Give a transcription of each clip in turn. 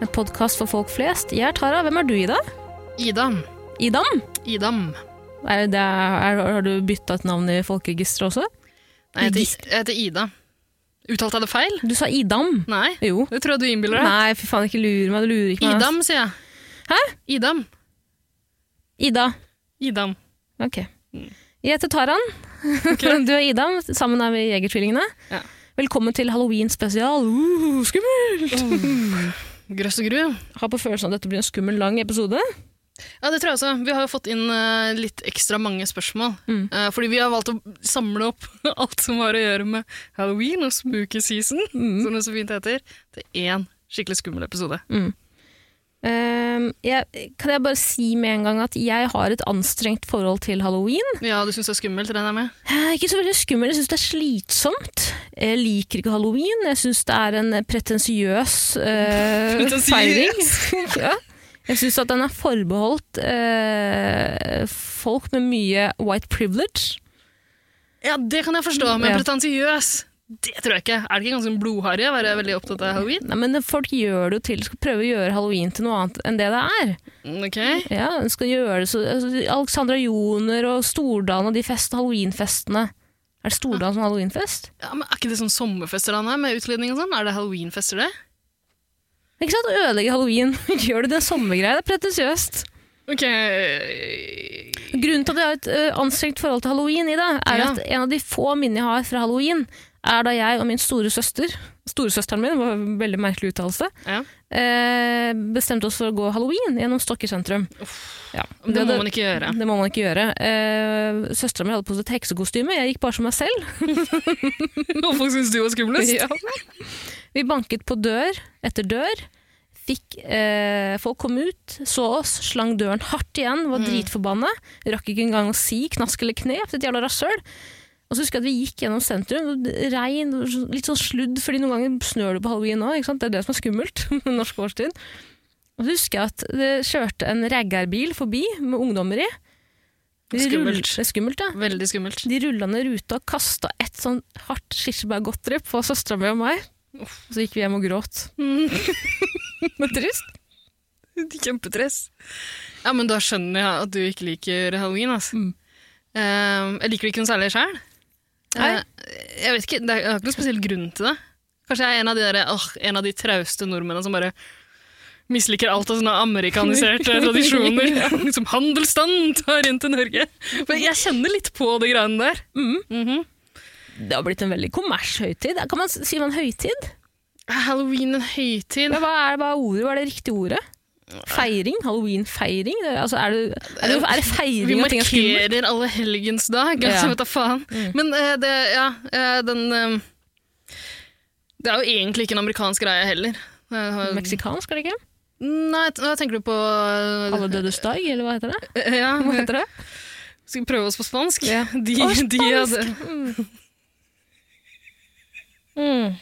En podkast for folk flest. Jeg er Tara. Hvem er du, Ida? Ida. Idam? Idam. Er det, er, har du bytta et navn i folkeregisteret også? Nei, jeg heter, jeg heter Ida. Uttalte jeg det feil? Du sa Idam. Nei, Jo. det tror jeg du innbiller deg. Nei, fy faen, ikke lur meg. Du lurer ikke meg. Idam, sier jeg. Hæ? Idam. Ida. Idam. Ok. Jeg heter Taran. Du er Idam. Sammen er vi Jegertvillingene. Ja. Velkommen til halloween spesial. Uh, skummelt! Grøss og gru. Har på følelsen at dette blir en skummel, lang episode. Ja, det tror jeg også. Vi har jo fått inn eh, litt ekstra mange spørsmål. Mm. Eh, fordi vi har valgt å samle opp alt som har å gjøre med halloween og spooky season, Mm. som det så fint heter, til én skikkelig skummel episode. Ehm, jeg, kan jeg bare si med en gang at jeg har et anstrengt forhold til halloween. Ja, du syns det er skummelt, regner jeg med? Eh, Ikke så veldig skummelt, jeg syns det er slitsomt. Jeg liker ikke halloween. Jeg syns det er en pretensiøs eh, feiring. ja. Jeg syns at den er forbeholdt eh, folk med mye white privilege. Ja, det kan jeg forstå, men Ja. pretensiøs, det tror jeg ikke. Er det ikke ganske blodharry å være veldig opptatt av halloween? Nei, men folk gjør det jo til, skal prøve å gjøre halloween til noe annet enn det det er. Mm, Ok. Ja, skal gjøre det så, altså, Alexandra Joner og Stordalen og de fest, halloweenfestene. Er det Stordalen som har halloweenfest? Ja, men Er ikke det sånn sommerfester han er, med utglidning og sånn? Er det halloweenfester, det? Ikke sant? Ødelegge halloween. Gjør du det sommergreia? Det er pretensiøst. Ok Grunnen til at jeg har et ø, anstrengt forhold til halloween, Ida, er Ja. at en av de få minnene jeg har fra halloween, er da jeg og min store søster, storesøsteren min, det var en veldig merkelig uttalelse, Ja. eh, bestemte oss for å gå halloween gjennom Stokke sentrum. Ja, Det, det må man ikke gjøre. Det må man ikke gjøre. Eh, Søstera mi hadde på seg et heksekostyme, jeg gikk bare som meg selv. Og folk syns du var skumlest? Ja. Vi banket på dør etter dør. Fikk, eh, folk kom ut, så oss, slang døren hardt igjen, var Mm. dritforbanna. Rakk ikke engang å si knask eller knep, et jævla rasshøl. Og så husker jeg at vi gikk gjennom sentrum, og regn, litt sånn sludd, fordi noen ganger snør det på halloween òg, det er det som er skummelt med norsk årstid. Og så husker jeg at det kjørte en raggarbil forbi med ungdommer i. De Skummelt. rull- Det skummelt, ja. Veldig skummelt. De rulla ned ruta og kasta et sånn hardt kirsebærgodteri på søstera mi og meg. Så gikk vi hjem og gråt. Men trist. Kjempetress. Ja, men da skjønner jeg at du ikke liker halloween. Altså. Mm. Uh, jeg liker det ikke noe særlig sjøl. Nei. jeg vet ikke, det er, ikke noen spesiell grunn til det. Kanskje jeg er en av de, der, åh, en av de trauste nordmennene som bare misliker alt av sånne amerikaniserte tradisjoner. Som handelsstand tar inn til Norge. Men jeg kjenner litt på de greiene der. Mm. Mhm. Det har blitt en veldig kommershøytid. Kan man si man høytid? Halloween en høytid? Men hva er, hva er ordet? Hva er det riktige ordet? Feiring? Halloween-feiring? Altså, er, er, er det Vi feiring skummelt? markerer alle helgens dag, Ja. altså, vet da faen. Mm. Men uh, det, ja, uh, den eh, Det er jo egentlig ikke en amerikansk greie heller. Uh, Meksikansk, er det ikke? Nei, hva tenker du på Alle dødes dag, eller hva heter det? Ja, Hva heter det? Skal vi prøve oss på spansk? Ja. De, Å, de hadde spansk! Mm.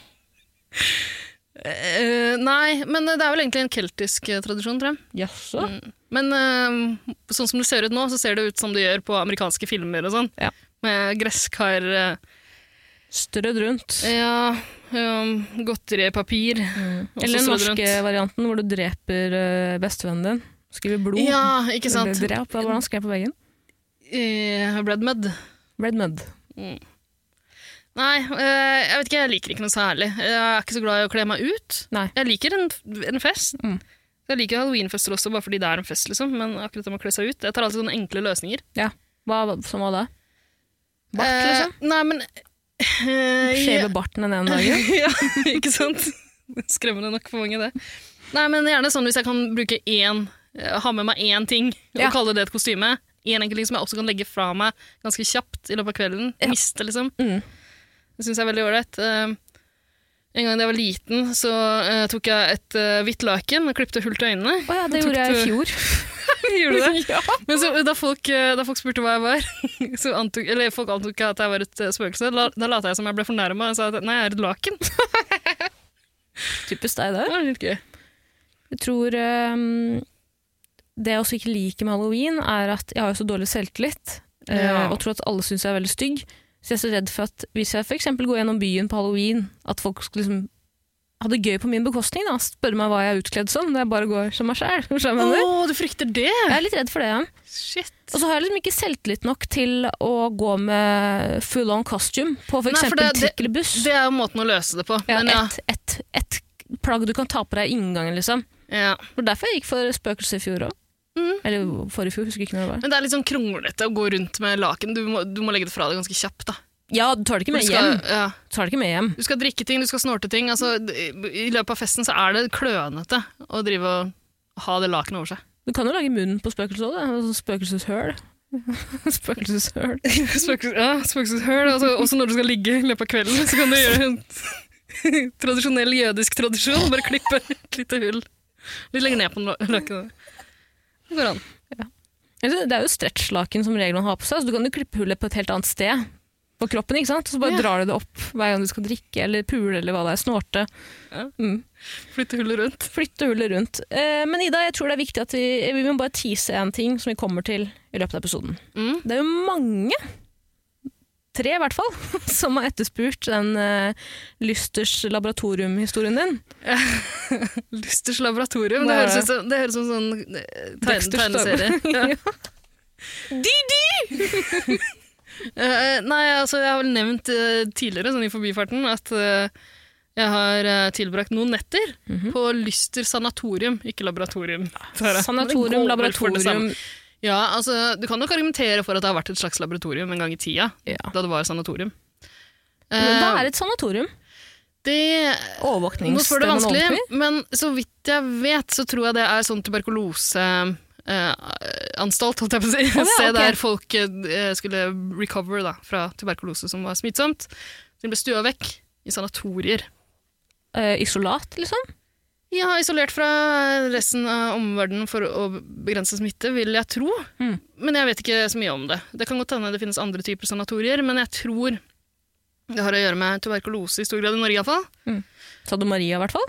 Eh, Nei, men det er vel egentlig en keltisk uh, tradisjon, tror jeg. Jaså? Mm. Men uh, sånn som det ser ut nå, så ser det ut som det gjør på amerikanske filmer og sånn. Ja. Med gresskar Strødd rundt. Ja, um, godteripapir. Mm. Eller den norske varianten hvor du dreper uh, bestevennen din. Skriver blod. Ja, ikke sant? Drep. hvordan skrev jeg på veggen? Uh, Red Mud. Red Mud. Nei, eh, jeg vet ikke, jeg liker ikke noe særlig. Jeg er ikke så glad i å kle meg ut. Nei. Jeg liker en, en fest. Mm. Jeg liker halloweenfester også, bare fordi det er en fest, liksom. Men akkurat det med å kle seg ut Jeg tar alltid sånne enkle løsninger. Ja, Hva, som var det? Bart, Eh, liksom? Nei, men eh, Shave barten den ene dagen? ja, ikke sant? Skremmende nok for mange, det. Nei, men gjerne sånn hvis jeg kan bruke én eh, Ha med meg én ting Ja. og kalle det et kostyme. En enkelt ting som jeg også kan legge fra meg ganske kjapt i løpet av kvelden. Ja. Miste, liksom. Mm. Det syns jeg er veldig ålreit. Eh, En gang da jeg var liten, så uh, tok jeg et uh, hvitt laken og klipte hull til øynene. Å ja, det gjorde jeg i fjor. Gjorde du det? ja. Men så, da, folk, da folk spurte hva jeg var, så antok, eller folk antok at jeg var et spøkelse, da, da lata jeg som jeg ble fornærma og sa at nei, jeg er et laken. Typisk deg, Det er litt gøy. Jeg tror um, Det jeg også ikke liker med halloween, er at jeg har jo så dårlig selvtillit. ja. uh, og tror at alle syns jeg er veldig stygg. Så jeg er så redd for at hvis jeg f.eks. går gjennom byen på halloween, at folk liksom ha det gøy på min bekostning. da, Spørre meg hva jeg er utkledd som, når jeg bare går som meg sjæl. Å, du frykter det? Jeg er litt redd for det. ja. Shit. Og så har jeg liksom ikke selvtillit nok til å gå med full on costume på f.eks. trikk eller buss. Det er jo måten å løse det på. ja, Men ja, et, et, et plagg du kan ta på deg i inngangen, liksom. ja. Det var derfor jeg gikk for spøkelse i fjor òg. Mm. Eller forrige fjor, husker ikke når det var. Men det er litt sånn kronglete å gå rundt med laken. Du må, du må legge det fra deg ganske kjapt. da. Ja, du tar det ikke med skal, hjem. ja. Du tar det ikke med hjem. du skal drikke ting, du skal snorte ting. Altså, I løpet av festen så er det klønete å drive og ha det lakenet over seg. Du kan jo lage munnen på spøkelset òg. Altså spøkelseshøl. spøkelseshøl. Spøkelses, ja, spøkelseshøl. Altså, også når du skal ligge i løpet av kvelden, så kan du gjøre en tradisjonell jødisk tradisjon. Bare klippe et lite hull. Litt lenger ned på la- lakenet. Det går an. Ja. Det er jo stretchlaken som regel man har på seg, så du kan jo klippe hullet på et helt annet sted på kroppen. ikke sant? Så bare Ja. drar du det opp hver gang du skal drikke eller pule eller hva det er. Snorte. Ja. Mm. Flytte hullet rundt. Flytte hullet rundt. Eh, men Ida, jeg tror det er viktig at vi, vi må bare tease en ting som vi kommer til i løpet av episoden. Mm. Det er jo mange, tre i hvert fall, som har etterspurt den uh, Lysters laboratorium-historien din. Lysters laboratorium. Det høres ut som, det høres ut som sånn eh, tegne, tegneserie. Ja. uh, nei, altså jeg har vel nevnt uh, tidligere sånn i forbifarten at uh, jeg har tilbrakt noen netter Mhm. på Lyster sanatorium, ikke laboratorium. Tara. Sanatorium, laboratorium. Ja, altså, Du kan nok argumentere for at det har vært et slags laboratorium en gang i tida, ja. da det var sanatorium. Men Hva Eh, er et sanatorium? det Nå spør man vanskelig, men så vidt jeg vet, så tror jeg det er sånn tuberkuloseanstalt, holdt jeg på å si. ja, Se der folk eh, skulle recover da, fra tuberkulose som var smittsomt. De ble stua vekk i sanatorier. Eh, isolat, liksom? Ja, isolert fra resten av omverdenen for å begrense smitte, vil jeg tro. Mm. Men jeg vet ikke så mye om det. Det kan godt hende det finnes andre typer sanatorier, men jeg tror det har å gjøre med tuberkulose i stor grad i Norge iallfall. Sa du Maria, i hvert fall?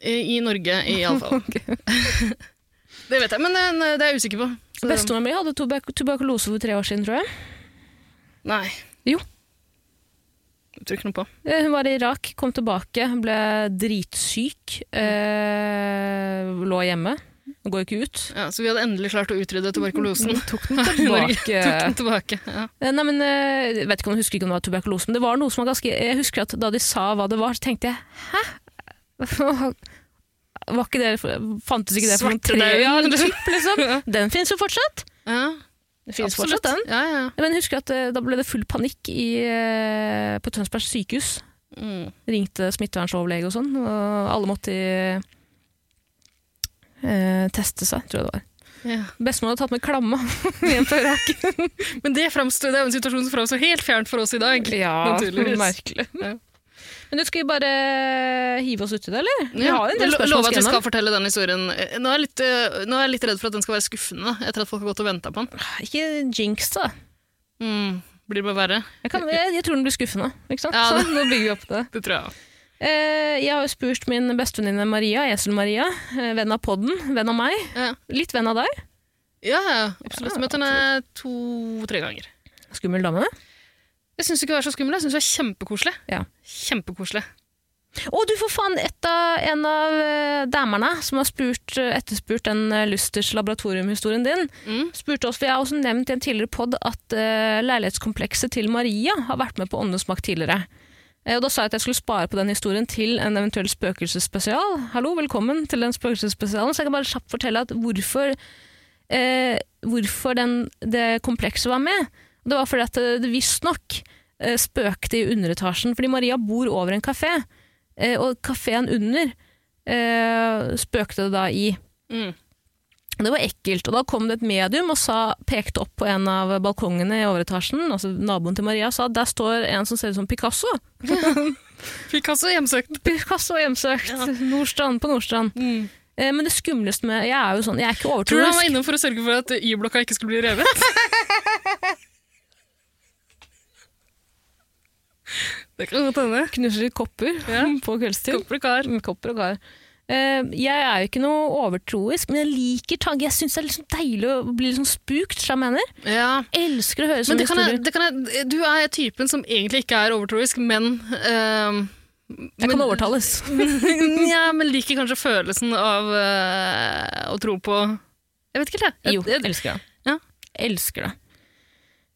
I, I Norge iallfall. det vet jeg, men det, det er jeg usikker på. Så- mi hadde tuberkulose for tre år siden, tror jeg. Nei. Jo. Tror ikke noe på. Eh, Hun var i Irak, kom tilbake, ble dritsyk, Øh, lå hjemme, går ikke ut. Ja, så vi hadde endelig klart å utrydde tuberkulosen. Tok den tilbake. Tok den tilbake. Ja. Eh, Nei, men Jeg vet ikke om jeg husker ikke om det var tuberkulose, men det var noe som var ganske Jeg husker at da de sa hva det var, så tenkte jeg hæ? Var ikke det, fantes ikke det for noen tre liksom. liksom? Den finnes jo fortsatt! Ja, Det finnes absolutt. fortsatt, den. Ja, ja. Men jeg husker at eh, da ble det full panikk i, eh, på Tønsberg sykehus. Mm. Ringte smittevernsoverlege og sånn, og alle måtte eh, teste seg, tror jeg det var. ja. Bestemor hadde tatt med klamma hjem fra Irak. Men det, fremstod, det er en situasjon som framstår helt fjernt for oss i dag. Ja, Naturligvis. merkelig. Ja. Men du, skal vi bare hive oss uti det, eller? Vi har en del spørsmål lover at vi skal fortelle den historien. Eh, Nå er, jeg litt, eh, nå er jeg litt redd for at den skal være skuffende, etter at folk har gått og venta på den. Ikke jinx, da. Mm. Blir det bare verre? Jeg, kan, jeg, jeg tror den blir skuffende. Ikke sant? Ja, Så, nå bygger vi opp det. Det tror jeg. Eh, jeg har jo spurt min bestevenninne Maria, Esel-Maria, venn av podden, venn av meg, Ja, litt venn av deg. ja, ja absolutt. Ja, Møtt henne to-tre ganger. Skummel dame. Jeg syns ikke det er så skummel. Jeg syns det er kjempekoselig. Ja. Kjempekoselig. Og du får faen et av, en av eh, damerne som har spurt, eh, etterspurt den eh, Lysters laboratoriumhistorien din. Mm. spurte oss, for Jeg har også nevnt i en tidligere pod at uh, leilighetskomplekset til Maria har vært med på Åndenes makt tidligere. Og Da sa jeg at jeg skulle spare på den historien til en eventuell spøkelsesspesial. Hallo, velkommen til den spøkelsesspesialen. Så jeg kan bare kjapt fortelle at hvorfor, eh, hvorfor den, det komplekset var med. Det var fordi at det, det visstnok eh, spøkte i underetasjen, fordi Maria bor over en kafé. Eh, og kafeen under eh, spøkte det da i. Mm. Det var ekkelt, og da kom det et medium og sa, pekte opp på en av balkongene i overetasjen, altså naboen til Maria, sa at der står en som ser ut som Picasso. Picasso hjemsøkt. Picasso hjemsøkt. Nordstrand på Nordstrand. Mm. Eh, men det skumleste med Jeg er jo sånn, jeg er ikke Tror du han var inne for å sørge for at Y-blokka ikke skulle bli revet? det kan godt hende. Knuser kopper Ja. på kveldstid. Kopper og kar. Mm, Kopper og kar. Uh, jeg er jo ikke noe overtroisk, men jeg liker tanke. Jeg syns det er liksom deilig å bli liksom spukt, som jeg mener. Ja. Elsker å høre Men sånne det historier. det jeg, du er typen som egentlig ikke er overtroisk, men uh, Jeg kan men- overtales. ja, men liker kanskje følelsen av uh, å tro på Jeg vet ikke, jeg. Jo, jeg elsker det. Ja. Elsker det.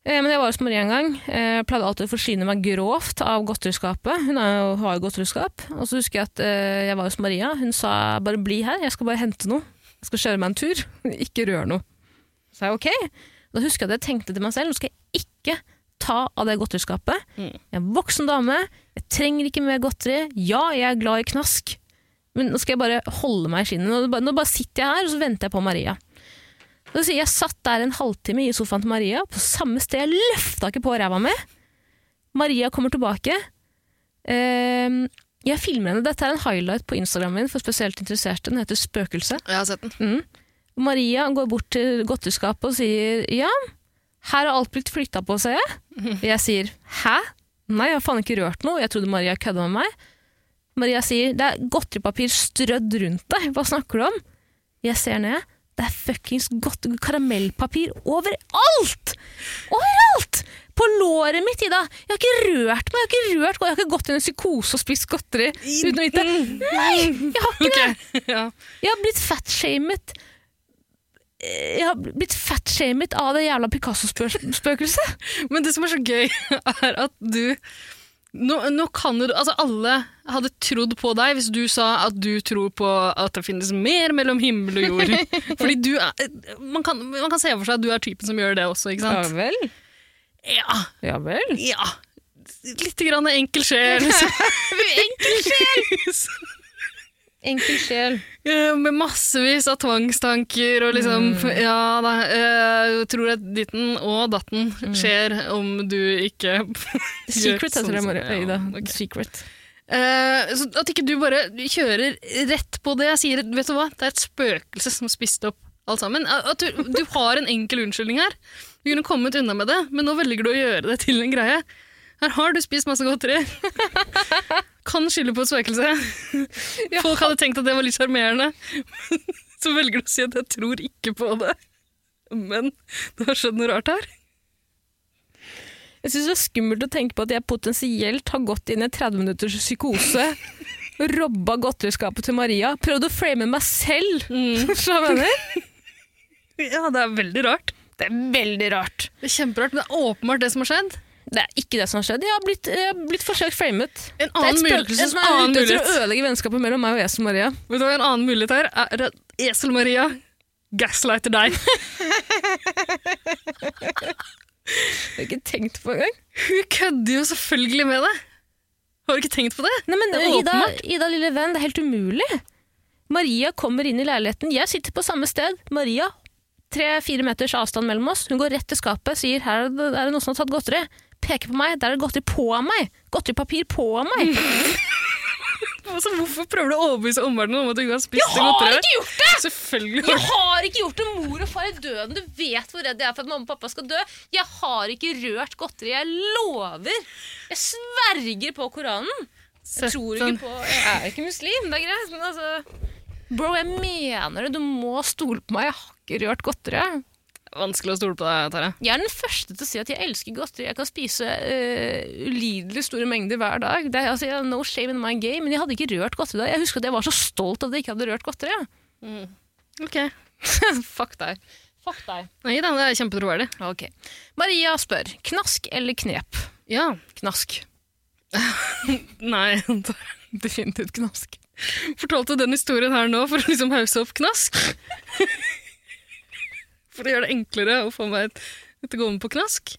Eh, Men jeg var hos Marie en gang. Jeg pleide alltid å forsyne meg grovt av godteriskapet. Hun er jo, har godteriskap. Og så husker jeg at eh, jeg var hos Maria. Hun sa bare bli her, jeg skal bare hente noe. Jeg skal kjøre meg en tur. ikke rør noe. Så sa jeg ok. Da husker jeg at jeg tenkte til meg selv, nå skal jeg ikke ta av det godteriskapet. Mm. Jeg er en voksen dame, jeg trenger ikke mer godteri. Ja, jeg er glad i knask, men nå skal jeg bare holde meg i skinnet. Nå bare sitter jeg her, og så venter jeg på Maria. Jeg satt der en halvtime i sofaen til Maria, på samme sted, jeg løfta ikke på ræva mi. Maria kommer tilbake. Ehm, jeg filmer henne. Dette er en highlight på Instagramen min for spesielt interesserte. Den heter Spøkelse. jeg har sett den. Mm. Maria går bort til godteskapet og sier ja, her har alt blitt flytta på, ser jeg. Jeg sier hæ? Nei, jeg har faen ikke rørt noe. Jeg trodde Maria kødda med meg. Maria sier det er godteripapir strødd rundt deg. Hva snakker du om? Jeg ser ned. Det er fuckings godt karamellpapir overalt! Overalt! På låret mitt, Ida. Jeg har ikke rørt meg. Jeg har ikke rørt, jeg har ikke gått i en psykose og spist godteri uten å vite. Nei, jeg har ikke det. Ja. Jeg har blitt fatshamet Jeg har blitt fatshamet av det jævla Picasso-spøkelset. Men det som er så gøy, er at du nå, nå kan du Altså, alle hadde trodd på deg hvis du sa at du tror på at det finnes mer mellom himmel og jord. Fordi du er man kan, man kan se for seg at du er typen som gjør det også, ikke sant? vel. Ja. Ja vel. ja. Litt grann enkel sjel. enkel sjel! Enkel sjel. Med massevis av tvangstanker og liksom Ja da, jeg tror at ditten og datten skjer om du ikke The Secret heter det, bare. Øyda. Ja, Ida. Secret. Eh, så at ikke du bare kjører rett på det jeg sier. Vet du hva? Det er et spøkelse som spiste opp alt sammen. At du, du har en enkel unnskyldning her. Du kunne kommet unna med det, men nå velger du å gjøre det til en greie. Her har du spist masse godteri. Kan skylde på et spøkelse. Folk hadde tenkt at det var litt sjarmerende. Så velger du å si at jeg tror ikke på det. Men det har skjedd noe rart her. Jeg syns det er skummelt å tenke på at jeg potensielt har gått inn i 30 minutters psykose. Robba godteriskapet til Maria. Prøvd å frame meg selv. Så jeg mener. Ja, det er veldig rart. Det er veldig rart. Det er kjemperart, men det er åpenbart det som har skjedd. Det er ikke det som har skjedd. Jeg har blitt, jeg har blitt forsøkt framet. En Det annen mulighet, en annen mulighet til å ødelegge vennskapet mellom meg og Esel Maria. Vet du hva, En annen mulighet her er at Esel-Maria gaslighter deg. Jeg har ikke tenkt på engang. Hun kødder jo selvfølgelig med deg. Har du ikke tenkt på det? Nei, men Det Ida. Ida, lille venn, det er helt umulig. Maria kommer inn i leiligheten. Jeg sitter på samme sted. Maria, tre-fire meters avstand mellom oss. Hun går rett til skapet, sier her er det, er det noen som har tatt godteri. Peker på meg, der er det godteri på meg. Godteripapir på meg. Altså, hvorfor prøver du å overbevise omverdenen om at du ikke har spist Jeg har godteriet? ikke gjort det! Selvfølgelig. Jeg har ikke gjort det! Mor og far er døden. Du vet hvor redd jeg er for at mamma og pappa skal dø. Jeg har ikke rørt godteri. Jeg lover. Jeg sverger på Koranen. Jeg tror ikke på Jeg er ikke muslim, det er greit, men altså Bro, jeg mener det. Du må stole på meg. Jeg har ikke rørt godteri. Vanskelig å stole på deg, Tara. Jeg er den første til å si at jeg elsker godteri. Jeg kan spise uh, ulidelig store mengder hver dag. Det er, altså, no shame in my game, men jeg hadde ikke rørt godteri da. Jeg husker at jeg var så stolt at jeg ikke hadde rørt godteri. Ok. Fuck deg. Fuck deg. Nei da, det er kjempetroverdig. Ok. Maria spør knask eller knep? Ja. Knask. Nei. Definitivt knask. Fortalte den historien her nå for å liksom hause opp knask? For å gjøre det enklere å få meg til å gå med på knask?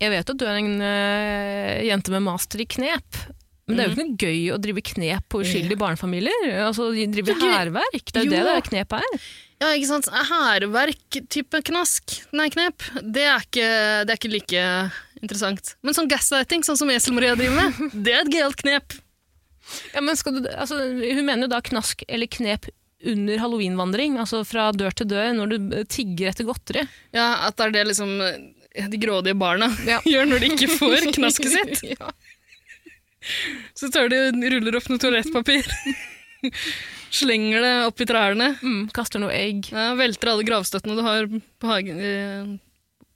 Jeg vet at du er en uh, jente med master i knep. Men det er jo ikke noe gøy å drive knep på uskyldige barnefamilier. Altså, de driver hærverk. Det er jo Jo. det det knep er. Ja, ikke sant? Hærverk-type knask, nei, knep, det er, ikke, det er ikke like interessant. Men sånn gaslighting, sånn som Esel-Maria driver med, det er et gøyalt knep. Ja, men du, altså, hun mener jo da knask eller knep under halloweenvandring, altså fra dør til dør, når du eh, tigger etter godteri. Ja, At det er det liksom eh, de grådige barna Ja. gjør når de ikke får knasket sitt. ja. Så tar de ruller opp noe toalettpapir, slenger det opp i trærne, mm, kaster noe egg. ja, velter alle gravstøttene du har på, hagen, eh,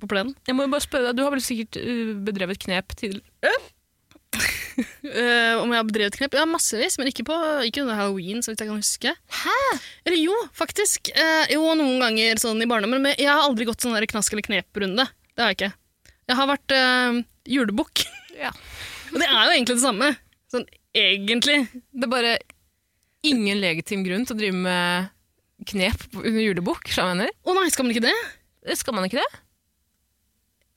på plenen. Jeg må jo bare spørre deg, Du har vel sikkert uh, bedrevet knep til Eh, om jeg har bedrevet knep? Ja, massevis, men ikke, på, ikke under halloween, så vidt jeg kan huske. Hæ? Eller jo, faktisk. Uh, jo, noen ganger sånn i barndommen, men jeg har aldri gått sånn knask- eller knep-runde. Det har jeg ikke. Jeg har vært uh, julebukk. Ja. Og det er jo egentlig det samme. Sånn egentlig. Det er bare ingen legitim grunn til å drive med knep under julebukk. skjønner jeg mener. Å nei, skal man ikke det? Skal man ikke det?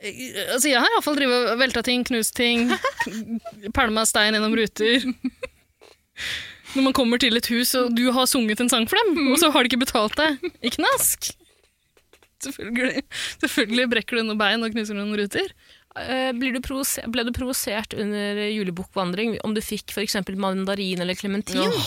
Altså, jeg har iallfall velta ting, knust ting, pælma stein gjennom ruter. Når man kommer til et hus, og du har sunget en sang for dem, og så har de ikke betalt deg i knask. Selvfølgelig, selvfølgelig brekker du noen bein og knuser noen ruter. Eh, Blir du ble du provosert under julebukkvandring om du fikk f.eks. mandarin eller klementin? Ja.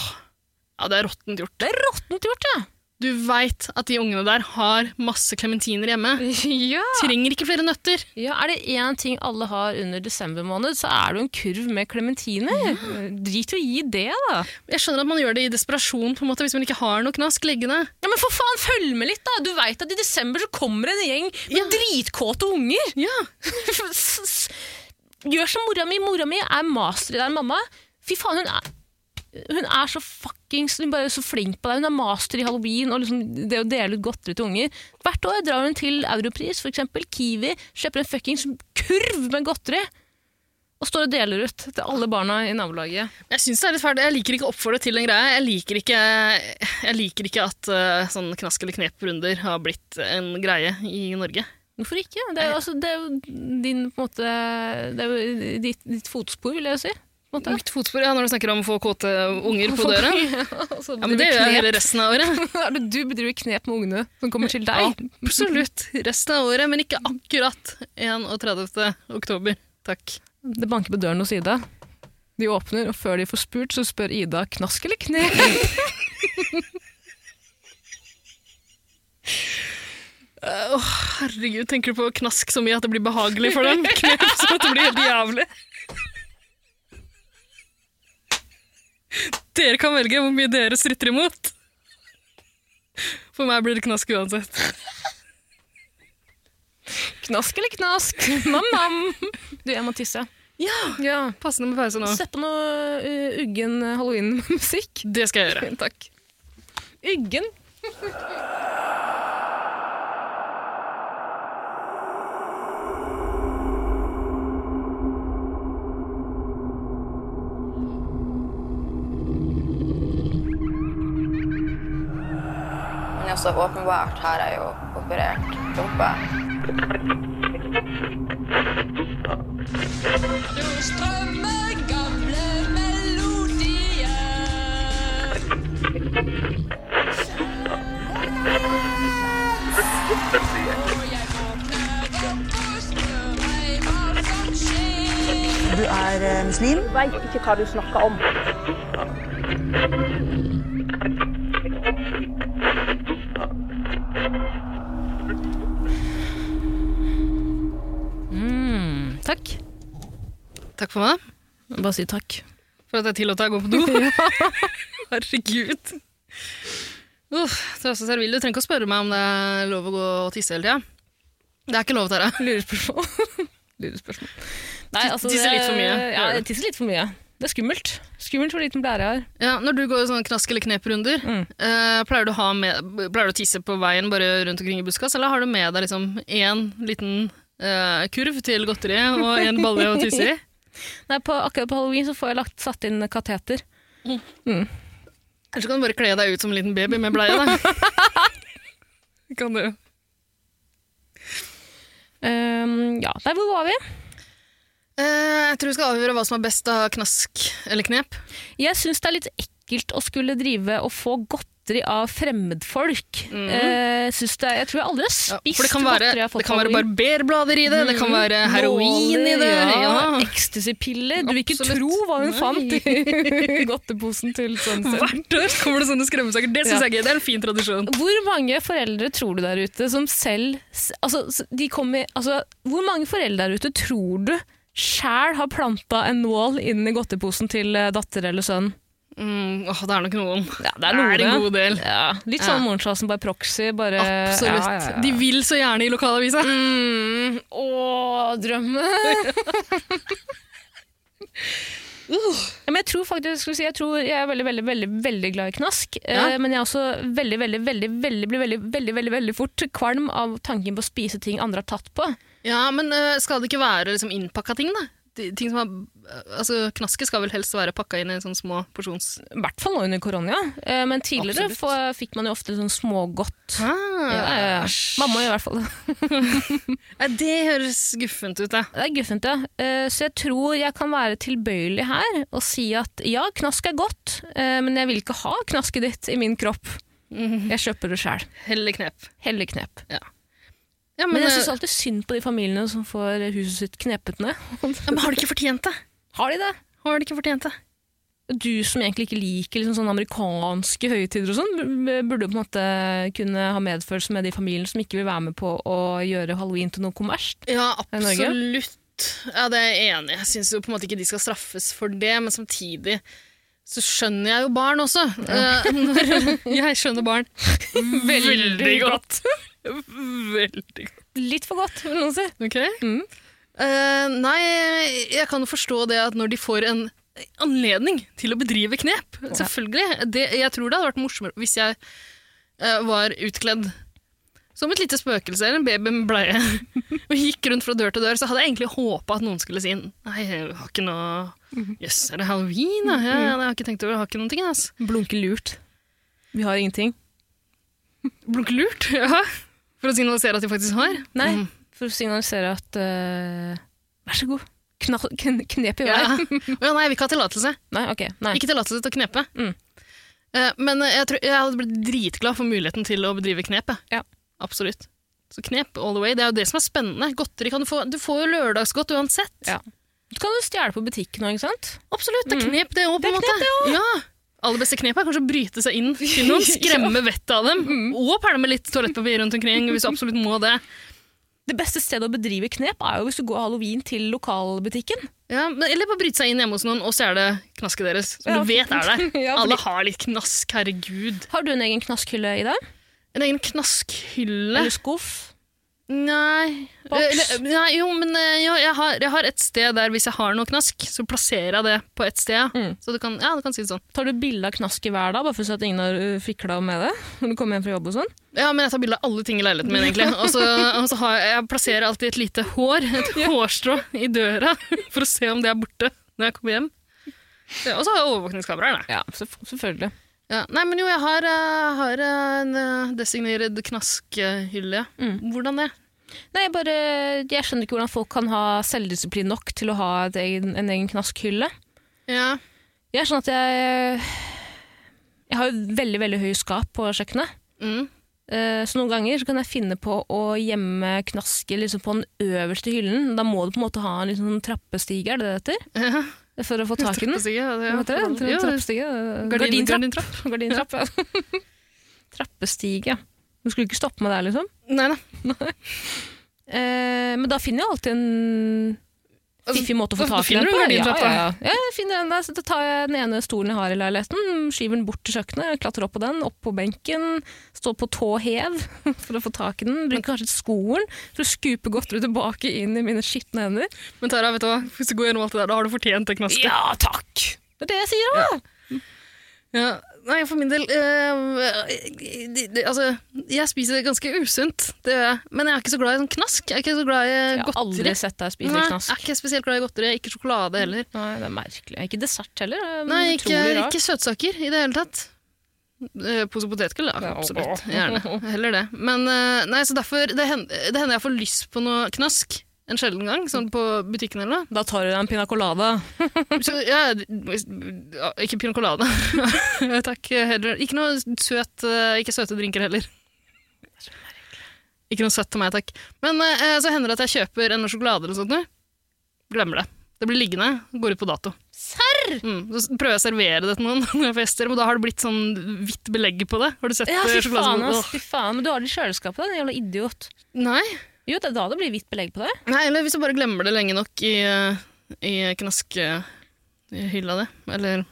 Ja, det er råttent gjort. Det er råttent gjort, ja! Du veit at de ungene der har masse klementiner hjemme. ja. Trenger ikke flere nøtter. ja! Er det én ting alle har under desember måned, så er det jo en kurv med klementiner. Drit i å gi det, da. Jeg skjønner at man gjør det i desperasjon på en måte, hvis man ikke har noe knask liggende. Ja, Men for faen, følg med litt, da! Du veit at i desember så kommer en gjeng med Ja. dritkåte unger! Ja, Gjør som mora mi. Mora mi er master i det mamma. Fy faen, hun er hun er så fuckings hun bare er så flink på det. Hun er master i halloween og liksom det å dele ut godteri til unger. Hvert år drar hun til Europris, for eksempel, Kiwi, kjøper en fuckings kurv med godteri og står og deler ut til alle barna i nabolaget. Jeg synes det er litt fælt. Jeg liker ikke å oppfordre til en greie. Jeg liker ikke, jeg liker ikke at uh, sånn knask- eller knep-runder har blitt en greie i Norge. Hvorfor ikke? Det er jo, altså, det er jo din måte Det er jo ditt, ditt fotspor, vil jeg si. Mitt fotspor, ja, når du snakker om å få kåte unger på døra. ja, altså, Ja, men det gjør jeg hele resten av året. Det du bedriver knep med ungene som kommer til deg? Absolutt. Resten av året, men ikke akkurat 31. oktober. Takk. Det banker på døren hos Ida. De åpner, og før de får spurt, så spør Ida knask eller knep. Eh, oh, herregud, tenker du på knask så mye at det blir behagelig for dem? Knep så at det blir helt jævlig. Dere kan velge hvor mye dere stritter imot. For meg blir det knask uansett. Knask eller knask? Nam-nam. Du, jeg må tisse. Ja, Ja. Passende med pause nå. Sett på noe uh, uggen halloween-musikk. Det skal jeg gjøre. Takk. Uggen? Men åpenbart har jeg jo operert rumpa. Du strømmer gamle melodier. Du er eh, muslim? veit ikke hva du snakker om. For meg. Bare si takk. For at jeg tillot deg å gå på do. Herregud. Uh, så Servil, du trenger ikke å spørre meg om det er lov å gå og tisse hele tida. Det er ikke lov, Tara. Lurespørsmål. Lurespørsmål. Nei, altså, Tisse litt for mye, Ja, jeg tisser litt for mye. Det er skummelt. Skummelt hvor liten blære jeg har. Ja, når du går sånne knask- eller knep-runder, Mm. eh, pleier, pleier du å tisse på veien bare rundt omkring i buskas, eller har du med deg liksom én liten eh, kurv til godteri og en balle å tisse i? Nei, på, akkurat på halloween så får jeg lagt, satt inn kateter. Eller så kan du bare kle deg ut som en liten baby med bleie, da. kan du. Um, ja, der hvor var vi? Uh, jeg tror vi skal avgjøre hva som er best av knask eller knep. Jeg syns det er litt ekkelt å skulle drive og få godt godteri av fremmedfolk. Eh, synes det, jeg tror jeg aldri har spist ja, det kan være, godteri jeg har fått det kan være barberblader i det, det kan være heroin i det. Ja, Ja. Ecstasy-piller. Du vil ikke tro hva hun Nei. fant i godteposen til sønnen sin. Hvert år kommer det sånne skremmesaker. Det synes Ja. jeg er gøy. Det er en fin tradisjon. Hvor mange foreldre tror du der ute som selv altså, de kommer, altså, Hvor mange foreldre der ute tror du sjæl har planta en nål inn i godteposen til eh, datter eller sønn? Mm, åh, det er nok noen. Ja, det er, er Det er en god del. Ja, litt Ja. sånn Morgenslasen by proxy. Bare, Absolutt. Ja, ja, ja. De vil så gjerne i lokalavisa. Mm, å, drømme! Ja, men jeg tror faktisk, skal si, jeg, tror jeg er veldig veldig, veldig, veldig glad i knask. Ja. Men jeg er også veldig veldig, veldig, veldig, blir veldig, veldig, veldig, veldig fort kvalm av tanken på å spise ting andre har tatt på. Ja, men uh, skal det ikke være liksom, innpakka ting, da? Ting som er, altså, knasket skal vel helst være pakka inn i sånne små porsjons... I hvert fall nå under korona. eh, Men tidligere Absolutt. fikk man jo ofte sånn smågodt. Ah, Ja, ja, ja. Mamma i hvert fall det. Det høres guffent ut, det. Det er guffent, ja. Eh, Så jeg tror jeg kan være tilbøyelig her og si at ja, knask er godt, eh, men jeg vil ikke ha knasket ditt i min kropp. Jeg kjøper det sjæl. Hellig knep. Hellig knep. Ja, Men men, jeg øh, syns alltid synd på de familiene som får huset sitt knepet ned. ja, men har de ikke fortjent det? Har de det? Har de ikke fortjent det? Du som egentlig ikke liker liksom sånne amerikanske høytider og sånn, burde på en måte kunne ha medfølelse med de familiene som ikke vil være med på å gjøre halloween til noe kommersielt. Ja, absolutt. Ja, det er jeg enig i. Jeg syns jo på en måte ikke de skal straffes for det, men samtidig så skjønner jeg jo barn også. Ja. jeg skjønner barn veldig godt. veldig godt. Litt for godt, vil noen si. Ok? Mm. Eh, nei, jeg kan forstå det at når de får en anledning til å bedrive knep, selvfølgelig. Det, jeg tror det hadde vært morsommere hvis jeg uh, var utkledd som et lite spøkelse eller en baby med bleie og gikk rundt fra dør til dør, så hadde jeg egentlig håpa at noen skulle si Nei, jeg har ikke noe Jøss, er det halloween? da? Ja, jeg har ikke tenkt over, jeg har ikke noen ting. Altså. Blunke lurt. Vi har ingenting. Blunke lurt? Ja. For å signalisere at de faktisk har? Nei, Mm. For å signalisere at uh, Vær så god. Kna kn knep i vei. Ja. Oh, ja, nei, jeg vil ikke ha tillatelse. Nei, ok. Nei. Ikke tillatelse til å knepe. Mm. Uh, men jeg, tror, jeg hadde blitt dritglad for muligheten til å bedrive knep. Ja. Absolutt. Så knep all the way. Det er jo det som er spennende. Godteri kan du få. Du får jo lørdagsgodt uansett. Ja. Du kan jo stjele på butikken òg, ikke sant? Absolutt. Det er knep, det òg, på Det en måte. også. Ja. Aller beste knepet er kanskje å bryte seg inn til noen, skremme vettet av dem, og pælme litt toalettpapir rundt omkring hvis du absolutt må det. Det beste stedet å bedrive knep er jo hvis du går halloween til lokalbutikken. Ja, eller bare bryte seg inn hjemme hos noen og stjele knasket deres, som Ja. du vet er der. Ja, Alle har litt knask, herregud. Har du en egen knaskhylle i deg? En egen knaskhylle. Eller skuff? Nei. Boks? Nei Jo, men eh, jo, jeg, har, jeg har et sted der hvis jeg har noe knask, så plasserer jeg det på et sted. Mm. Så du kan, ja, du kan si det sånn. Tar du bilde av knask i hver dag, bare for å si at ingen har uh, fikla med det? Når du kommer hjem fra jobb og sånn? Ja, men jeg tar bilde av alle ting i leiligheten min, egentlig. Og så, og så har jeg, jeg plasserer alltid et lite hår, et hårstrå, i døra for å se om det er borte når jeg kommer hjem. Og så har jeg overvåkningskameraer, da. Ja, selvfølgelig. Ja. Nei, men jo, jeg har, eh, har en eh, designert knaskhylle. Mm. Hvordan det? Nei, jeg bare Jeg skjønner ikke hvordan folk kan ha selvdisiplin nok til å ha egen, en egen knaskhylle. Ja. Jeg er sånn at jeg Jeg har jo veldig, veldig høy skap på kjøkkenet. Mm. Eh, Så noen ganger så kan jeg finne på å gjemme knasker liksom på den øverste hyllen. Da må du på en måte ha en liksom trappestiger, er det det heter? ja. For å få tak i den. Trappestige, ja? Trappestige? Gardintrapp. Gardintrapp, ja. Trappestige. Du skulle ikke stoppe meg der, liksom. Nei da. Eh, men da finner jeg alltid en fiffig måte å få tak i den på. ja, ja, ja. Jeg finner den der, så tar jeg den ene stolen jeg har i leiligheten, skyver den bort til kjøkkenet, klatrer opp på den, opp på benken, står på tå hev for å få tak i den, bruker kanskje skoen for å skupe godteri tilbake inn i mine skitne hender. Men Tara, vet du hva? hvis du går gjennom alt det der, da har du fortjent det knaske. Ja, takk! Det er det jeg sier, da! Ja, nei, for min del øh, Altså, jeg spiser ganske usunt, det gjør jeg. Men jeg er ikke så glad i sånn knask. Jeg er ikke så glad i Jeg har godteri. aldri sett deg spise Nei, knask. jeg er ikke spesielt glad i godteri. Ikke sjokolade heller. Nei, det er merkelig. Ikke dessert heller. er Nei, ikke, ikke søtsaker i det hele tatt. Eh, Pose potetgull, ja. Absolutt. Gjerne. Heller det. Men eh, nei, så derfor Det hender, det hender jeg får lyst på noe knask. En sjelden gang, sånn på butikken eller noe. Da tar du deg en pina colada. Så, ja, ikke pina colada. Takk. Heller. Ikke noe søt, eh, ikke søte drinker heller. Ikke noe søtt til meg, takk. Men eh, så hender det at jeg kjøper en sjokolade eller sånt. noe. Glemmer det. Det blir liggende, går ut på dato. Serr! Mm. Så prøver jeg å servere det til noen når jeg fester, og da har det blitt sånn hvitt belegg på det. Har du sett Ja, eh, fy faen, ass. Fy faen. Men du har det i kjøleskapet, din jævla idiot. Nei. Jo, det er da det blir hvitt belegg på det. Nei, eller hvis du bare glemmer det lenge nok i, i knaskehylla di, eller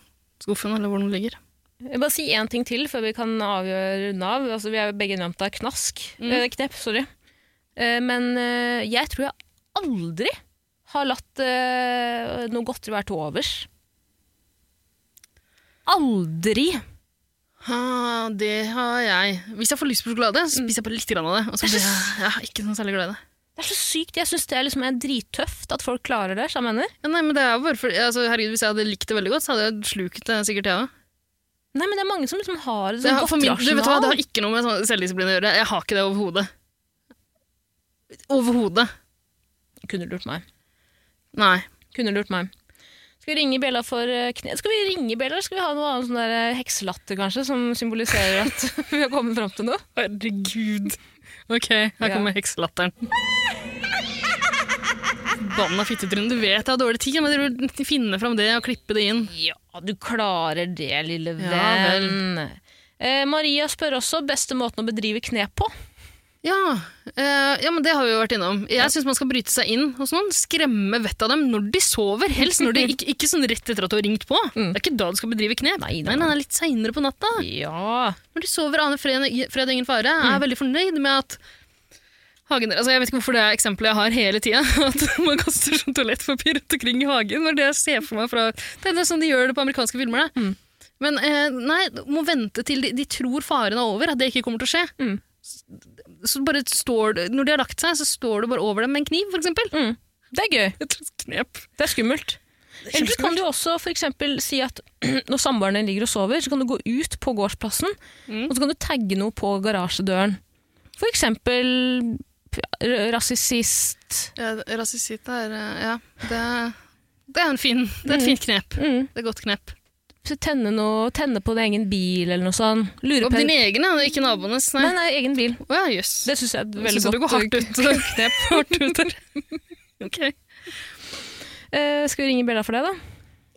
skuffen, eller hvor den ligger. Jeg bare si én ting til før vi kan avgjøre Nav. Altså, vi er jo begge nevnt av knask. Eh, knep, sorry. Eh, men eh, jeg tror jeg aldri har latt eh, noe godteri være til overs. Aldri! Ha, det har jeg. Hvis jeg får lyst på sjokolade, så spiser jeg bare litt grann av det. Og så blir jeg ja, ikke noe særlig glad i det. Er så sykt. Jeg syns det er, liksom, er drittøft at folk klarer det. Jeg. Ja, nei, men det er bare for, altså, herregud, Hvis jeg hadde likt det veldig godt, så hadde jeg slukt det sikkert, jeg òg. Nei, men det er mange som liksom har det Det, som har- for min- du vet hva, det har ikke noe med sånn selvdisiplin å gjøre. Jeg har ikke det overhodet. Overhodet. Kunne lurt meg. Nei. Kunne lurt meg. Skal vi ringe Bella for eh, kne... Skal vi ringe Bella, eller skal vi ha noe annet sånn der eh, hekselatter, kanskje, som symboliserer at vi har kommet fram til noe? Herregud. Ok, her Ja. kommer hekselatteren. Forbanna fittetryne. Du vet jeg har dårlig tid, men du vil finne fram det og klippe det inn. Ja, du klarer det, lille Ja, vel. eh, Maria spør også beste måten å bedrive knep på. Ja, eh, ja, men det har vi jo vært innom. Jeg syns man skal bryte seg inn hos noen. Skremme vettet av dem når de sover. Helst når de, ikke, ikke sånn rett etter at du har ringt på. Det er ikke da du skal bedrive knep. Nei, nei, nei. litt seinere på natta. Ja. Når de sover aner fred, fred ingen fare. Jeg er veldig fornøyd med at hagen, altså Jeg vet ikke hvorfor det er eksempelet jeg har hele tida. At man kaster sånn toalettpapir rundt omkring i hagen. Det er det jeg ser for meg fra Det er sånn de gjør det på amerikanske filmer. Da. Men eh, nei, må vente til de, de tror faren er over, at det ikke kommer til å skje. Mm. Så bare står det, Når de har lagt seg, så står du bare over dem med en kniv, eksempel. Mm. Det er gøy. Et knep. Det er skummelt. Eller så kan du også for si at når samboerne ligger og sover, så kan du gå ut på gårdsplassen, Mm. og så kan du tagge noe på garasjedøren. For eksempel rasist. Ja, rasist er eh, Ja, det, det er en fin, det er et fint knep. Mm. Det er et godt knep. Tenne, noe, tenne på din egen bil eller noe sånt. Lure Og på din egen, ja. Ikke naboenes. Nei. Nei, nei, egen bil. Oh, ja, yes. Det syns jeg er et veldig synes du godt går hardt ut. knep. hardt ut der. ok. uh, skal vi ringe Bella for det, da?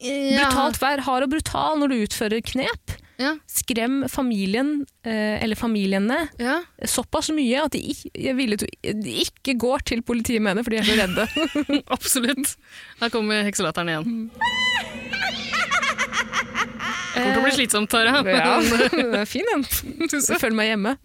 Brutalt vær. Hard og brutal når du utfører knep. Ja. Skrem familien, eh, eller familiene, Ja. såpass mye at de ikke, de ikke går til politiet med det, for de er så redde. Absolutt. Her kommer hekselatteren igjen. Det kommer til å bli slitsomt, Tara. Ja, Men- det er fin den. Følg meg hjemme.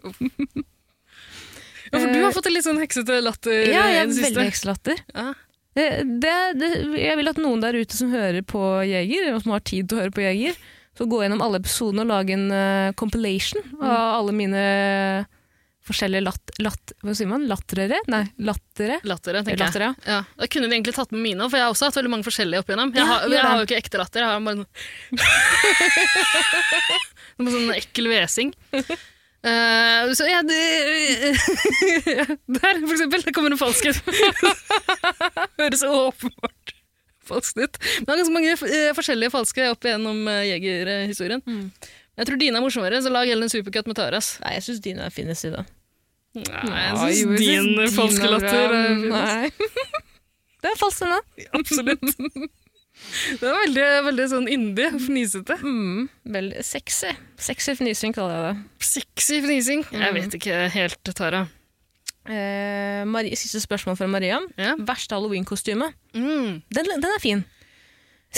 Ja, for du har fått en litt sånn heksete latter Ja, jeg er siste. veldig hekselatter. Ja. Det, det, det, jeg vil at noen der ute som hører på Jeger, og som har tid til å høre på Jeger, så gå gjennom alle episodene og lage en uh, compilation av alle mine forskjellige lat, lat, hva sier man? Lattrere? Nei, lattere. Lattere, tenker lattere. jeg. Ja. Da kunne vi egentlig tatt med mine, for jeg har også hatt veldig mange forskjellige opp igjennom. Jeg, har, jeg har jo ikke ekte latter, jeg har bare noe sånn ekkel hvesing. Uh, så ja, det, Der, for eksempel. Det kommer en falskhet. Høres åpenbart falskt ut. Men det er ganske mange uh, forskjellige falske opp igjennom uh, jegerhistorien. Jeg tror dine er morsommere, så lag heller en supercut med Taras. Nei, jeg syns dine er finest i det. Nei, jeg synes din falske latter er finest. Nei. Det er falsk ennå. da. Absolutt. Det er veldig, veldig sånn yndig og fnisete. Mm, veldig sexy. Sexy fnising kaller jeg det. Sexy fnising. Jeg vet ikke helt, Tara. Eh, Marie, siste spørsmål fra Maria. Ja. Verste halloweenkostyme? Mm. Den, den er fin.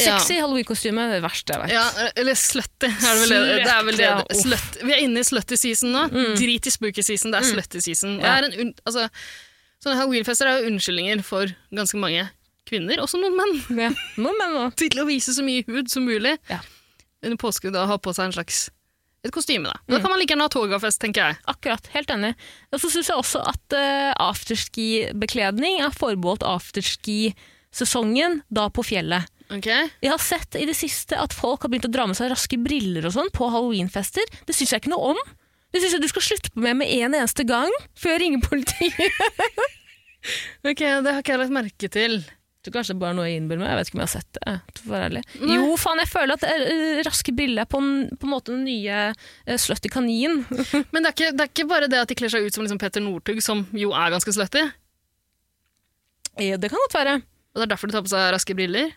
Ja. halloween-kostyme er det verste jeg vet. Ja, eller slutty. Er det, vel det, det er vel det. Ja. Uff. Vi er inne i slutty season nå. Drit i spooky season, det er slutty season. Det Ja. er en, altså, sånne halloweenfester er jo unnskyldninger for ganske mange kvinner, også noen menn, Ja. Noen menn også. til å vise så mye hud som mulig. Ja. Under påske og ha på seg en slags et kostyme. Da, da kan man like gjerne ha togafest, tenker jeg. Akkurat, helt enig. Og så syns jeg også at uh, afterski-bekledning er forbeholdt afterski-sesongen, da på fjellet. Ok? Jeg har sett i det siste at folk har begynt å dra med seg raske briller og sånn på halloweenfester. Det syns jeg ikke noe om. Det syns jeg du skal slutte med med en eneste gang før jeg ringer politiet. Ok, det har ikke jeg lagt merke til. Du kanskje bare noe jeg innbiller meg. Jeg vet ikke om jeg har sett det. For ærlig. Jo, faen, jeg føler at eh, Raske briller er på, en, på en måte den nye uh, Slutty kanin. Men det er, ikke, det er ikke bare det at de kler seg ut som liksom Petter Northug, som jo er ganske slutty. Ja, det kan godt være. Og det er derfor de tar på seg raske briller.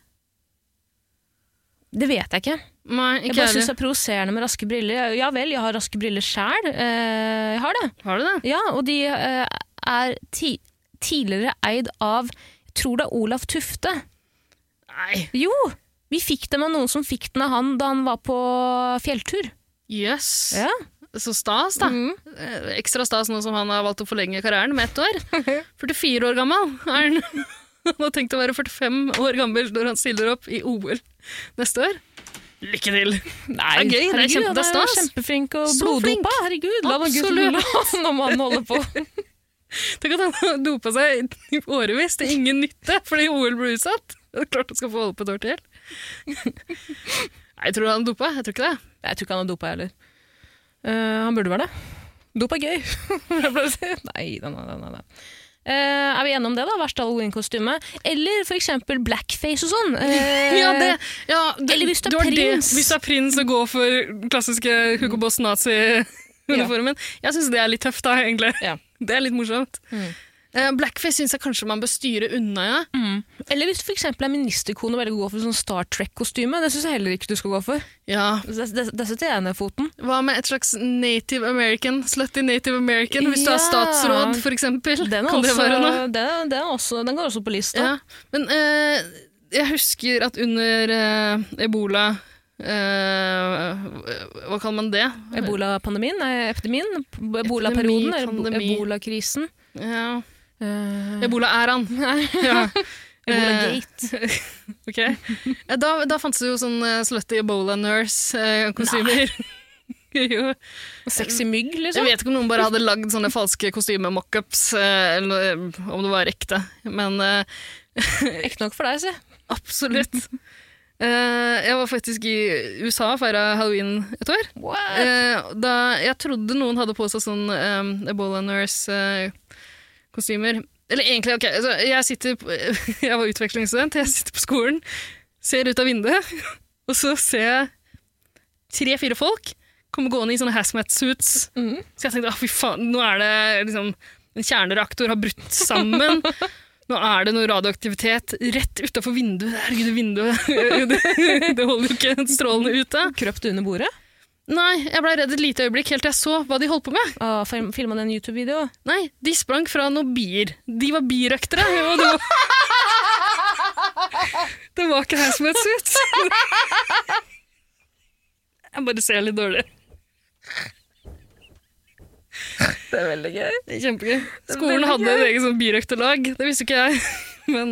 Det vet jeg ikke. Nei, Jeg bare syns det er provoserende med raske briller. Ja vel, jeg har raske briller sjæl. jeg har det. Har du det? Ja, og de eh, er ti tidligere eid av Jeg tror det er Olav Tufte. Nei. Jo! Vi fikk dem av noen som fikk den av han da han var på fjelltur. Jøss. Ja. Så stas, da. Mhm. Eh, Ekstra stas nå som han har valgt å forlenge karrieren med ett år. 44 år gammel er han. Han har tenkt å være 45 år gammel når han stiller opp i OL neste år. Lykke til! Nei, Det er gøy, det er herregud, kjempe- han det er stas. kjempeflink og Så bloddopa. Herregud, la nå Absolutt. gutten når man holder på. Tenk at han har dopa seg i årevis til ingen nytte fordi OL ble utsatt. Det er klart han skal få holde på et år til. Nei, tror han dopa. Jeg tror ikke det. Jeg tror ikke han har dopa, jeg heller. Uh, han burde være det. Dop er gøy. Jeg pleier si. nei, da, nei, nei, nei. Eh, er vi enige om det, da? Verste halloweenkostyme? Eller eksempel blackface og sånn. Eh, Ja, det, ja, det, Eller hvis du er prins. det. Hvis du er prins og går for klassiske Hugo Boss nazi-uniformen. Jeg syns det er litt tøft, da, egentlig. Ja. Det er litt morsomt. Mm. Eh, blackface syns jeg kanskje man bør styre unna, ja. Mm. Eller hvis du for eksempel er ministerkone og velger å gå for sånn Star Trek-kostyme. Det syns jeg heller ikke du skal gå for. ja. Det, det, det setter jeg ned foten. Hva med et slags native American? Slutty native American, hvis du er statsråd, eksempel. Den, kan også, være noe? den, den, også, den går også på lista. Ja. Men eh, jeg husker at under eh, ebola Uh, Hva kaller man det? Epidemien? Ebola-perioden? Ebola-krisen? Ja. Uh, Ebola-æraen. ja. Ebola-gate. Ok. Eh, Da, da fantes det jo sånn uh, slutty ebola nurse-kostymer. jo. Sexy mygg, liksom? Jeg vet ikke om noen bare hadde lagd sånne falske kostyme-mockups, uh, eller eh, om det var ekte. Men eh, Ekte nok for deg, si. absolutt. Uh, jeg var faktisk i USA og feira halloween et år. Eh, da jeg trodde noen hadde på seg sånn um, Ebola Nurse-kostymer. Eller egentlig, ok, altså, jeg sitter på, Jeg var utvekslingsstudent, jeg sitter på skolen, ser ut av vinduet, og så ser jeg tre-fire folk komme gående i sånne hazmat-suits. Mm. Så jeg tenkte «Å, fy faen, nå er det liksom En kjernereaktor har brutt sammen. Nå er det noe radioaktivitet rett utafor vinduet. Herregud, vinduet det, det holder jo ikke strålene ute. Krøpt under bordet? Nei, jeg ble redd et lite øyeblikk helt til jeg så hva de holdt på med. Å, film, Filma en YouTube-video? Nei, de sprang fra noen bier. De var birøktere. Og det var, det var ikke hazmat ut. Jeg bare ser litt dårlig. Det er veldig gøy. Det er Kjempegøy. Skolen hadde et eget sånn birøkterlag. Det visste ikke jeg. Men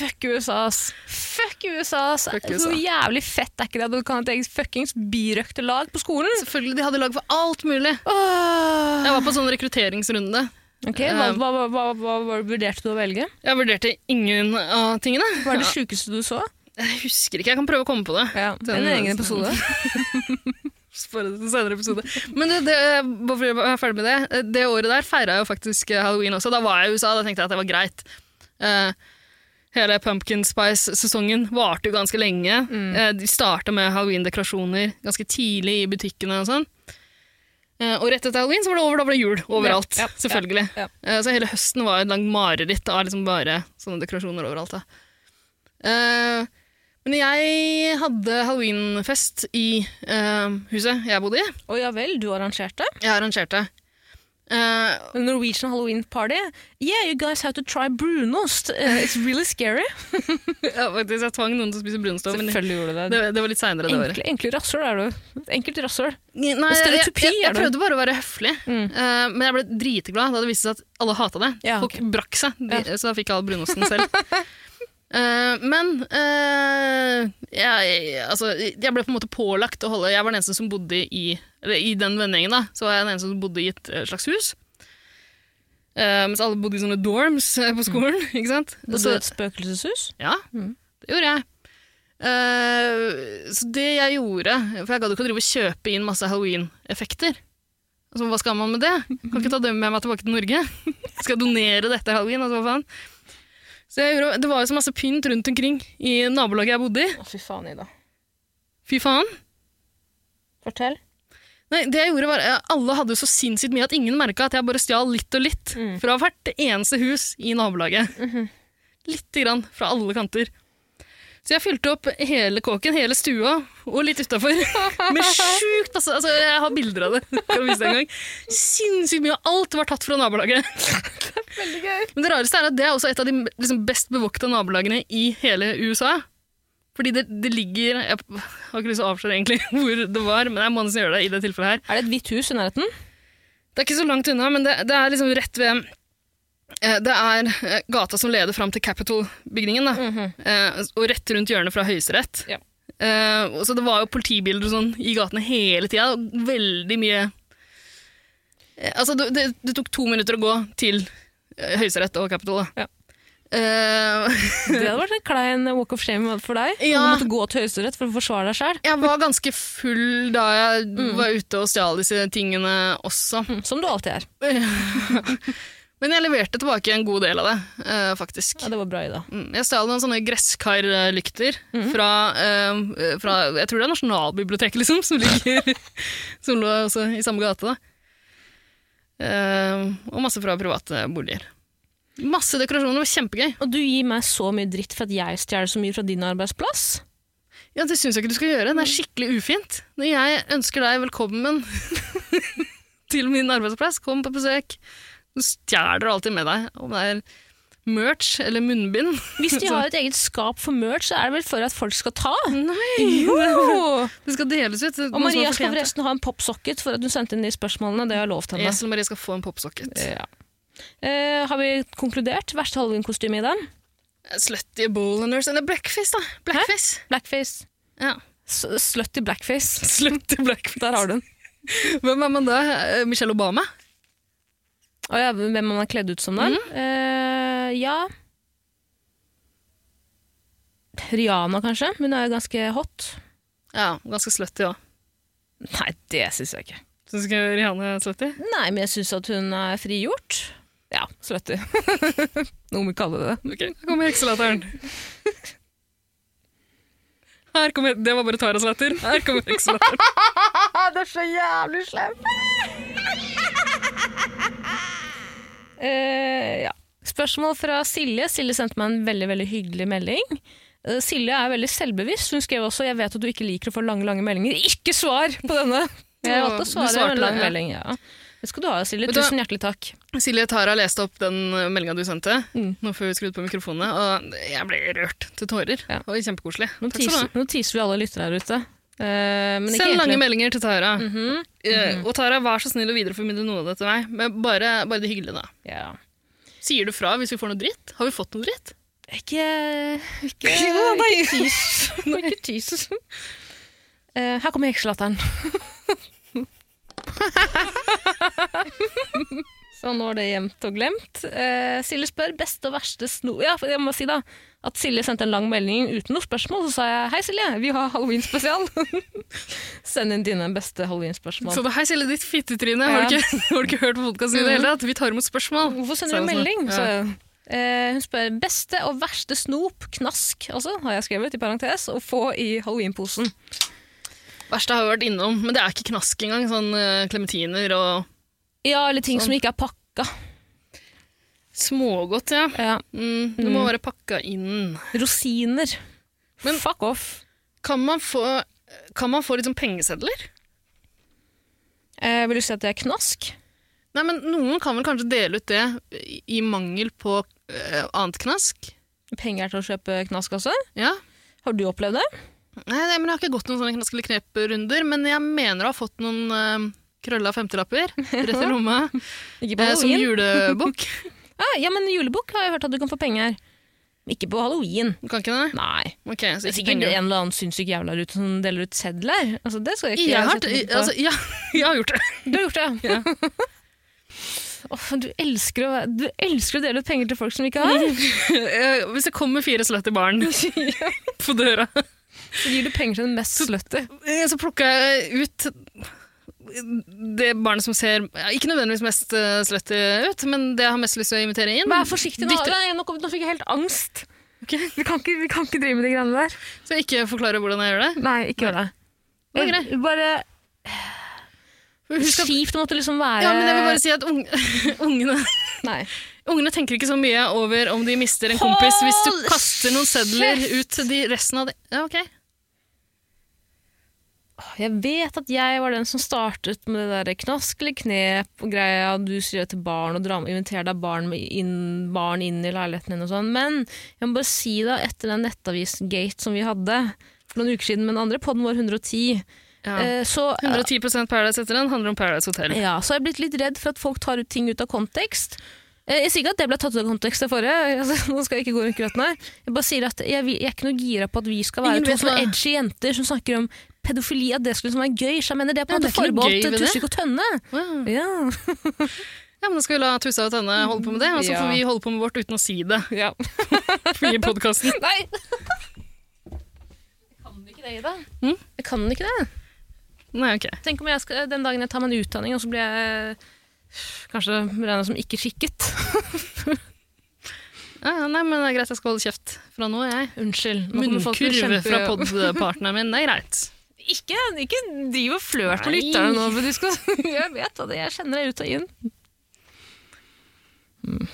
Fuck USA, ass. Fuck USA, ass. Fuck Så jævlig fett er ikke det at du kan ha et eget fuckings birøkterlag på skolen? selvfølgelig, de hadde lag for alt mulig. Åh. Jeg var på sånn rekrutteringsrunde. Ok, hva, hva, hva, hva, hva, vurderte du å velge? Jeg vurderte ingen av tingene. Hva er det sjukeste du så? Jeg husker ikke, jeg kan prøve å komme på det. Ja, er En egen episode. Spare det til senere episode. Men det, det, bare for å være ferdig med det, det året der feira jeg jo faktisk halloween også. Da var jeg i USA, da tenkte jeg at det var greit. Eh, hele Pumpkin Spice-sesongen varte jo ganske lenge. Eh, de starta med halloween-dekorasjoner ganske tidlig i butikkene og sånn. Eh, og rett etter halloween så var det over, da var det jul overalt. Ja, ja, selvfølgelig. ja. Eh, så hele høsten var et langt mareritt av liksom bare sånne dekorasjoner overalt. Da. Eh, men jeg hadde halloweenfest i eh, huset jeg bodde i. Å ja vel, du arrangerte? Jeg arrangerte. A Norwegian Halloween party? Yeah, you guys have to try brunost. Uh, it's really scary. ja, faktisk, jeg tvang noen til å spise brunost. Men Selvfølgelig gjorde du det. det, det var litt seinere det året. Enkle, enkle rasshøl er du. Enkelt rasshøl. Nei, jeg, jeg, stereotypi jeg, er prøvde bare å være høflig, Mm. uh, men jeg ble dritglad da det viste seg at alle hata det. Ja, Folk brakk seg, de, så da fikk jeg all brunosten selv. Eh, men uh, jeg, altså, jeg ble på en måte pålagt å holde Jeg var den eneste som bodde i Eller i den vennegjengen, da, så var jeg den eneste som bodde i et eh, slags hus. Uh, mens alle bodde i sånne dorms på skolen. ikke sant? Så- så et spøkelseshus? ja, Mm. det gjorde jeg. Så det jeg gjorde For jeg gadd ikke å drive og kjøpe inn masse halloween-effekter. Altså, hva skal man med det? Kan ikke ta det med meg tilbake til Norge. Skal jeg donere dette halloween? Altså, hva faen? Så jeg gjorde, det var jo så masse pynt rundt omkring i nabolaget jeg bodde i. Å, fy faen, Ida. Fy faen. Fortell. Nei, det jeg gjorde var, eh, Alle hadde jo så sinnssykt mye at ingen merka at jeg bare stjal litt og litt fra hvert eneste hus i nabolaget. Lite grann fra alle kanter. Så jeg fylte opp hele kåken, hele stua og litt utafor. Med sjukt masse altså, Jeg har bilder av det. Kan vise deg en gang. Sinnssykt mye. Alt var tatt fra nabolaget. Veldig gøy. Men det rareste er at det er også et av de liksom, best bevokta nabolagene i hele USA. Fordi det, det ligger Jeg har ikke lyst til å avsløre egentlig hvor det var, men jeg må nesten gjøre det i det tilfellet her. Er det et hvitt hus i nærheten? Det er ikke så langt unna, men det, det er liksom rett ved Det er eh, gata som leder fram til Capitol-bygningen, mm -hmm. og rett rundt hjørnet fra Høyesterett. Ja. Eh, så det var jo politibiler og sånn i gatene hele tida. Veldig mye eh, Altså, det, det, det tok to minutter å gå til eh, Høyesterett og Capitol. Da. Ja. Uh, Det hadde vært en klein walk of shame for deg. Ja. Du måtte gå til Høyesterett for å forsvare deg sjøl. jeg var ganske full da jeg var ute og stjal disse tingene også. Som du alltid er. Men jeg leverte tilbake en god del av det, uh, faktisk. Ja, det var bra, Ida. Mm, Jeg stjal noen sånne gresskarlykter fra, uh, fra Jeg tror det er Nasjonalbiblioteket, liksom, som ligger Som lå også i samme gate. da. Uh, og masse fra private boliger. Masse dekorasjoner, det var kjempegøy. Og du gir meg så mye dritt for at jeg stjeler så mye fra din arbeidsplass. Ja, Det syns jeg ikke du skal gjøre. Det er skikkelig ufint. Når jeg ønsker deg velkommen til min arbeidsplass, kom på besøk. Du stjeler alltid med deg, om det er merch eller munnbind. Hvis de har et eget skap for merch, så er det vel for at folk skal ta? Nei! Jo! Det skal deles ut. Og Maria skal forresten ha en popsocket for at hun sendte inn de spørsmålene. Det har jeg lovt henne. Esel Maria skal få en popsocket. Ja. Eh, har vi konkludert? Verste halloweenkostyme i den? Slutty bowlers Eller blackface, da. Blackface. Blackface. Ja. Slutty blackface. Slutty blackface. Der har du den. Hvem er man da? Eh, Michelle Obama? Og ja, hvem man er kledd ut som den? Uh, ja Rihanna, kanskje. Hun er jo ganske hot. Ja, ganske slutty òg. Nei, det syns jeg ikke. Syns ikke Rihanna er slutty? Nei, men jeg syns at hun er frigjort. Ja, slutty. Noe vi kaller det. Ok, her kommer hekselatteren. Her kommer, det var bare Taras latter. Her kommer hekselatteren. det er så jævlig slemt! Eh, ja. Spørsmål fra Silje. Silje sendte meg en veldig veldig hyggelig melding. Uh, Silje er veldig selvbevisst. Hun skrev også 'Jeg vet at du ikke liker å få lange lange meldinger'. Ikke svar på denne! Jeg valgte å svare en lang ja. melding. Ja. Det skal du ha, Silje. Tusen hjertelig takk. Silje Tara leste opp den meldinga du sendte, Mm. nå før vi skrudde på mikrofonene, og jeg ble rørt til tårer. Ja. Det var kjempekoselig. Nå teaser, nå teaser vi alle lyttere her ute. Uh, Send lange meldinger til Tara. Eh, Og Tara, vær så snill å videreformidle noe av det til meg. Men bare, bare det hyggelige, da. Yeah. Sier du fra hvis vi får noe dritt? Har vi fått noe dritt? Ikke Ikke, Jo, nei. ikke tis. ikke tis. Uh, her kommer hekselatteren. Så nå er det gjemt og glemt. Eh, Silje spør beste og verste sno... Ja, for jeg må si da at Silje sendte en lang melding uten noe spørsmål. Så sa jeg hei, Silje, vi har halloween-spesial. Send inn dine beste halloween-spørsmål. Så da, Hei, Silje, ditt fittetryne. Har, Ja. du ikke, har du ikke hørt på podkasten i det hele tatt? Vi tar imot spørsmål. Hvorfor sender du hun melding? sånn. Så, Ja. eh, hun spør beste og verste snop, knask, altså, har jeg skrevet i parentes, å få i halloweenposen. Verste har vi vært innom, men det er ikke knask engang. Sånn eh, klementiner og Ja, eller ting Sånn. som ikke er pakka. smågodt, ja. Ja. Mm, det må være pakka inn. Rosiner. Men- Fuck off. Kan man få, kan man få sånn pengesedler? Eh, vil du si at det er knask? Nei, men Noen kan vel kanskje dele ut det i- mangel på eh, annet knask? Penger til å kjøpe knask også? Ja. Har du opplevd det? Nei, nei, men Jeg har ikke gått noen sånne knask eller knep-runder, men jeg mener å ha fått noen uh, krølla femtilapper rett i lomma eh, som halloween? julebukk. Ah, ja, men julebukk har jeg hørt at du kan få penger. Ikke på halloween. Du kan ikke det? Nei. Okay, så Det ikke en eller annen sinnssyk jævla rute som deler ut sedler. Altså, det skal jeg ikke Jeg har, altså, ja, jeg har gjort det. Du har gjort det, ja. Oh, du, elsker å, du elsker å dele ut penger til folk som ikke har. Eh, Hvis det kommer fire slutty barn på døra, Så gir du penger til den mest slutty. Så, så plukker jeg ut det barnet som ser ikke nødvendigvis mest uh, slutty ut, men det jeg har mest lyst til å invitere inn. Vær forsiktig nå. Nei, nå, nå fikk jeg helt angst. Okay. Vi, kan ikke, vi kan ikke drive med de greiene der. Så jeg ikke forklare hvordan jeg gjør det. Nei, ikke gjør det. Er Bare Husk at, Skift måtte liksom være ja, men jeg vil bare si at unge, ungene, Nei. ungene tenker ikke så mye over om de mister en kompis hvis du kaster noen sedler ut til de resten av det. Ja, ok. Jeg vet at jeg var den som startet med det der knask eller knep og greia, du sier til barn og inviterer deg barn, inn, barn inn i leiligheten din og sånn, men jeg må bare si da, etter den nettavis-gate som vi hadde for noen uker siden med den andre podden vår 110, Ja. eh, så, 110% Paradise etter den handler om Paradise Hotel. ja, så jeg blitt litt redd for at folk tar ut ting ut av kontekst. Eh, Jeg sier ikke at det ble tatt ut av kontekst det forrige, altså, nå skal jeg ikke gå rundt grøten her. Jeg bare sier at jeg, jeg er ikke noe gira på at vi skal være Ingen to sånne edgy jenter som snakker om pedofili, at det skulle liksom være gøy. Så jeg mener det er på en måte forbeholdt. Tusvik og Tønne. Wow. Ja. Ja, men Da skal vi la Tussa og Tønne holde på med det, og så får vi holde på med vårt uten å si det ja. i podkasten. Nei! Jeg kan ikke det, Ida. Mm? Jeg kan ikke det. Nei, ok. Tenk om jeg skal, den dagen jeg tar meg en utdanning, og så blir jeg kanskje regna som ikke skikket. Ja, nei, men det er greit, jeg skal holde kjeft fra nå, jeg. Unnskyld. Munnkurv fra podpartneren min, det er greit. Ikke, ikke driv og flørt med lytterne nå, Men du skal, jeg vet det, jeg kjenner deg ut og inn. Mm.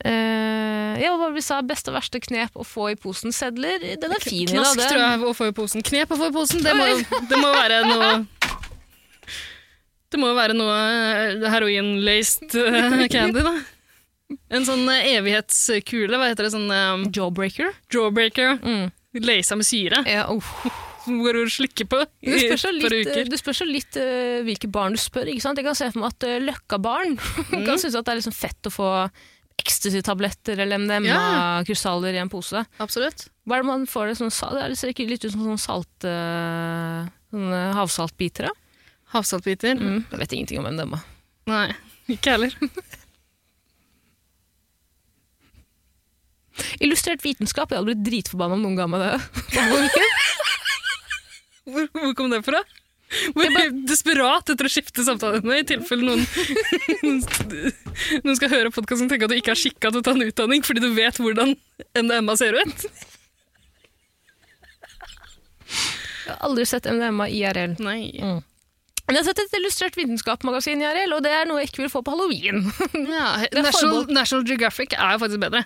Eh, ja, hva vi sa, beste og verste knep å få i posen sedler, den er fin. da. Knask det- tror jeg å få i posen. Knep å få i posen, det må, det må være noe Det må være noe eh, heroin-laced eh, candy, da. En sånn evighetskule, hva heter det, sånn um, Jawbreaker. jawbreaker. Mm. Laca med syre. Ja, oh. Som går og slikker på i et par uker. det spørs jo litt uh, hvilke barn du spør. Ikke sant? Jeg kan se for meg at uh, Løkka-barn Mm. kan synes at det er liksom fett å få ecstasy-tabletter eller MDMA-krystaller i en pose. Absolutt. Hva er det man får det? Sånn, det ser ikke litt ut som sånn salt, uh, sånne havsaltbiter. da. Havsaltbiter. Mm. Jeg vet ingenting om MDMA. Nei, ikke heller. Illustrert vitenskap, jeg hadde blitt dritforbanna om noen ga meg det. Hvor, hvor kom det fra? Hvor desperat etter å skifte samtaleemne i tilfelle noen, noen skal høre podkasten og tenke at du ikke er skikka til å ta en utdanning fordi du vet hvordan MDMA ser ut. Jeg har aldri sett MDMA IRL. Nei. Men jeg har sett et illustrert vitenskapsmagasin IRL, og det er noe jeg ikke vil få på halloween. Ja, National. National Geographic er jo faktisk bedre.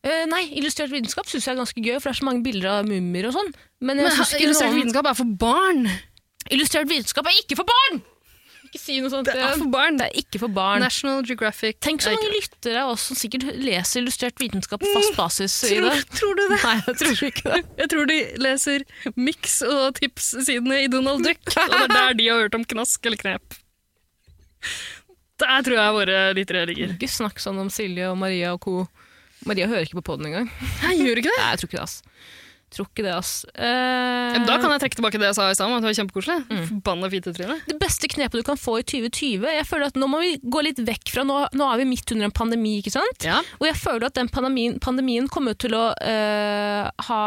Eh, nei, illustrert vitenskap syns jeg er ganske gøy, for det er så mange bilder av mummier og sånn. Men jeg Men illustrert noen... vitenskap er for barn! Illustrert vitenskap er ikke for barn! Ikke si noe sånt. Det er for barn. Det er ikke for barn. National Geographic Tenk så mange ikke- lyttere av oss som sikkert leser illustrert vitenskap på fast basis Mm, Tror, tror du det? Nei, jeg tror ikke det. Jeg tror de leser Mix og Tips-sidene i Donald Duck, og det er der de har hørt om knask eller knep. Der tror jeg våre lyttere ligger. Ikke snakk sånn om Silje og Maria og co. Maria hører ikke på poden engang. Jeg gjør ikke det. Nei, jeg tror ikke det, ass. Tror ikke det, ass. Eh, Da kan jeg trekke tilbake det jeg sa i stad det var kjempekoselig. Mm. Forbanna fitetryne. det beste knepet du kan få i 2020 Jeg føler at Nå må vi gå litt vekk fra Nå, nå er vi midt under en pandemi, ikke sant? Ja. Og jeg føler at den pandemien, pandemien kommer til å eh, ha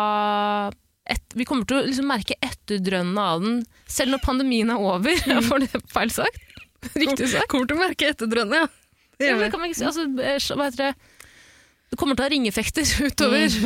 et, Vi kommer til å liksom merke etterdrønnene av den selv når pandemien er over. Var det feil sagt? Riktig sagt? Kommer til å merke etterdrønnene, ja. Det Ja, kan man ikke si, altså, eh, hva heter det? Det kommer til å ha ringeffekter utover.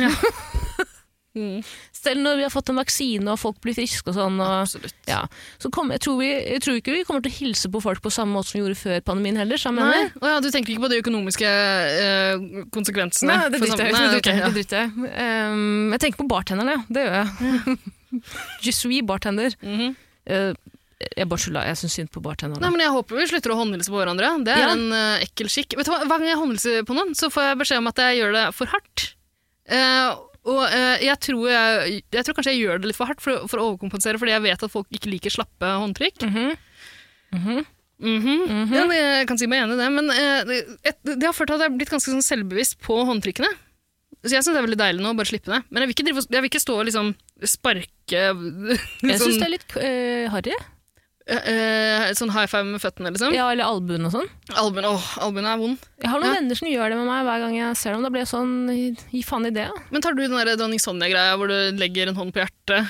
Mm. Selv når vi har fått en vaksine og folk blir friske og sånn. Og, ja. Så kom, jeg, tror vi, jeg tror ikke vi kommer til å hilse på folk på samme måte som vi gjorde før pandemien heller. Så Nei. Å ja, du tenker ikke på de økonomiske eh, konsekvensene? Nei, det driter jeg? Det jeg i. Um, jeg tenker på bartenderne, ja. Det gjør jeg. Just we bartender. Mm -hmm. Uh, jeg bare tulla. Jeg syns synd på bartenderne. Nei, men Jeg håper vi slutter å håndhilse på hverandre. Det er Ja. en uh, ekkel skikk. Vet du hva? Hver gang jeg håndhilser på noen, så får jeg beskjed om at jeg gjør det for hardt. Uh, og uh, jeg, tror jeg, jeg tror kanskje jeg gjør det litt for hardt for, for å overkompensere, fordi jeg vet at folk ikke liker slappe håndtrykk. Mhm. Mhm. Mhm. Ja, det, jeg kan si meg enig i det, men det, et, det har ført til at jeg har blitt ganske sånn selvbevisst på håndtrykkene. Så jeg syns det er veldig deilig nå å bare slippe det. Men jeg vil ikke, drive, jeg vil ikke stå og liksom sparke Jeg syns det er litt uh, harry. Eh, sånn high five med føttene, liksom. Ja, eller albuen og sånn. Albuen, åh, albuen er vond. Jeg har noen Ja. venner som gjør det med meg hver gang jeg ser dem. Da blir jeg sånn Gi faen i det. Men tar du den der dronning Sonja-greia hvor du legger en hånd på hjertet?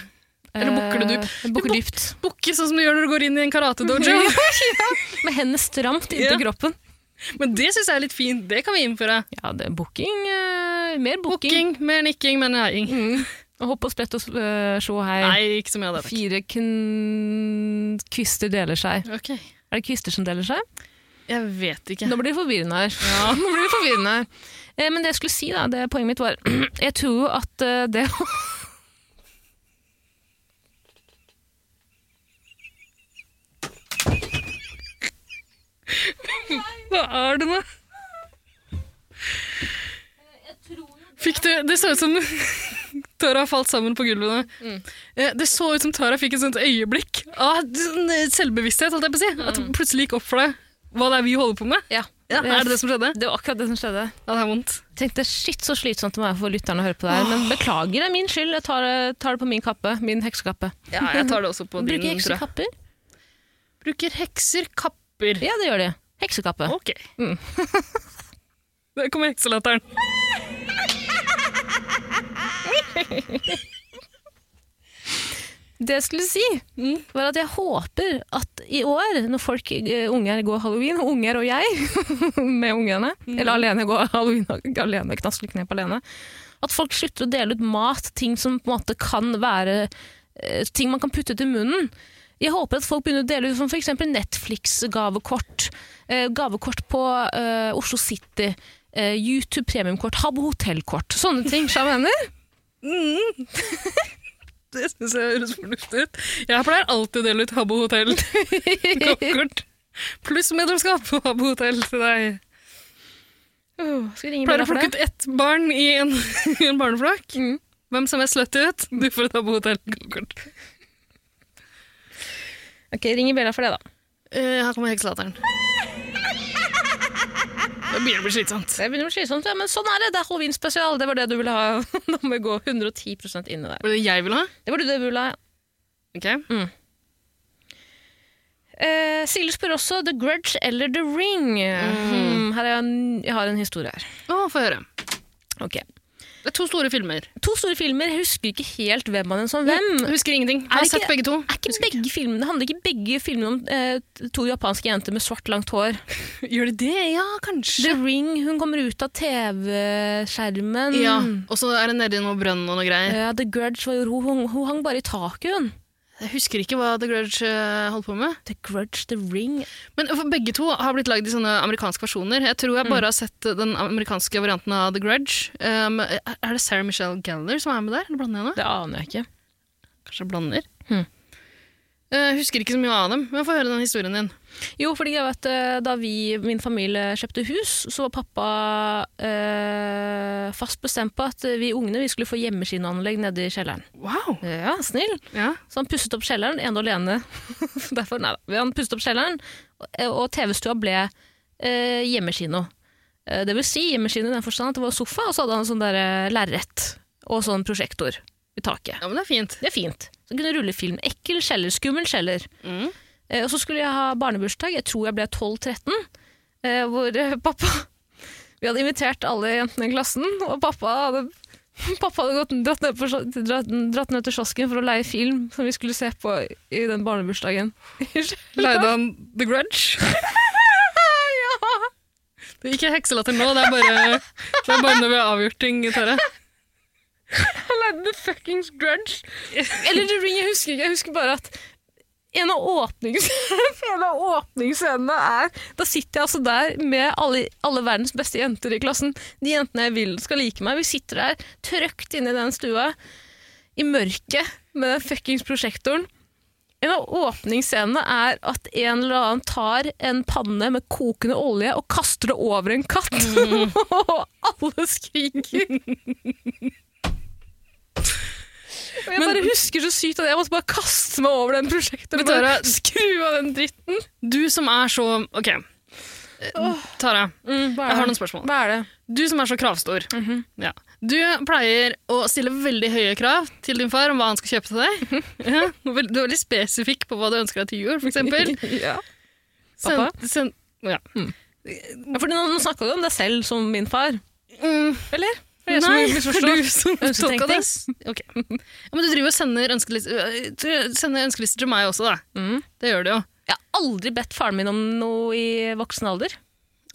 Eller bukker du dypt? Eh, bukker dypt. Bukker sånn som du gjør når du går inn i en karate-dojo. Med hendene stramt inntil Ja. kroppen. Men det syns jeg er litt fint. Det kan vi innføre. Ja, det er booking. Uh, mer booking. Booking, mer nikking, mer nei. Mm. Hopp og sprett og uh, sjå hei. Nei, ikke så mye av det. takk. Fire kvister deler seg. Okay. Er det kvister som deler seg? Jeg vet ikke. Nå blir det forvirrende her. Nå blir det forvirrende her. Eh, men det jeg skulle si, da, det poenget mitt var Jeg tror jo at uh, det å Hva er det nå? Fikk du Det så ut som Tara falt sammen på gulvet nå. Eh, Det så ut som Tara fikk et sånt øyeblikk av sånn, eh, selvbevissthet, holdt jeg på å si. At det plutselig gikk opp for deg hva det er vi holder på med. Ja, Ja, er det det som skjedde? det var akkurat det som skjedde. Ja, det er vondt. Jeg tenkte shit, så slitsomt det må være for lytterne å høre på det her. Men beklager, det er min skyld. Jeg tar det, tar det på min kappe. Min heksekappe. Ja, jeg tar det også på din, Bruker hekser kapper? Bruker hekser kapper. Ja, det gjør de. Heksekappe. Ok. Mm. Der kommer hekselatteren. Det jeg skulle si, var at jeg håper at i år, når folk, eh, unger går halloween, unger og jeg, med ungene, eller alene går halloween alene, knaskeknep alene, at folk slutter å dele ut mat, ting som på en måte kan være eh, ting man kan putte til munnen. Jeg håper at folk begynner å dele ut som f.eks. Netflix-gavekort, eh, gavekort på Oslo City, eh, YouTube premiumkort, Habbo hotellkort, sånne ting. Skjønner du mener? Det syns jeg høres fornuftig ut. Jeg pleier alltid å dele ut Habbo hotell. Gavekort. Pluss medlemskap på Habbo hotell til deg. Uh, Pleier å plukke ut ett barn i en, i en barneflokk. Mm. Hvem som er slutty ut, du får et Habbo hotell-gavekort. Ok, ringer Bella for det, da. Uh, her kommer hekselatteren. Det begynner å bli slitsomt. Det begynner å bli slitsomt, ja, men sånn er det. Det er halloween-spesial. Det var det du ville ha. Nå må vi gå 110 inn i det. Var det jeg ville ha? Det var det du ville ha. Ok. Eh, Silje spør også The Grudge eller The Ring. Hmm, her er jeg, en, jeg har en historie her. Å, få høre. Ok. Det er to store filmer. To store filmer. Jeg husker ikke helt hvem av dem som hvem. Jeg husker ingenting. Jeg har ikke, sett begge to. Er ikke Husker begge filmene, handler ikke begge filmene om eh, to japanske jenter med svart, langt hår? Gjør det det? Ja, kanskje. The Ring, hun kommer ut av TV-skjermen. Ja, Og så er det nedi noe brønn og noe greier. Ja, The Grudge var jo ro, hun, hun hang bare i taket, hun. Jeg husker ikke hva The Grudge eh, holdt på med. The Grudge, The Ring Men for begge to har blitt lagd i sånne amerikanske versjoner. Jeg tror jeg bare har sett den amerikanske varianten av The Grudge. Um, er det Sarah Michelle Gellar som er med der? Eller blander jeg nå? Det aner jeg ikke. Kanskje jeg blander? Hmm. Jeg husker ikke så mye av dem, men få høre den historien din. Jo, fordi jeg vet, eh, da vi, min familie kjøpte hus, så var pappa eh, fast bestemt på at vi ungene vi skulle få hjemmeskineanlegg nede i kjelleren. Wow! Ja, snill. Ja. Så han pusset opp kjelleren, ene og alene. Derfor, nei. Han pusset opp kjelleren, og- TV-stua ble eh, hjemmekino. Eh, det vil si hjemmekino i den forstand at det var sofa, og så hadde han sånn der eh, lerret og sånn prosjektor i taket. ja, men det er fint. Det er fint. Så kunne rulle film. Ekkel kjeller, skummel kjeller. Mm. Eh, og så skulle jeg ha barnebursdag, jeg tror jeg ble 12-13, eh, hvor eh, pappa Vi hadde invitert alle jentene i klassen, og pappa hadde, pappa hadde gått, dratt, ned på, dratt, dratt ned til kiosken for å leie film som vi skulle se på i den barnebursdagen. Leide han The Grudge? ja! Det er ikke hekselatter nå, det er bare, det er bare når vi har avgjort ting, Tare. Han leide The Fuckings Grudge. Eller The Ring, jeg husker ikke. Jeg husker bare at en av, en av åpningsscenene er Da sitter jeg altså der med alle, alle verdens beste jenter i klassen. De jentene jeg vil skal like meg. Vi sitter der trøkt inne i den stua i mørket med den fuckings prosjektoren. En av åpningsscenene er at en eller annen tar en panne med kokende olje og kaster det over en katt. og alle skriker. Og jeg bare husker så sykt at jeg måtte bare kaste meg over den prosjektet. Tara- Bare skru av den dritten. Du som er så Ok. Tara, Mm, jeg har noen spørsmål. Hva er det? Du som er så kravstor. ja. Du pleier å stille veldig høye krav til din far om hva han skal kjøpe til deg. Ja. Du er veldig spesifikk på hva du ønsker deg til jul, eksempel. ja. Send, Pappa? send, ja. Ja, for nå, nå snakka du om deg selv som min far. Mm, Eller? Jeg som Nei, misforstår. det er du som tok tolka det. Okay. Ja, men du driver og sender ønskelister, øh, sender ønskelister til meg også, da. Mm. Det gjør du jo. Jeg har aldri bedt faren min om noe i voksen alder.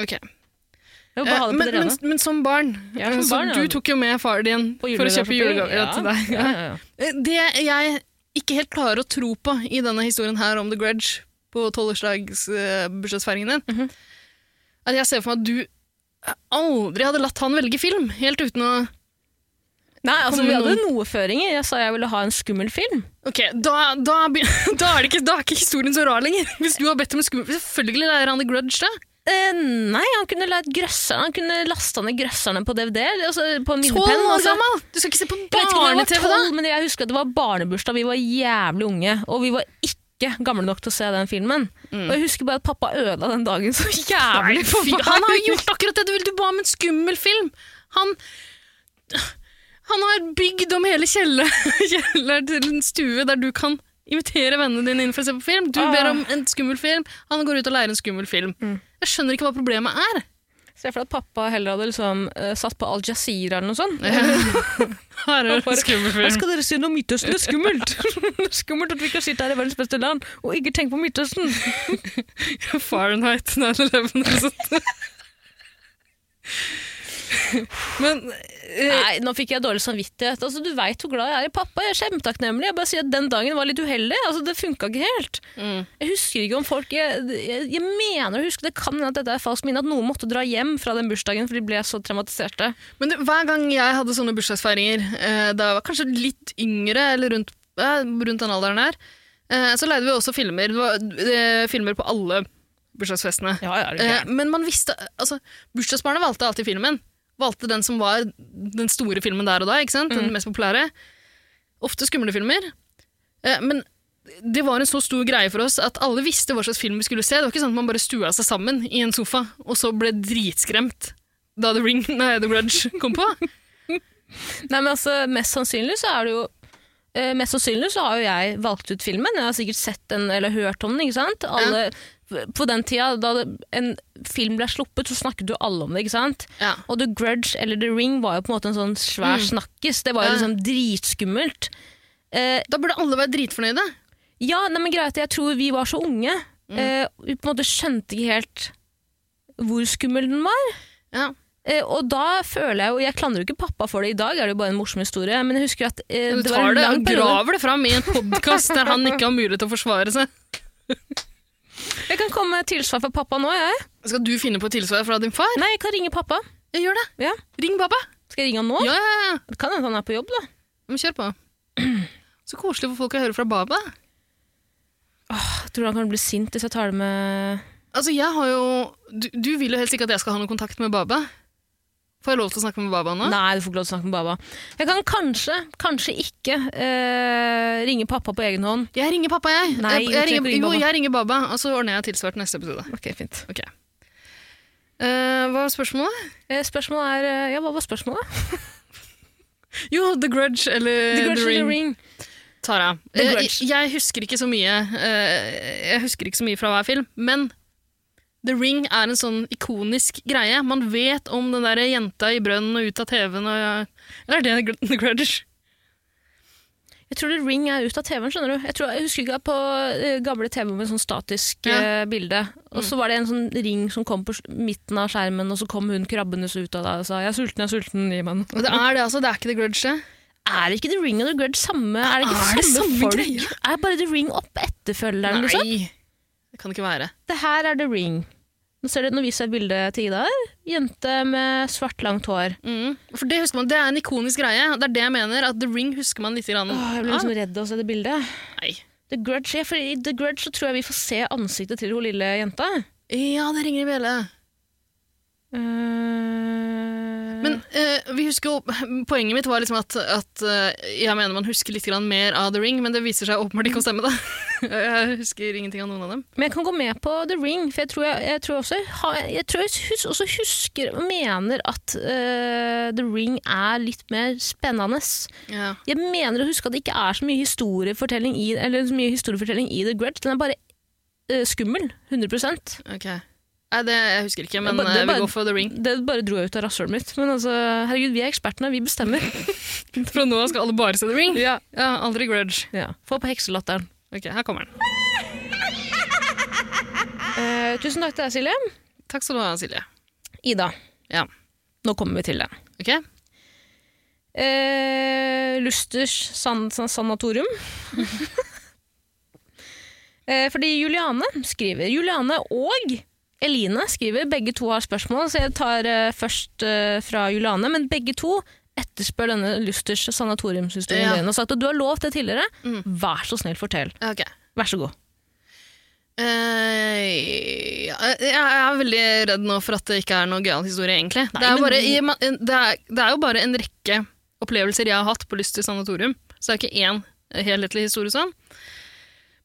Ok. Eh, men, men, men som barn, Ja, som så barn, ja. du tok jo med faren din for å kjøpe julegave ja. til deg. Ja, ja, ja. Eh, Det jeg ikke helt klarer å tro på i denne historien her om The Grudge på tolvårsdagsbursdagsfeiringen bursdagsfeiringen din, Mhm. er at jeg ser for meg at du aldri hadde latt han velge film, helt uten å Nei, altså Vi hadde noen- noe føringer. Jeg sa jeg ville ha en skummel film. Ok, da, da, da, er ikke, da er ikke historien så rar lenger. Hvis du har bedt om en skummel Selvfølgelig lærer han The Grudge det. Eh, nei, han kunne lært grøsserne. Han kunne lasta ned grøsserne på DVD. Altså, på en Tolv år Altså. gammel! Du skal ikke se på barne-TV da! 12, men jeg husker at det var barnebursdag. Vi var jævlig unge, og vi var ikke gamle nok til å se den filmen. Og jeg husker bare at pappa ødela den dagen så jævlig for meg. han har gjort akkurat det du vil! Du ba om en skummel film! Han Han har bygd om hele kjelleren kjeller til en stue der du kan invitere vennene dine inn for å se på film. Du Ah. ber om en skummel film, han går ut og leier en skummel film. Jeg skjønner ikke hva problemet er. Se for deg at pappa heller hadde liksom, eh, satt på Al Jazeera eller noe sånt. Her er en skummel Her film. skal dere se noe Midtøsten, det er skummelt! det er skummelt at vi kan sitte her i verdens beste land og ikke tenke på Midtøsten. Fahrenheit 9-11 eller sånt. Men eh, Nei, nå fikk jeg dårlig samvittighet. Altså, du veit hvor glad jeg er i pappa. Jeg er kjempetakknemlig. Jeg bare sier at den dagen var litt uheldig. Altså, det funka ikke helt. Mm. Jeg husker ikke om folk Jeg, jeg, jeg mener å huske det kan hende at dette er falskt minne, at noen måtte dra hjem fra den bursdagen for de ble så traumatiserte. Men du, hver gang jeg hadde sånne bursdagsfeiringer, eh, da jeg var kanskje litt yngre, eller rundt, eh, rundt den alderen her, eh, så leide vi også filmer. Det var eh, filmer på alle bursdagsfestene. Ja, ja, Eh, men man visste, altså, bursdagsbarnet valgte alltid filmen. Valgte den som var den store filmen der og da, ikke sant? den mest populære. Ofte skumle filmer. Eh, men det var en så stor greie for oss at alle visste hva slags film vi skulle se. Det var ikke sånn at man bare stua seg sammen i en sofa, og så ble dritskremt da The Ring, nei, The Grudge kom på. Nei, men altså, mest sannsynlig så er det jo eh, Mest sannsynlig så har jo jeg valgt ut filmen. Jeg har sikkert sett den eller hørt om den. ikke sant? Alle, På den tida da en film ble sluppet, så snakket jo alle om det. ikke sant? Ja. Og The Grudge eller The Ring var jo på en måte en sånn svær Mm. snakkis. Det var jo liksom dritskummelt. Eh, Da burde alle være dritfornøyde. ja, nei, men greit, jeg tror vi var så unge. Mm. Eh, vi på en måte skjønte ikke helt hvor skummel den var. Ja. Eh, og da føler jeg jo Jeg klandrer jo ikke pappa for det i dag, er det jo bare en morsom historie. Men jeg husker at eh, Du det var tar en det lang og graver det fram i en podkast der han ikke har mulighet til å forsvare seg. Jeg kan komme med tilsvar for pappa nå, jeg. Skal du finne på tilsvar fra din far? Nei, jeg kan ringe pappa. Jeg gjør det. Ja. Ring pappa. Skal jeg ringe han nå? Ja, ja, ja. Det kan hende han er på jobb, da. Men kjør på. Så koselig for folk å høre fra Baba. Åh, tror han kan bli sint hvis jeg tar det med Altså, jeg har jo du, du vil jo helst ikke at jeg skal ha noe kontakt med Baba. Får jeg lov til å snakke med Baba nå? Nei, du får ikke lov til å snakke med baba. Jeg kan kanskje, kanskje ikke eh, ringe pappa på egen hånd. Jeg ringer pappa, jeg. Nei, jeg, jeg ringer, jo, jeg ringer Baba, og så ordner jeg tilsvart til neste episode. Ok, fint. Okay. Eh, hva var spørsmålet? Eh, spørsmålet er eh, Ja, hva var spørsmålet? Jo, The Grudge eller The Grudge eller Ring. Tara, The eh, Grudge. jeg, jeg husker ikke så mye eh, Jeg husker ikke så mye fra hver film, men The Ring er en sånn ikonisk greie. Man vet om den der jenta i brønnen og ut av TV-en og Eller er det The Grudge? Jeg tror The Ring er ut av TV-en, skjønner du. Jeg, tror, jeg husker ikke på eh, gamle TV med sånn statisk Ja. eh, bilde. Og så var det en sånn ring som kom på midten av skjermen, og så kom hun krabbende ut av det og sa 'jeg er sulten, jeg er sulten, gi meg noe'. Det er det, altså. Det er ikke The Grudge, det. Er ikke The Ring og The Grudge samme? Er det ikke Er det samme, samme folk? greia? Er bare The Ring opp etterfølgeren, liksom? Nei, det kan ikke være. Det her er The Ring. Nå, ser du, nå viser jeg et bilde til Ida her. Jente med svart, langt hår. Mm. For det husker man, det er en ikonisk greie. Det er det jeg mener, at The Ring husker man litt grann. Åh, jeg blir liksom redd av å se det bildet. Ah, nei. The Grudge, ja, for I The Grudge så tror jeg vi får se ansiktet til hun lille jenta. Ja, det ringer i bjelle. Eh, Men eh, vi husker jo, poenget mitt var liksom at, at eh, jeg mener man husker litt grann mer av The Ring, men det viser seg åpenbart ikke å stemme. da. jeg husker ingenting av noen av dem. Men jeg kan gå med på The Ring, for jeg tror jeg, jeg, tror også, jeg, tror jeg hus, også husker og mener at uh, The Ring er litt mer spennende. Ja. Jeg mener å huske at det ikke er så mye historiefortelling i, eller så mye historiefortelling i The Grudge. Den er bare uh, skummel. 100 Ok. Nei, det jeg husker ikke, men bare- eh, vi går for the ring. Det bare dro jeg ut av rasshølet mitt. Men altså, herregud, vi er ekspertene, vi bestemmer. Fra nå av skal alle bare se the ring. ja. Ja, aldri grudge. ja. Få på hekselatteren. Ok, her kommer den. Eh, tusen takk til deg, Silje. Takk skal du ha, Silje. Ida, Ja. nå kommer vi til det. Ok? Eh, Lusters san san sanatorium. eh, fordi Juliane skriver Juliane og Eline skriver, begge to har spørsmål, så jeg tar eh, først eh, fra Juliane. Men begge to etterspør denne Lusters sanatoriumshistorien Ja. din og sagt at du har lovt det tidligere. Mm. Vær så snill, fortell. Okay. Vær så god. Uh, ja, jeg er veldig redd nå for at det ikke er noe gøyal historie, egentlig. Nei, det, er bare, i- ma- det, er, det er jo bare en rekke opplevelser jeg har hatt på lyst sanatorium, så det er ikke én helhetlig historie sånn.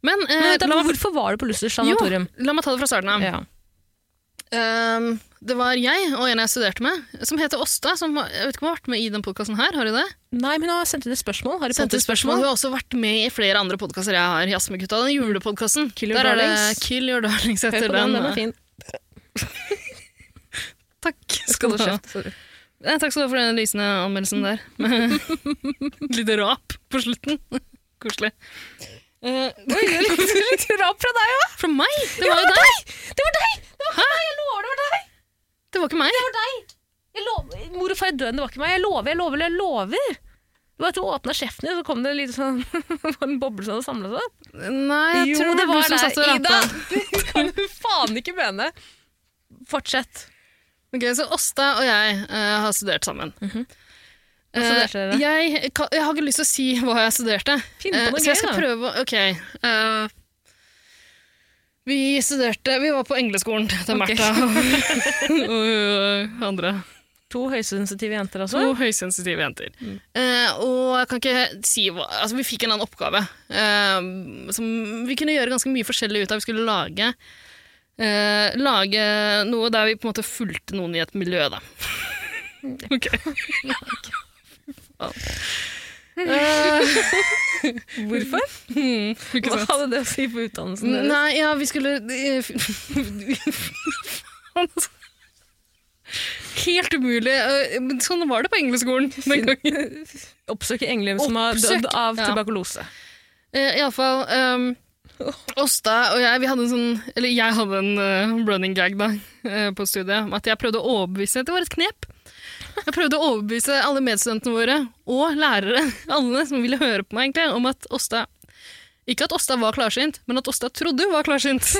Men, uh, Men, vent, da, la, hvorfor var du på Lusters sanatorium? jo, la meg ta det fra starten av. Ja. Ehm, det var jeg og en jeg studerte med, som heter Åsta. Som, har- jeg vet ikke om hun har vært med i den podkasten her. Har du det? Nei, men hun har sendt inn et spørsmål. Har sendt et spørsmål. Hun har også vært med i flere andre podkaster jeg har. Jazz med den julepodkasten. Kill Your Der er det Kill Your Darlings Hør på den, den. den er fin. Takk skal du ha. Takk skal du ha for den lysende anmeldelsen der. Med et lite rap på slutten. Koselig. Oi, det er litt, litt rap fra deg òg! fra meg? Det var jo deg! Det var deg! Det var deg! Jeg lover det var deg! Det var ikke meg. Det var deg! Jeg lover. Mor og far er døden, det var ikke meg. Jeg lover, jeg lover, jeg lover. Det var at du åpna kjeften din, så kom det litt sånn var en boble som hadde samla seg. Nei, jeg tror det var du som satt og Ida! Det kan du faen ikke mene. Fortsett. Ok, så Åsta og jeg uh, har studert sammen. Mm Hva Eh, jeg, jeg har ikke lyst til å si hva jeg studerte. Gøy da. så jeg skal da. prøve å- Ok. Uh, vi studerte Vi var på engleskolen til okay. Märtha og, og andre. To høysensitive jenter, altså. To høysensitive jenter. Eh, og jeg kan ikke si hva Altså, vi fikk en annen oppgave som vi kunne gjøre ganske mye forskjellig ut av. Vi skulle lage Lage noe der vi på en måte fulgte noen i et miljø, da. ok. Eh, Hvorfor? hmm, Hva hadde det å si på utdannelsen deres? Nei, ja, vi skulle Helt umulig. Eh, Sånn var det på engleskolen den gangen. Oppsøke engler som har dødd av tuberkulose. Eh, Iallfall um, Åsta og jeg, vi hadde en sånn Eller jeg hadde en uh, running gag da uh, på studiet om at jeg prøvde å overbevise Det var et knep. Jeg prøvde å overbevise alle medstudentene våre og lærere, alle som ville høre på meg, egentlig, om at Åsta Ikke at Åsta var klarsynt, men at Åsta trodde hun var klarsynt.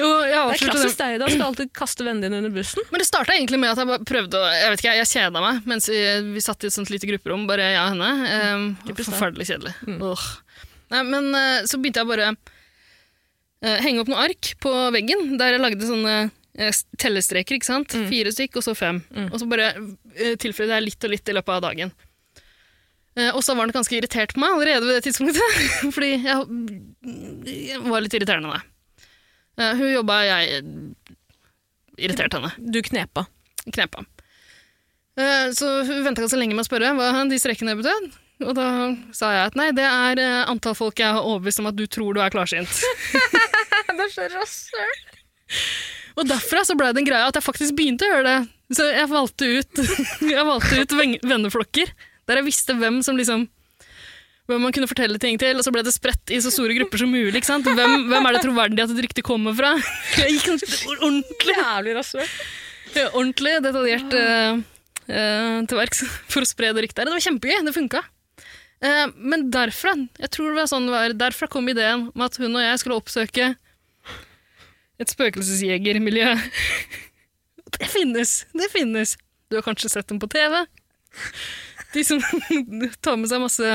Det er klassisk deg, da. Skal alltid kaste vennene dine under bussen. Men det starta egentlig med at jeg prøvde å Jeg vet ikke, jeg kjeda meg mens vi, vi satt i et sånt lite grupperom, bare jeg og henne. Um, forferdelig kjedelig. Åh. Nei, men eh, så begynte jeg bare uh, henge opp noen ark på veggen, der jeg lagde sånne tellestreker, ikke sant? Fire stykk, og så fem. Og så bare uh, tilføyde jeg litt og litt i løpet av dagen. Eh, og så var han ganske irritert på meg allerede ved det tidspunktet, fordi jeg, jeg var litt irriterende da. Eh, hun jobba, jeg irriterte henne Du knepa. knepa. Eh, Så hun venta ganske lenge med å spørre hva de strekene betød. Og da sa jeg at nei, det er eh, antall folk jeg har overbevist om at du tror du er klarsynt. Det er så rasshøl. Og derfra så ble det en greie at jeg faktisk begynte å gjøre det. Så jeg valgte ut, jeg valgte ut venneflokker der jeg visste hvem som liksom hvem man kunne fortelle ting til, og så ble det spredt i så store grupper som mulig. ikke sant? Hvem, hvem er det troverdig at et rykte kommer fra? Jeg gikk ordentlig Jævlig rasshøl. Ja, ordentlig detaljert uh, eh, til verks for å spre det ryktet. Det var kjempegøy, det funka. Uh, men derfra jeg tror det var sånn var, derfra kom ideen om at hun og jeg skulle oppsøke et spøkelsesjegermiljø. Det finnes! Det finnes! Du har kanskje sett dem på TV? De som tar med seg masse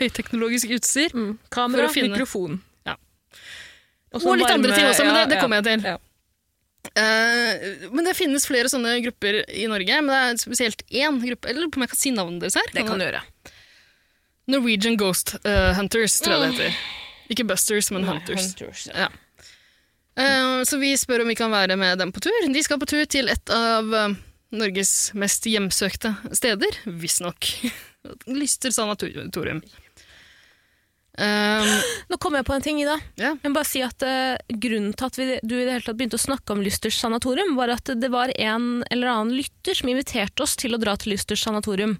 høyteknologisk utstyr. Mm. Kamera, mikrofon. Ja. Og, Og litt andre ting også, men det, det kommer jeg til. Ja. Uh, men det finnes flere sånne grupper i Norge, men det er spesielt én gruppe. Eller om jeg kan si navnet deres her? Det kan du gjøre. Norwegian Ghost uh, Hunters, tror jeg det heter. Ikke Busters, men Hunters. Hunters. Ja. Eh, så vi spør om vi kan være med dem på tur. De skal på tur til et av eh, Norges mest hjemsøkte steder, visstnok. Lyster sanatorium. Um, Nå kom jeg på en ting, Ida. Yeah. Jeg må bare si at uh, Grunnen til at vi, du i det hele tatt begynte å snakke om Lysters sanatorium, var at det var en eller annen lytter som inviterte oss til å dra til Lysters sanatorium.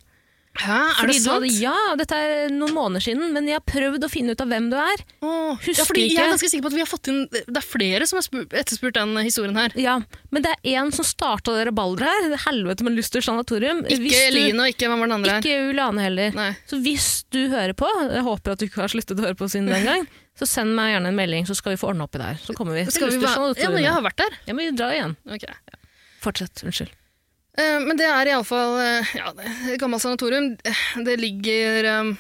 Hæ, er det sant? hadde, ja, dette er noen måneder siden, men jeg har prøvd å finne ut av hvem du er. Åh, Husker ja, fordi Jeg er ganske sikker på at vi har fått inn Det er flere som har etterspurt den historien her. Ja, Men det er en som starta det rabalderet her. Det er helvete med Luster sanatorium. Ikke Eline og ikke hvem var den andre her. Ikke Ulane heller. Nei. Så hvis du hører på, jeg håper at du ikke har sluttet å høre på siden den gang, så send meg gjerne en melding, så skal vi få ordne opp i det her. Så kommer vi Skal vi være... Ja, men jeg har vært der. Ja, men vi drar igjen. Ok. Fortsett. Unnskyld. Eh, men det er iallfall uh, ja, et gammelt sanatorium. Eh, Det ligger eh,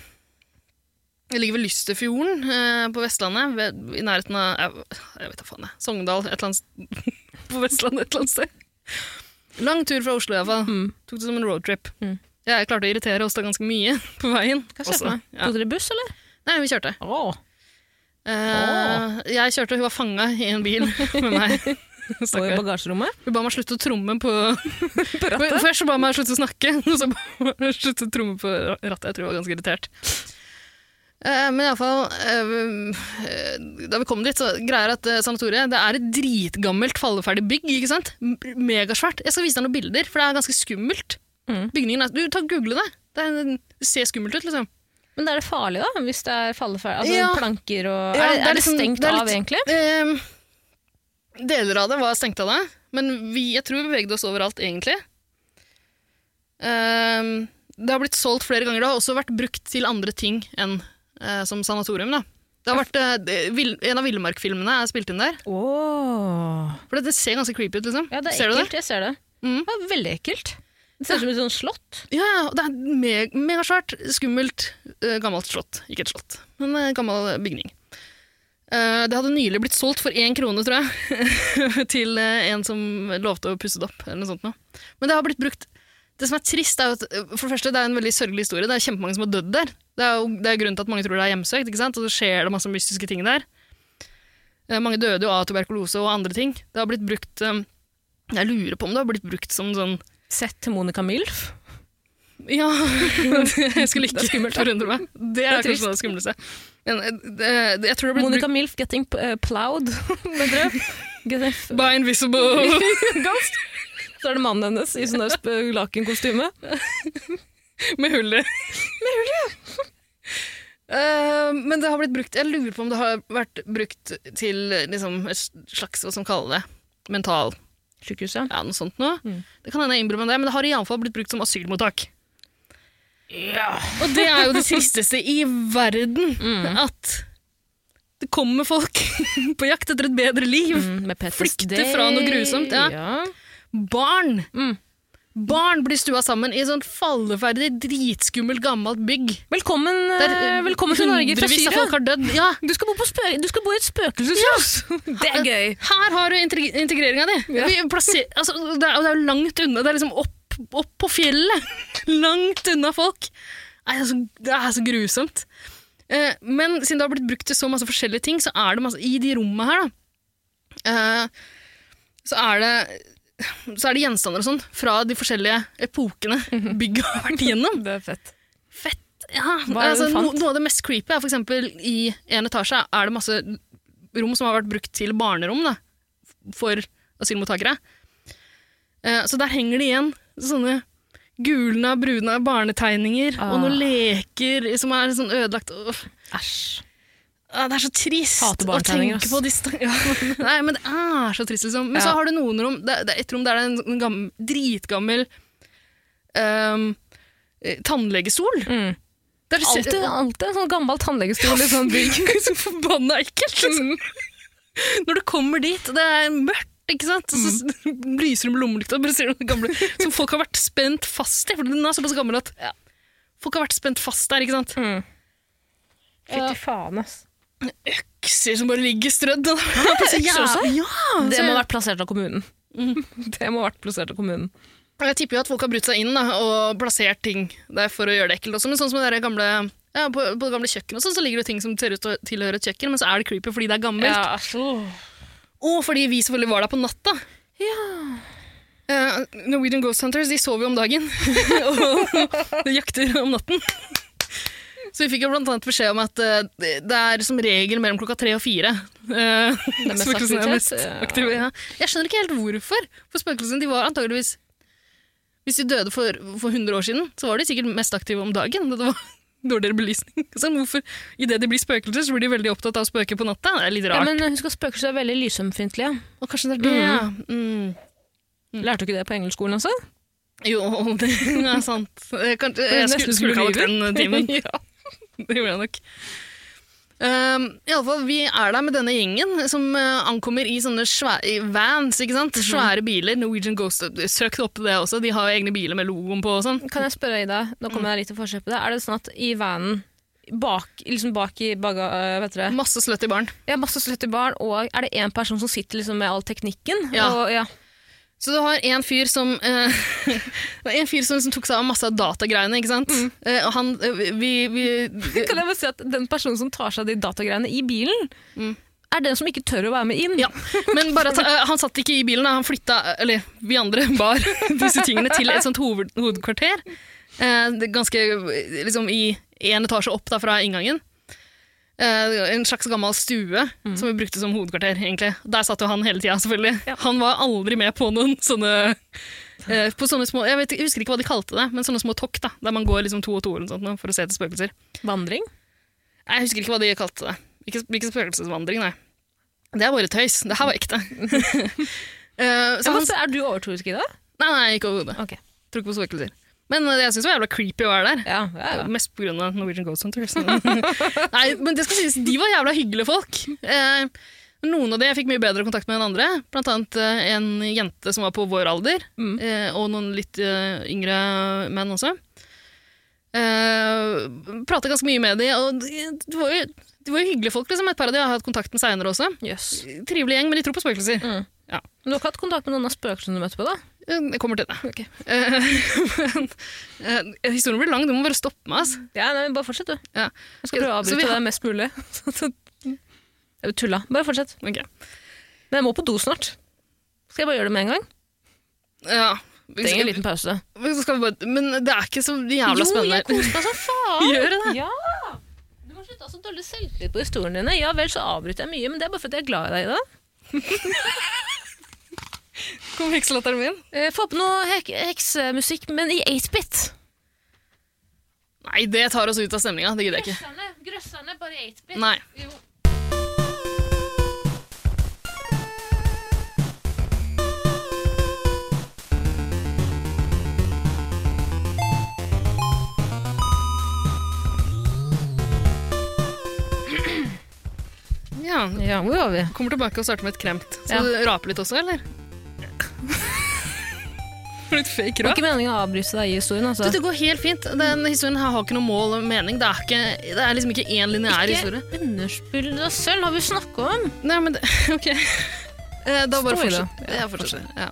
Det ligger ved Lysterfjorden eh, på Vestlandet, ved, i nærheten av jeg, jeg vet da faen, jeg. Sogndal, et eller annet på Vestlandet et eller annet sted. Lang tur fra Oslo, iallfall. Mm. Tok det som en roadtrip. Mm. Jeg klarte å irritere oss da ganske mye på veien. Også. Ja. Tok dere buss, eller? Nei, vi kjørte. Å, Eh, jeg kjørte, hun var fanga i en bil med meg. Og i bagasjerommet? Hun ba meg slutte å tromme på, På rattet? Først så ba meg slutte å snakke, og så ba meg slutte å tromme på rattet. Jeg tror jeg var ganske irritert. Eh, men iallfall uh, Da vi kom dit, så greier at eh, sanatoriet Det er et dritgammelt falleferdig bygg. ikke sant? Megasvært. Jeg skal vise deg noen bilder, for det er ganske skummelt. Mm. Bygningen er, Du, ta og Google det. Det, er, det ser skummelt ut, liksom. Men er det farlig, da? Hvis det er falleferdig? Altså Ja. planker og Ja, Er, det, det er er det liksom- stengt det er av, egentlig? Eh, deler av det var stengt av det, men vi, jeg tror vi bevegde oss overalt, egentlig. Eh, det har blitt solgt flere ganger. Det har også vært brukt til andre ting enn uh, som sanatorium. Da. Det har vært, uh, vill- en av Villmark-filmene er spilt inn der. Oh. For det, det ser ganske creepy ut. liksom. Ja, det er ser du ekkelt. det? Jeg ser det. Mm. Det er veldig ekkelt. Det ser ut som et sånt slott. Ja, ja, det er meg, megasvært, skummelt, eh, gammelt slott. Ikke et slott, men en gammel bygning. Eh, det hadde nylig blitt solgt for én krone, tror jeg, til eh, en som lovte å pusse det opp. eller noe sånt. Nå. Men det har blitt brukt Det som er trist, er jo at eh, for det første, det er en veldig sørgelig historie. Det er kjempemange som har dødd der. Det er jo det er grunnen til at mange tror det er hjemsøkt, ikke sant? og så skjer det masse mystiske ting der. Mange døde jo av tuberkulose og andre ting. Det har blitt brukt Jeg lurer på om det har blitt brukt som sånn Sett til Monica Milf. ja, jeg skulle ikke forundre meg. Det er, Det er kanskje noe av det skumleste. Eh, jeg tror det Monica Milf getting uh, plowed. med brukt by invisible Ghost. Så er det mannen hennes i sånn lakenkostyme. med hull i. med hull i. Uh, men det har blitt brukt Jeg lurer på om det har vært brukt til liksom, et slags, hva som kaller det, mental Sykehuset. Ja, noe sånt noe. Mm. Det kan hende jeg innbiller meg det, men det har iallfall blitt brukt som asylmottak. Og det er jo det tristeste i verden. Mm. At det kommer folk på jakt etter et bedre liv. Mm. Flykte fra noe grusomt, ja. ja. Barn! Mm. Barn blir stua sammen i sånn falleferdig, dritskummelt, gammelt bygg. Velkommen, Der eh, velkommen til Norge fra Syria. folk har dødd. Ja, Du skal bo, på spø du skal bo i et spøkelseshus! Det er gøy. her har du integ integreringa di. Ja. Altså, det, det er jo langt unna. Det er liksom opp, opp på fjellet. langt unna folk. Nei, det, er så, det er så grusomt. Eh, men siden det har blitt brukt til så masse forskjellige ting, så er det masse I de rommene her, da, eh, så er det så er det gjenstander og sånn fra de forskjellige epokene bygget har vært igjennom. Det er fett. Fett! Ja, altså, no. Noe av det mest creepy er for eksempel i en etasje er det masse rom som har vært brukt til barnerom da, for asylmottakere. Eh, så der henger det igjen sånne gulna, bruna barnetegninger Ah. og noen leker som er sånn ødelagt. Æsj. ah, det er så trist å tenke på de sta- ja. Nei, men det er så trist, liksom. Men Ja. så har du noen rom Det, det er et rom der det er en, sånn gammel, dritgammel um, eh, tannlegestol. Mm. Der du ser- Alltid, alltid en sånn gammel tannlegestol i sånn bygg. så forbanna ekkelt. Liksom. Når du kommer dit, og det er mørkt, ikke sant? Og så Mm. lyser det med lommelykta, bare ser du gamle som folk har vært spent fast i. For den er såpass gammel at folk har vært spent fast der, ikke sant? Mm. Ja. Fytti faen, ass. Økser som bare ligger strødd. også? Ja, Det må ha vært plassert av kommunen. Det må ha vært plassert av kommunen. Jeg tipper jo at folk har brutt seg inn da, og plassert ting der for å gjøre det ekkelt også. Men sånn som det gamle, ja, på, på det gamle kjøkkenet så ligger det ting som ser ut til å tilhøre et kjøkken, men så er det creepy fordi det er gammelt. Og fordi vi selvfølgelig var der på natta. Eh, Norwegian Ghost Hunters de sover jo om dagen og jakter om natten. Så vi fikk jo blant annet beskjed om at uh, det er som regel mellom klokka tre og fire. Uh, er mest aktive. Ja. Jeg skjønner ikke helt hvorfor. For spøkelsene de var antageligvis Hvis de døde for, for 100 år siden, så var de sikkert mest aktive om dagen. da Det var dårligere belysning. Så hvorfor, Idet de blir spøkelser, så blir de veldig opptatt av å spøke på natta. Det er litt Ja, men husk at spøkelser er veldig lysømfintlige. Og kanskje det er det, ja. Mm. Lærte du ikke det på engelskskolen også? Jo, det er sant. Jeg, kan, jeg skulle, skulle ha den timen. ja. Det gjorde jeg nok. Um, i alle fall, vi er der med denne gjengen som uh, ankommer i sånne svære i vans. ikke sant? Svære biler. Norwegian Ghost. Søk opp det også. De har jo egne biler med logoen på og sånn. Kan jeg spørre Ida, nå kommer jeg litt til forskjell på det. Er det sånn at i vanen, bak, liksom bak i baga, øh, vet dere, Masse slutty barn. ja, masse slutty barn, og er det én person som sitter liksom med all teknikken? Ja. Og, ja. Så du har en fyr som eh, en fyr som liksom tok seg av masse av datagreiene. ikke sant? Eh, og han eh, vi, vi, Kan jeg bare si at den personen som tar seg av de datagreiene i bilen, er den som ikke tør å være med inn? Ja, men bare at, eh, Han satt ikke i bilen, han flytta Eller vi andre bar disse tingene til et sånt hoved, hovedkvarter. Eh, ganske eh, liksom i én etasje opp da, fra inngangen. Eh, en slags gammel stue som vi brukte som hovedkvarter. egentlig. Der satt jo han hele tida, selvfølgelig. Han var aldri med på noen sånne eh, på sånne små, jeg, vet, jeg husker ikke hva de kalte det, men sånne små tokk da, der man går liksom to og to eller sånt, for å se etter spøkelser. Vandring? Jeg husker ikke hva de kalte det. Ikke, ikke spøkelsesvandring, nei. Det er bare tøys. Det her var ekte. uh, så Ja, han, er du overtroisk i det? nei, nei, ikke overhodet. Okay. Tror ikke på spøkelser. Men eh, jeg syns det var jævla creepy å være der. Ja, ja, ja. Mest på grunn av Norwegian Ghost Hunters. nei, men det skal sies, de var jævla hyggelige folk. Eh, noen av de jeg fikk mye bedre kontakt med enn andre. Blant annet eh, en jente som var på vår alder, Mm. eh, og noen litt eh, yngre menn også. Eh, Prata ganske mye med de, og de, de, var jo, de var jo hyggelige folk. Liksom. Et par av de har hatt kontakt med seinere også. Yes. Trivelig gjeng, men de tror på spøkelser. Mm. Ja. Men du har ikke hatt kontakt med noen av spøkelsene du møtte på, da? Eh, Jeg kommer til det. Okay. men, eh, historien blir lang, du må bare stoppe meg. Altså. Ja, nei, Bare fortsett, du. Ja. Jeg skal prøve å avbryte har- deg mest mulig. Jeg tulla. Bare fortsett. Okay. Men jeg må på do snart. Skal jeg bare gjøre det med en gang? Ja. Vi Trenger en liten pause. bare, men det er ikke så jævla spennende. jo, jeg koser meg som faen! Gjør det det? Ja! Du må slutte å dårlig selvtillit på historiene dine. Ja vel, så avbryter jeg mye, men det er bare fordi jeg er glad i deg i det. Kom hekselatteren min. Eh, Få på noe hek heksemusikk, men i 8-bit. Nei, det tar oss ut av stemninga. Det gidder jeg ikke. Grøsserne, grøsserne, bare i 8-bit. Nei. Jo. Ja, Ja, hvor var vi? Kommer tilbake og starter med et kremt. Skal Ja. du rape litt også, eller? litt fake Det var ikke meningen å avbryte deg i historien. Altså. Det, det går helt fint. Den historien her har ikke noe mål og mening. Det er, ikke, det er liksom ikke én lineær historie. Ikke underspill deg selv, har vi snakka om. Nei, men det, ok. Eh, Da bare det. fortsett. Ja, fortsett. Ja.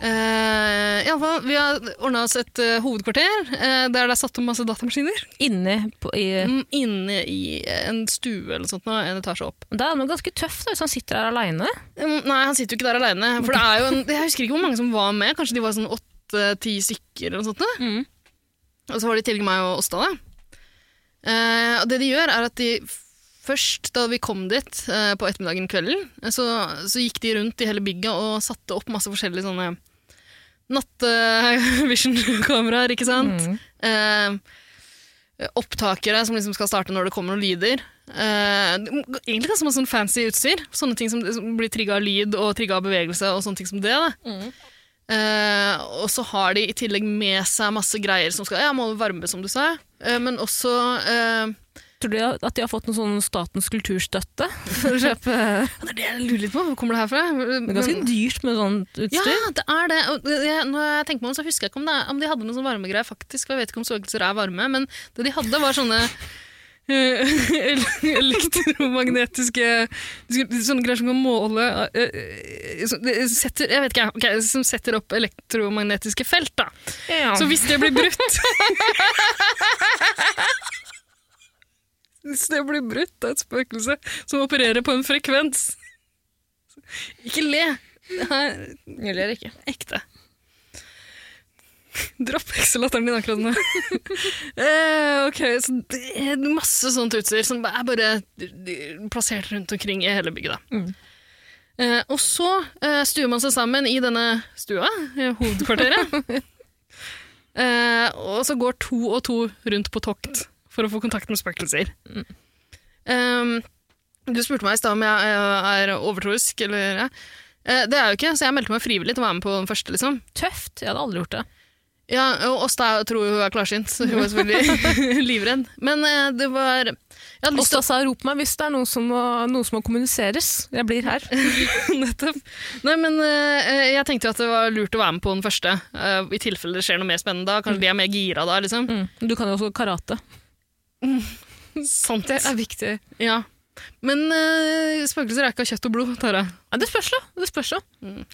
Uh, i alle fall, vi har ordna oss et uh, hovedkvarter uh, der det er satt opp masse datamaskiner. Inne på, i Mm, inne i en stue eller noe sånt, nå, en etasje opp. Det er noe ganske tøft da, hvis han sitter der aleine. Um, Nei, han sitter jo ikke der aleine. Det jeg husker ikke hvor mange som var med. Kanskje de var sånn åtte-ti stykker eller noe sånt. Mm. Og så var det i tillegg meg og Åsta. da. Eh, og det de gjør, er at de først, da vi kom dit eh, på ettermiddagen kvelden, eh, så, så gikk de rundt i hele bygget og satte opp masse forskjellige sånne nattevision-kameraer, ikke sant? Mm. Eh, opptakere som liksom skal starte når det kommer noen lyder. Eh, egentlig ganske masse sånn fancy utstyr. Sånne ting som, som blir trigga av lyd og trigga av bevegelse og sånne ting som det. Da. Mm. Eh, og så har de i tillegg med seg masse greier som skal ja, måle varme, som du sa. uh, men også uh, Tror du at de har fått noe sånn Statens kulturstøtte for å kjøpe Det er det jeg lurer litt på. Hvor kommer det her fra? Det er ganske Men- dyrt med sånt ja, det er det. Og jeg, når jeg tenker meg om, så husker jeg ikke om, det, om de hadde noen sånn varmegreier, faktisk. for Jeg vet ikke om spøkelser er varme, men det de hadde, var sånne elektromagnetiske Sånne greier som kan måle eh, eh, setter, Jeg vet ikke, okay, som setter opp elektromagnetiske felt, da. Ja. Så hvis det blir brutt Hvis det blir brutt av et spøkelse som opererer på en frekvens Ikke le! Det er Jeg ler ikke. ekte. Dropp Excel-latteren din akkurat nå. eh, ok, så det er masse sånt utstyr som er bare plassert rundt omkring i hele bygget. Da. Eh, og så eh, stuer man seg sammen i denne stua, i hovedkvarteret. eh, og så går to og to rundt på tokt for å få kontakt med spøkelser. Eh, du spurte meg i stad om jeg eh, er overtroisk, eller ja. Eh, Det er jo ikke, så jeg meldte meg frivillig til å være med på den første. liksom. Tøft. Jeg hadde aldri gjort det. Ja, og Åsta tror hun er klarsynt, så hun var selvfølgelig livredd. Men eh, det var Åsta sa rop meg hvis det er noe som, må, noe som må kommuniseres. Jeg blir her. Nettopp. Nei, men eh, jeg tenkte jo at det var lurt å være med på den første, eh, i tilfelle det skjer noe mer spennende da. Kanskje de er mer gira da, liksom. Mm. Du kan jo også karate. Sant. Det er viktig. Ja. Men uh, spøkelser er ikke av kjøtt og blod, Tara. Ja, det spørs da. Det spørs jo.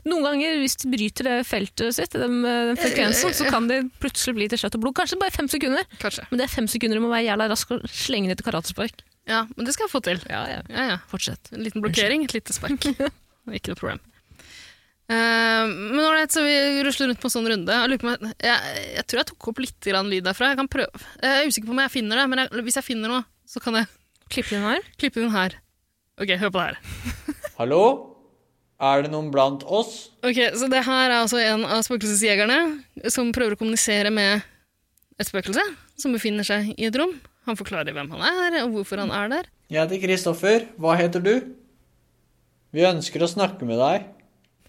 Noen ganger, hvis de bryter det feltet sitt, den, den frekvensen, så kan det plutselig bli til kjøtt og blod. Kanskje bare fem sekunder. Kanskje. Men det er fem sekunder du må være jævla rask og slenge ned til karatespark. Ja, men det skal jeg få til. Ja, ja. Ja, ja. Fortsett. En liten blokkering, et lite spark. ikke noe problem. Uh, men ålreit, så vi rusler rundt på en sånn runde. Jeg, jeg, jeg, tror jeg tok opp litt lyd derfra. Jeg kan prøve. Jeg er usikker på om jeg finner det, men hvis jeg finner noe, så kan jeg Klipp den her. klippe den her. Ok, hør på det her. Hallo? Er det noen blant oss? Ok, Så det her er altså en av spøkelsesjegerne som prøver å kommunisere med et spøkelse som befinner seg i et rom. Han forklarer hvem han er, og hvorfor han er der. Jeg heter Kristoffer. Hva heter du? Vi ønsker å snakke med deg.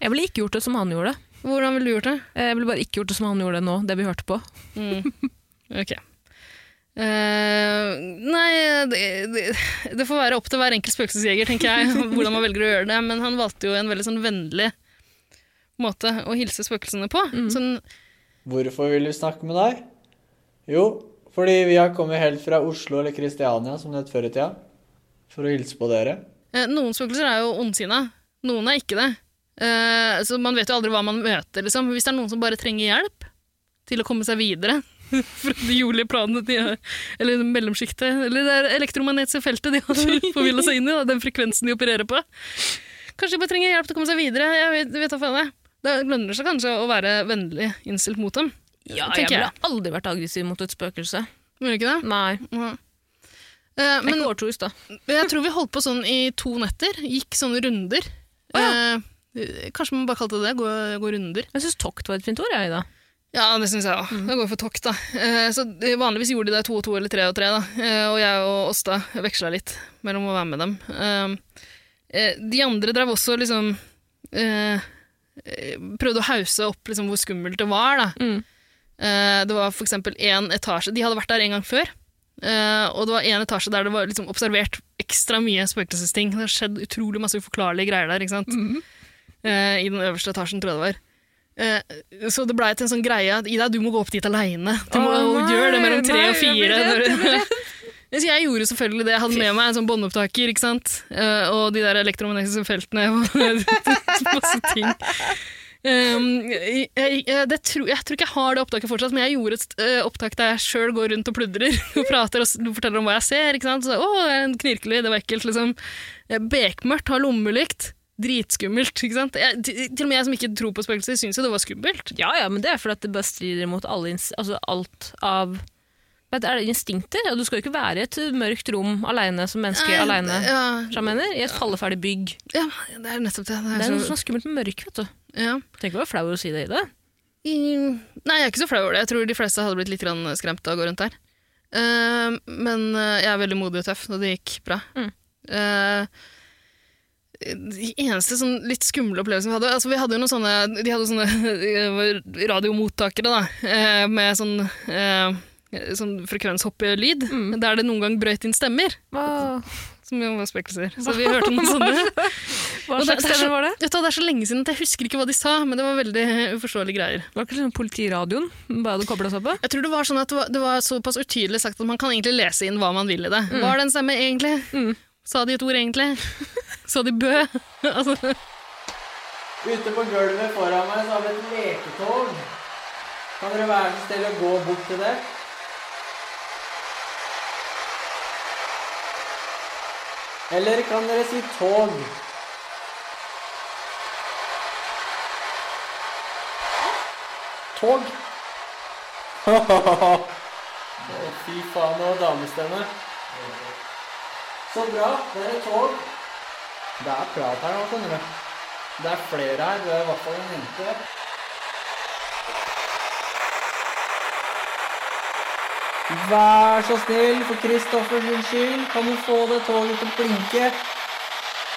Jeg ville ikke gjort det som han gjorde. Hvordan ville du gjort det? Jeg ville bare ikke gjort det som han gjorde nå, det vi hørte på. Ok. Eh, nei, det, det, det får være opp til hver enkelt spøkelsesjeger, tenker jeg, hvordan man velger å gjøre det. Men han valgte jo en veldig sånn vennlig måte å hilse spøkelsene på. Sånn, Hvorfor vil vi snakke med deg? Jo, fordi vi har kommet helt fra Oslo eller Kristiania, som det het før i tida, for å hilse på dere. Uh, noen spøkelser er jo ondsinna, noen er ikke det. Uh, så man vet jo aldri hva man møter. Liksom. Hvis det er noen som bare trenger hjelp til å komme seg videre fra de jordlige de har, eller mellomsjiktet, eller det er elektromagnetiske feltet de har forvilla seg inn i, da, den frekvensen de opererer på. Kanskje de bare trenger hjelp til å komme seg videre. Jeg vet, vet hva faen jeg. Det lønner seg kanskje å være vennlig innstilt mot dem. Ja, jeg ville aldri vært aggressiv mot et spøkelse. Vil du ikke det? Nei. Ja. Eh, er men ikke overtroisk, da. jeg tror vi holdt på sånn i to netter. Gikk sånne runder. eh, kanskje man bare kalte det det? Gå, gå runder. Jeg syns tokt var et fint ord, jeg, Ida. Ja, det syns jeg òg. Da går vi for tokt, da. Eh, så Vanligvis gjorde de det to og to eller tre og tre, da. Eh, og jeg og Åsta veksla litt mellom å være med dem. Eh, eh, de andre drev også liksom Prøvde å hause opp liksom, hvor skummelt det var, da. Mm. Det var for eksempel én etasje De hadde vært der en gang før. og det var en etasje der det var liksom observert ekstra mye spøkelsesting. Det har skjedd utrolig masse uforklarlige greier der. ikke sant? Mm. I den øverste etasjen, tror jeg det var. Eh, så det blei til en sånn greie at Ida, du må gå opp dit aleine. Du må gjøre det mellom tre nei, og jeg fire. jeg Så jeg gjorde selvfølgelig det. Jeg hadde med meg en sånn båndopptaker, ikke sant? Eh, og de der elektromagnetiske feltene. og masse ting. Um, jeg, jeg, det tro, jeg tror ikke jeg har det opptaket fortsatt, men jeg gjorde et uh, opptak der jeg sjøl går rundt og pludrer og prater og forteller om hva jeg ser. ikke sant? Så, å, det en knirkelig, det var ekkelt. liksom. Bekmørkt, har lommelykt. Dritskummelt. ikke sant? Jeg, til, til og med jeg som ikke tror på spøkelser, syns jo det var skummelt. Ja, ja, men det er fordi at det bare strider mot altså alt av Vet Er det instinkter? Ja, du skal jo ikke være i et mørkt rom alene som menneske Nei, alene. Ja, jeg mener? I et falleferdig bygg. ja, det er nettopp det. Det Det er er noe så, som er skummelt med mørk, vet du. ja. Tenk å være flau å si det i det. I, nei, jeg er ikke så flau over det. Jeg tror de fleste hadde blitt litt skremt av å gå rundt der. Eh, men eh, jeg er veldig modig og tøff, og det gikk bra. Mm. Eh, de eneste sånn litt skumle opplevelsene vi hadde altså Vi hadde jo noen sånne De hadde sånne eh, radiomottakere da, eh, med sånn, eh, sånn frekvenshoppelyd, der det noen gang brøyt inn stemmer. Wow. Som jo var spøkelser. Så vi hørte noen sånne. hva slags det er så- stemme var det? Det er, så, Det er så lenge siden at jeg husker ikke hva de sa, men det var veldig uforståelige greier. Var det ikke sånn politiradioen bare hadde kobla seg på? Jeg tror det var sånn at det var, det var såpass utydelig sagt at man kan egentlig lese inn hva man vil i det. Var det en stemme egentlig? Mm. Sa de et ord egentlig? Sa de bø? altså, Ute på gulvet foran meg så har vi et leketog. Kan dere være så snill å gå bort til det? Eller kan dere si tog? Tog? Å, fy faen, og damestemme. Så bra. Det er et tog. Det er prat her nå, skjønner du. Det er flere her. Du er i hvert fall en jente. Vær så snill, for Kristoffers skyld, kan du få det toget til å blinke?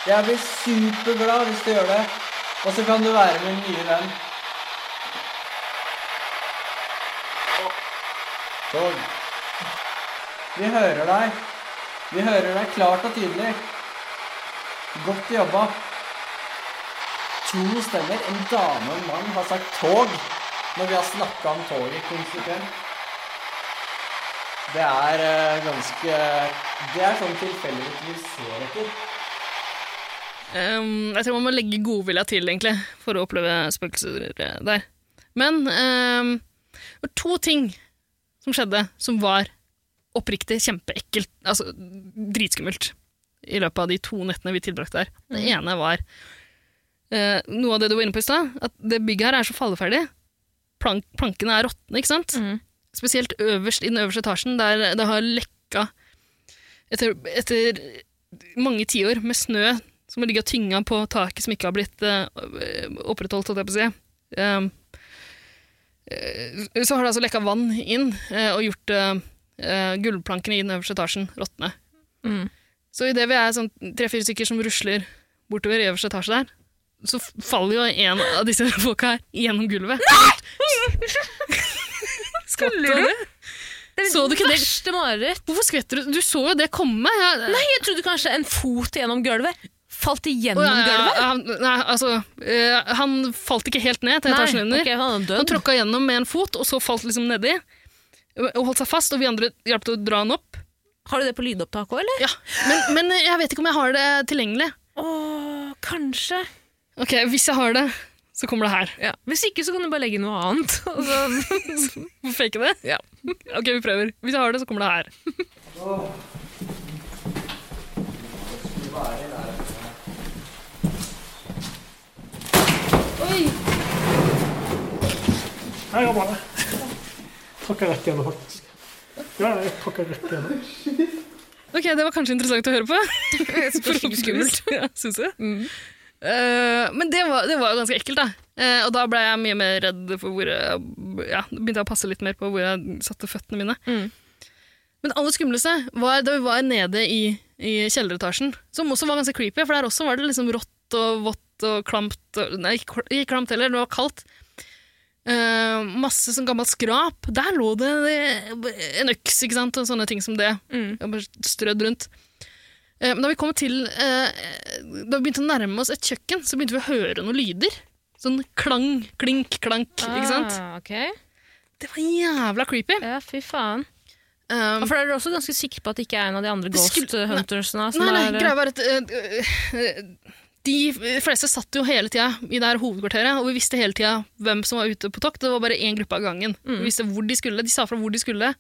Jeg blir superglad hvis du gjør det. Og så kan du være min nye venn. Tog. Vi hører deg. Vi hører deg klart og tydelig. Godt jobba. To stemmer, en dame og en mann, har sagt tog når vi har snakka om toget konsekvent. Det er eh, ganske Det er sånn tilfeldighet vi ser etter. Um, jeg tror man må legge godvilja til, egentlig, for å oppleve spøkelser eh, der. Men ehm, det var to ting som skjedde som var oppriktig kjempeekkelt, altså dritskummelt, i løpet av de to nettene vi tilbrakte der. Det ene var eh, noe av det du var inne på i stad, at det bygget her er så falleferdig. Plank, plankene er råtne, ikke sant? Mm. Spesielt øverst i den øverste etasjen, der det har lekka etter, etter mange tiår med snø som har ligget tynga på taket som ikke har blitt eh, opprettholdt, holdt jeg på å si. Um, så har det altså lekka vann inn eh, og gjort uh, uh, gulvplankene i den øverste etasjen råtne. Mm. Så idet vi er sånn tre-fire stykker som rusler bortover i øverste etasje der, så faller jo en av disse folka her gjennom gulvet. Skulle du? Det er Så du ikke det? verste mareritt. Hvorfor skvetter du? Du så jo det komme. Jeg, Nei, jeg trodde kanskje en fot gjennom gulvet. Falt igjennom ja, ja, gulvet? nei, altså, uh, han falt ikke helt ned til etasjen under. Okay, han Han tråkka gjennom med en fot, og så falt liksom nedi. Og holdt seg fast, og vi andre hjalp til å dra han opp. Har du det på lydopptak òg, eller? Ja, men, men jeg vet ikke om jeg har det tilgjengelig. Åh, kanskje. Ok, Hvis jeg har det, så kommer det her. Ja. Hvis ikke, så kan du bare legge inn noe annet. Og fake det? Ja. Ok, vi prøver. Hvis jeg har det, så kommer det her. Oi. Her jeg bare tråkka rett gjennom, faktisk. Ja, jeg tråkka rett gjennom. Ok, Det var kanskje interessant å høre på. skummelt. ja, jeg. Eh, men det var, det var jo ganske ekkelt, da. Uh, og da ble jeg mye mer redd for hvor jeg ja, begynte jeg å passe litt mer på hvor jeg satte føttene mine. Mm. Men det aller skumleste var da vi var nede i, i kjelleretasjen, som også var ganske creepy, for der også var det liksom rått og vått og klamt. Og, nei, ikke klamt heller, det var kaldt. Eh, masse sånn gammelt skrap. Der lå det en øks ikke sant? og sånne ting som det. Mm. Strødd rundt. Uh, Men da vi kom til uh, Da vi begynte å nærme oss et kjøkken, så begynte vi å høre noen lyder. Sånn klang, klink, klank. ikke sant? Okay. Det var jævla creepy. Ja, fy faen. Um, for er du også ganske sikre på at det ikke er en av de andre Ghost skulle- nei. Huntersene? Nei, nei, er, greia var at De fleste satt jo hele tida i det her hovedkvarteret, og vi visste hele tida hvem som var ute på tokt. Det var bare én gruppe av gangen. Mm. Vi visste hvor De skulle, de sa fra hvor de skulle.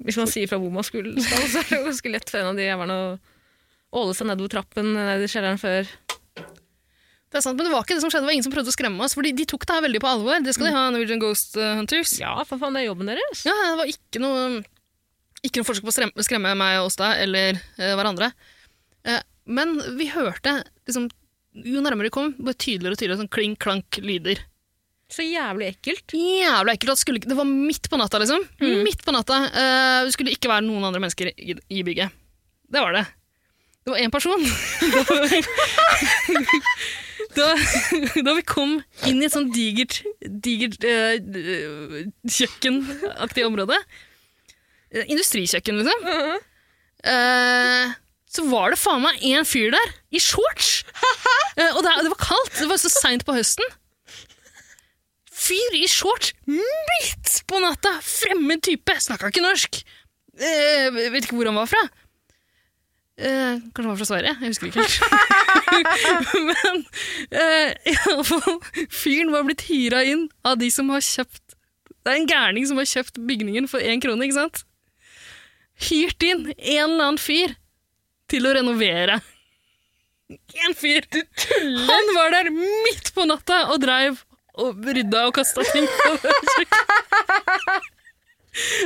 Hvis man sier fra hvor man skulle, skal, så er det ganske lett for en av de jævlene å åle seg nedover trappen ned i kjelleren før. Det er sant, Men det var ikke det som skjedde, det var ingen som prøvde å skremme oss. For de tok det her veldig på alvor. Det skal de ha, Norwegian Ghost eh, Hunters. Ja, for faen, det er jobben deres. Ja, det var ikke noe, ikke noe forsøk på å skremme meg og oss da, eller eh, hverandre. Eh, men vi hørte, liksom, jo nærmere vi kom, bare tydeligere og tydeligere sånn kling-klank-lyder. Så jævlig ekkelt. Jævlig ekkelt. Det, skulle Det var midt på natta, liksom. Midt på natta. Uh, det skulle ikke være noen andre mennesker i, i bygget. Det var det. Det var én person. da, da vi kom inn i et sånt digert, digert uh, kjøkkenaktig område, eh, industrikjøkken, liksom, eh, så var det faen meg en fyr der, i shorts! Eh, og det, det var kaldt, det var så seint på høsten. Fyr i shorts midt på natta! Fremmed type! Snakka ikke norsk! Eh, vet ikke hvor han var fra. Eh, kanskje han var fra Sverige? Jeg husker ikke. Men eh, i fyren var blitt hyra inn av de som har kjøpt Det er en gærning som har kjøpt bygningen for én krone, ikke sant? Hyrt inn en eller annen fyr til å renovere. En fyr! Du tuller! Han var der midt på natta og dreiv og rydda og kasta ting på kjøkkenet.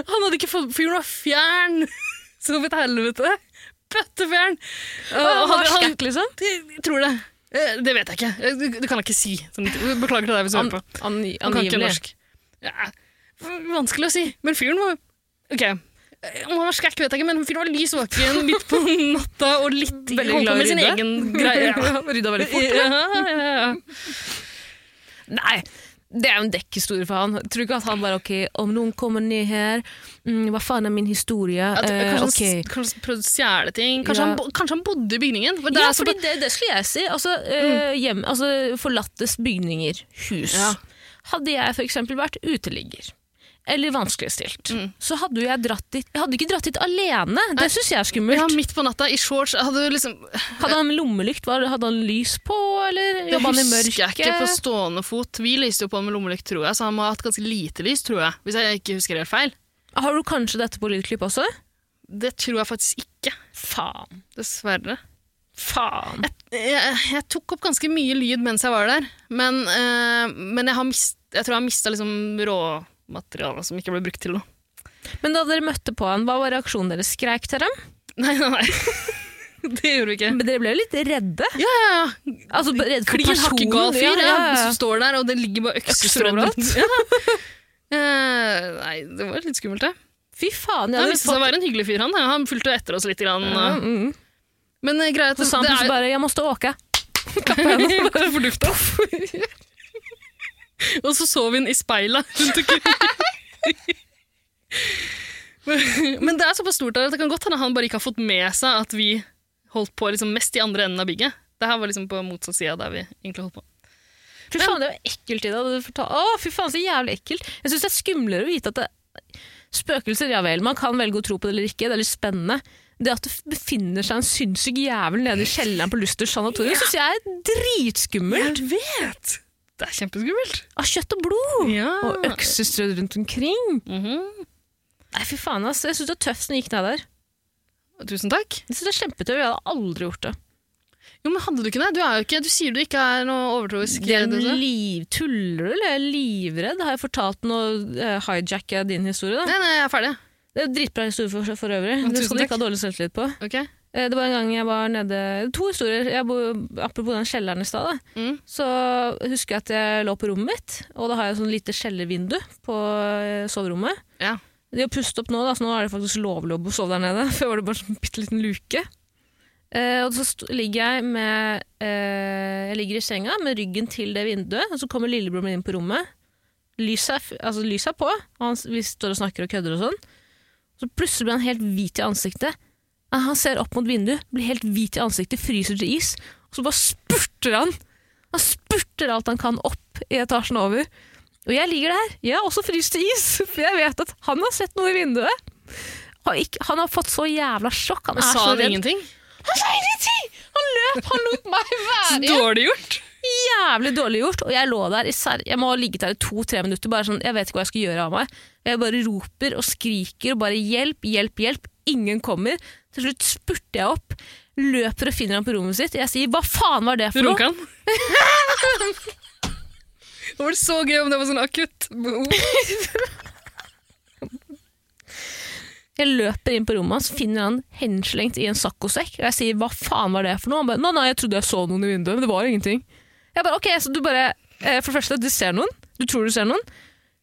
Han hadde ikke fått Fyren var fjern som et helvete. Bøttefjern. Og Han skækk, liksom? Jeg tror det. Eh, Det vet jeg ikke. Eh, Det kan jeg ikke si. Sånn, Beklager til deg hvis du hører på. Han kan ikke norsk. Ja, vanskelig å si. Men fyren var Ok. Eh, han var skrekk, vet jeg ikke, men fyren var lys våken midt på natta og litt Veldig glad med sin rydde. egen greie. Ja. Rydda veldig fort. Ja, ja. Nei, det er jo en dekkhistorie for han. Tror ikke at han bare ok, om noen kommer ned her, mm, hva faen er min historie? At, Eh, kanskje, okay. han, kanskje han prøvde å stjele ting. Kanskje, han, kanskje han bodde i bygningen. For det Ja, for fordi det, det skulle jeg si. Altså, mm. hjem, altså forlattes bygninger, hus. Hadde jeg eksempel vært uteligger, eller vanskeligstilt, Mm. så hadde jeg dratt dit Jeg hadde ikke dratt dit alene, det syns jeg er skummelt. ja, midt på natta i shorts. Hadde du liksom Hadde han lommelykt? Hadde han lys på, eller Det jobba han i husker jeg ikke på stående fot. Vi lyste jo på med lommelykt, tror jeg, så han må ha hatt ganske lite lys, tror jeg. Hvis jeg ikke husker helt feil. Har du kanskje dette på lydklipp også? Det tror jeg faktisk ikke. Faen. Dessverre. Faen. Jeg, jeg tok opp ganske mye lyd mens jeg var der, men, øh, men jeg, har mist, jeg tror jeg har mista liksom råmateriale som ikke ble brukt til noe. Men da dere møtte på han, hva var reaksjonen deres? Skreik dere? Nei, nei, nei. Det gjorde vi ikke. Men dere ble jo litt redde? Ja, ja, ja. Altså, redd for Klin personen? fyr, ja, ja, som står der, og det ligger bare Økser overalt. Ja. uh, nei, det var litt skummelt, det. Fy faen. Jeg Han viste seg å være en hyggelig fyr, han. Han fulgte etter oss litt. Grann, og- mm. Men eh, greia Så sa han plutselig bare 'jeg måste åke'. for lufta. og så så vi den i speilet rundt omkring. Men- det er såpass stort at det kan godt hende han bare ikke har fått med seg at vi holdt på liksom mest i andre enden av bygget. Det her var liksom på motsatt side der vi egentlig holdt på. Fy faen, det var ekkelt i fortal- Å, fy faen, så jævlig ekkelt. Jeg syns det er skumlere å vite at det Spøkelser, ja vel, man kan velge å tro på det eller ikke, det er litt spennende. Det at det befinner seg en sinnssyk jævel nede i kjelleren på Lusters sanatorium, syns jeg er dritskummelt. Jeg vet! Det er kjempeskummelt. Av kjøtt og blod! Ja. Og økser strødd rundt omkring. Mhm. Nei, fy faen, ass. Jeg syns det er tøft når jeg gikk ned der. Tusen takk. Jeg synes det er kjempetøft. Jeg hadde aldri gjort det. Jo, men hadde du ikke det? Du, er jo ikke, du sier du ikke er noe overtroisk. Det er du, en så. liv... Tuller du, eller? Jeg er livredd. Har jeg fortalt noe uh, hijacka din historie, da? Nei, nei, jeg er ferdig. Det er en dritbra historie for, for øvrig. Ja, tusen skal du ikke ha dårlig selvtillit på. Ok. Eh, Det var en gang jeg var nede To historier. Jeg bo, apropos den kjelleren i stad. Mm. Så husker jeg at jeg lå på rommet mitt, og da har jeg et sånn lite kjellervindu på eh, soverommet. Ja. De har pustet opp nå, da, så nå er det faktisk lovlig å sove der nede. Før var det bare en bitte liten luke. Eh, og så ligger jeg med eh, Jeg ligger i senga med ryggen til det vinduet, og så kommer lillebroren min inn på rommet. Lyset er, altså, lyset er på, og han, vi står og snakker og kødder og sånn. Så plutselig blir han helt hvit i ansiktet. Han ser opp mot vinduet, blir helt hvit i ansiktet, fryser til is, og så bare spurter han. Han spurter alt han kan opp i etasjen over. Og jeg ligger der, jeg har også fryst til is, for jeg vet at han har sett noe i vinduet. Han, ikke, han har fått så jævla sjokk. Han er sa så redd. ingenting? Han sa ingenting! Han løp, han lot meg være igjen. dårlig gjort. Jævlig dårlig gjort. Og jeg lå der Jeg må ha ligget der i to-tre minutter. Bare sånn, Jeg vet ikke hva jeg skal gjøre av meg. Jeg bare roper og skriker og bare hjelp, hjelp, hjelp. Ingen kommer. Til slutt spurter jeg opp, løper og finner han på rommet sitt. Jeg sier 'hva faen var det for noe'? runka han? Det var så gøy om det var sånn akutt behov. Jeg løper inn på rommet hans, finner han henslengt i en saccosekk. Og jeg sier 'hva faen var det for noe'? Han bare 'nei, nei, jeg trodde jeg så noen i vinduet, men det var ingenting'. Jeg bare 'ok, så du bare eh, For det første, du ser noen. Du tror du ser noen.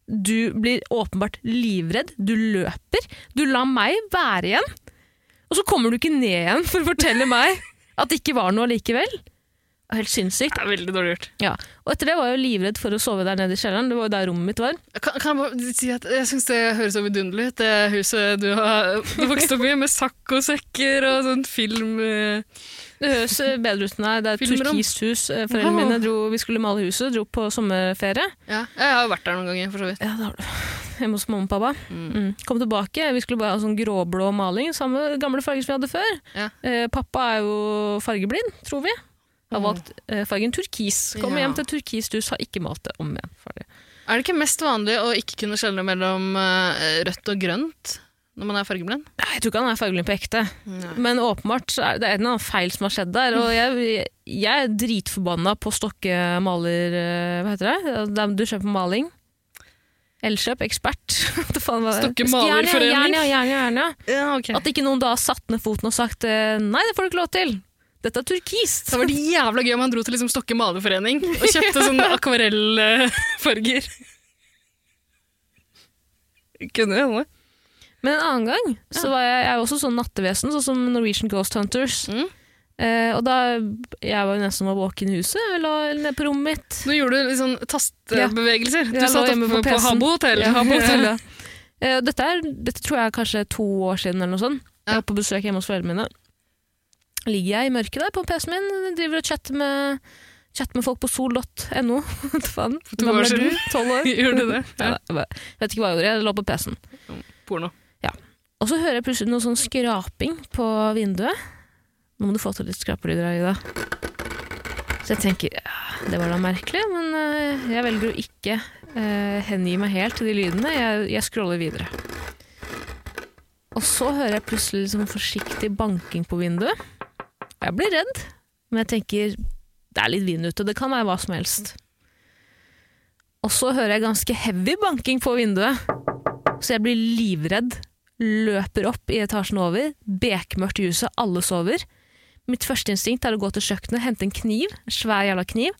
Du blir åpenbart livredd. Du løper. Du lar meg være igjen. Og så kommer du ikke ned igjen for å fortelle meg at det ikke var noe likevel. Helt sinnssykt. Det er veldig dårlig gjort. Ja. Og etter det var jeg jo livredd for å sove der nede i kjelleren. Det var jo der rommet mitt var. Kan, kan jeg bare si at jeg syns det høres så vidunderlig ut, det huset du har du vokst opp i, med saccosekker og sånn film... eh. Det høres bedre ut enn det. Det er et turkist hus. Eh, Foreldrene mine dro, vi skulle male huset, dro på sommerferie. Ja, jeg har vært der noen ganger, for så vidt. Ja, det har du. Hjemme hos mamma og pappa. Mm. Kom tilbake, vi skulle bare ha sånn gråblå maling, samme gamle farger som vi hadde før. Ja. Eh, pappa er jo fargeblind, tror vi. Har Mm. valgt eh, fargen turkis. Kom Ja. hjem til turkist hus, har ikke malt det om igjen. Er det ikke mest vanlig å ikke kunne skjelne mellom eh, rødt og grønt når man er fargeblind? Nei, Jeg tror ikke han er fargeblind på ekte. Men åpenbart så er det en eller annen feil som har skjedd der. Og jeg, jeg er dritforbanna på Stokke maler... eh, Hva heter det? Du kjøper maling. Elkjøp, ekspert. Var? Stokke ja, malerforening? Jern, ja, jern, ja, jern, ja. Ja, ok. At ikke noen da har satt ned foten og sagt eh, nei, det får du ikke lov til. Dette er turkist. Det var det jævla gøy om han dro til liksom Stokke malerforening og kjøpte sånne akvarellfarger. Kunne hende. Men en annen gang så var jeg, jeg er også sånn nattevesen, sånn som Norwegian Ghost Hunters. Mm. Eh, og da Jeg var jo nesten var våken i huset. Jeg lå nede på rommet mitt. Nå gjorde du litt sånn Ja. Du satt oppe på på. Habbo hotell. Ja, Habo hotell, ja. Eh, dette, er, dette tror jeg er kanskje to år siden eller noe sånt. Jeg var på besøk hjemme hos foreldrene mine. Ligger jeg i mørket der på PC-en min, driver og chatter med, chatter med folk på sol.no. Faen. to år siden. Tolv år? Gjorde du det? Ja. Ja. jeg vet ikke hva jeg gjorde, jeg lå på PC-en. Porno. Og så hører jeg plutselig noe sånn skraping på vinduet. Nå må du få til litt skrapelyder her, Ida. Så jeg tenker ja, det var da merkelig, men eh, jeg velger å ikke eh, hengi meg helt til de lydene. Jeg, jeg scroller videre. Og så hører jeg plutselig liksom forsiktig banking på vinduet. Og jeg blir redd, men jeg tenker det er litt vind ute, det kan være hva som helst. Og så hører jeg ganske heavy banking på vinduet, så jeg blir livredd løper opp i etasjen over, bekmørkt i huset, alle sover. Mitt første instinkt er å gå til kjøkkenet, hente en kniv, en svær jævla kniv,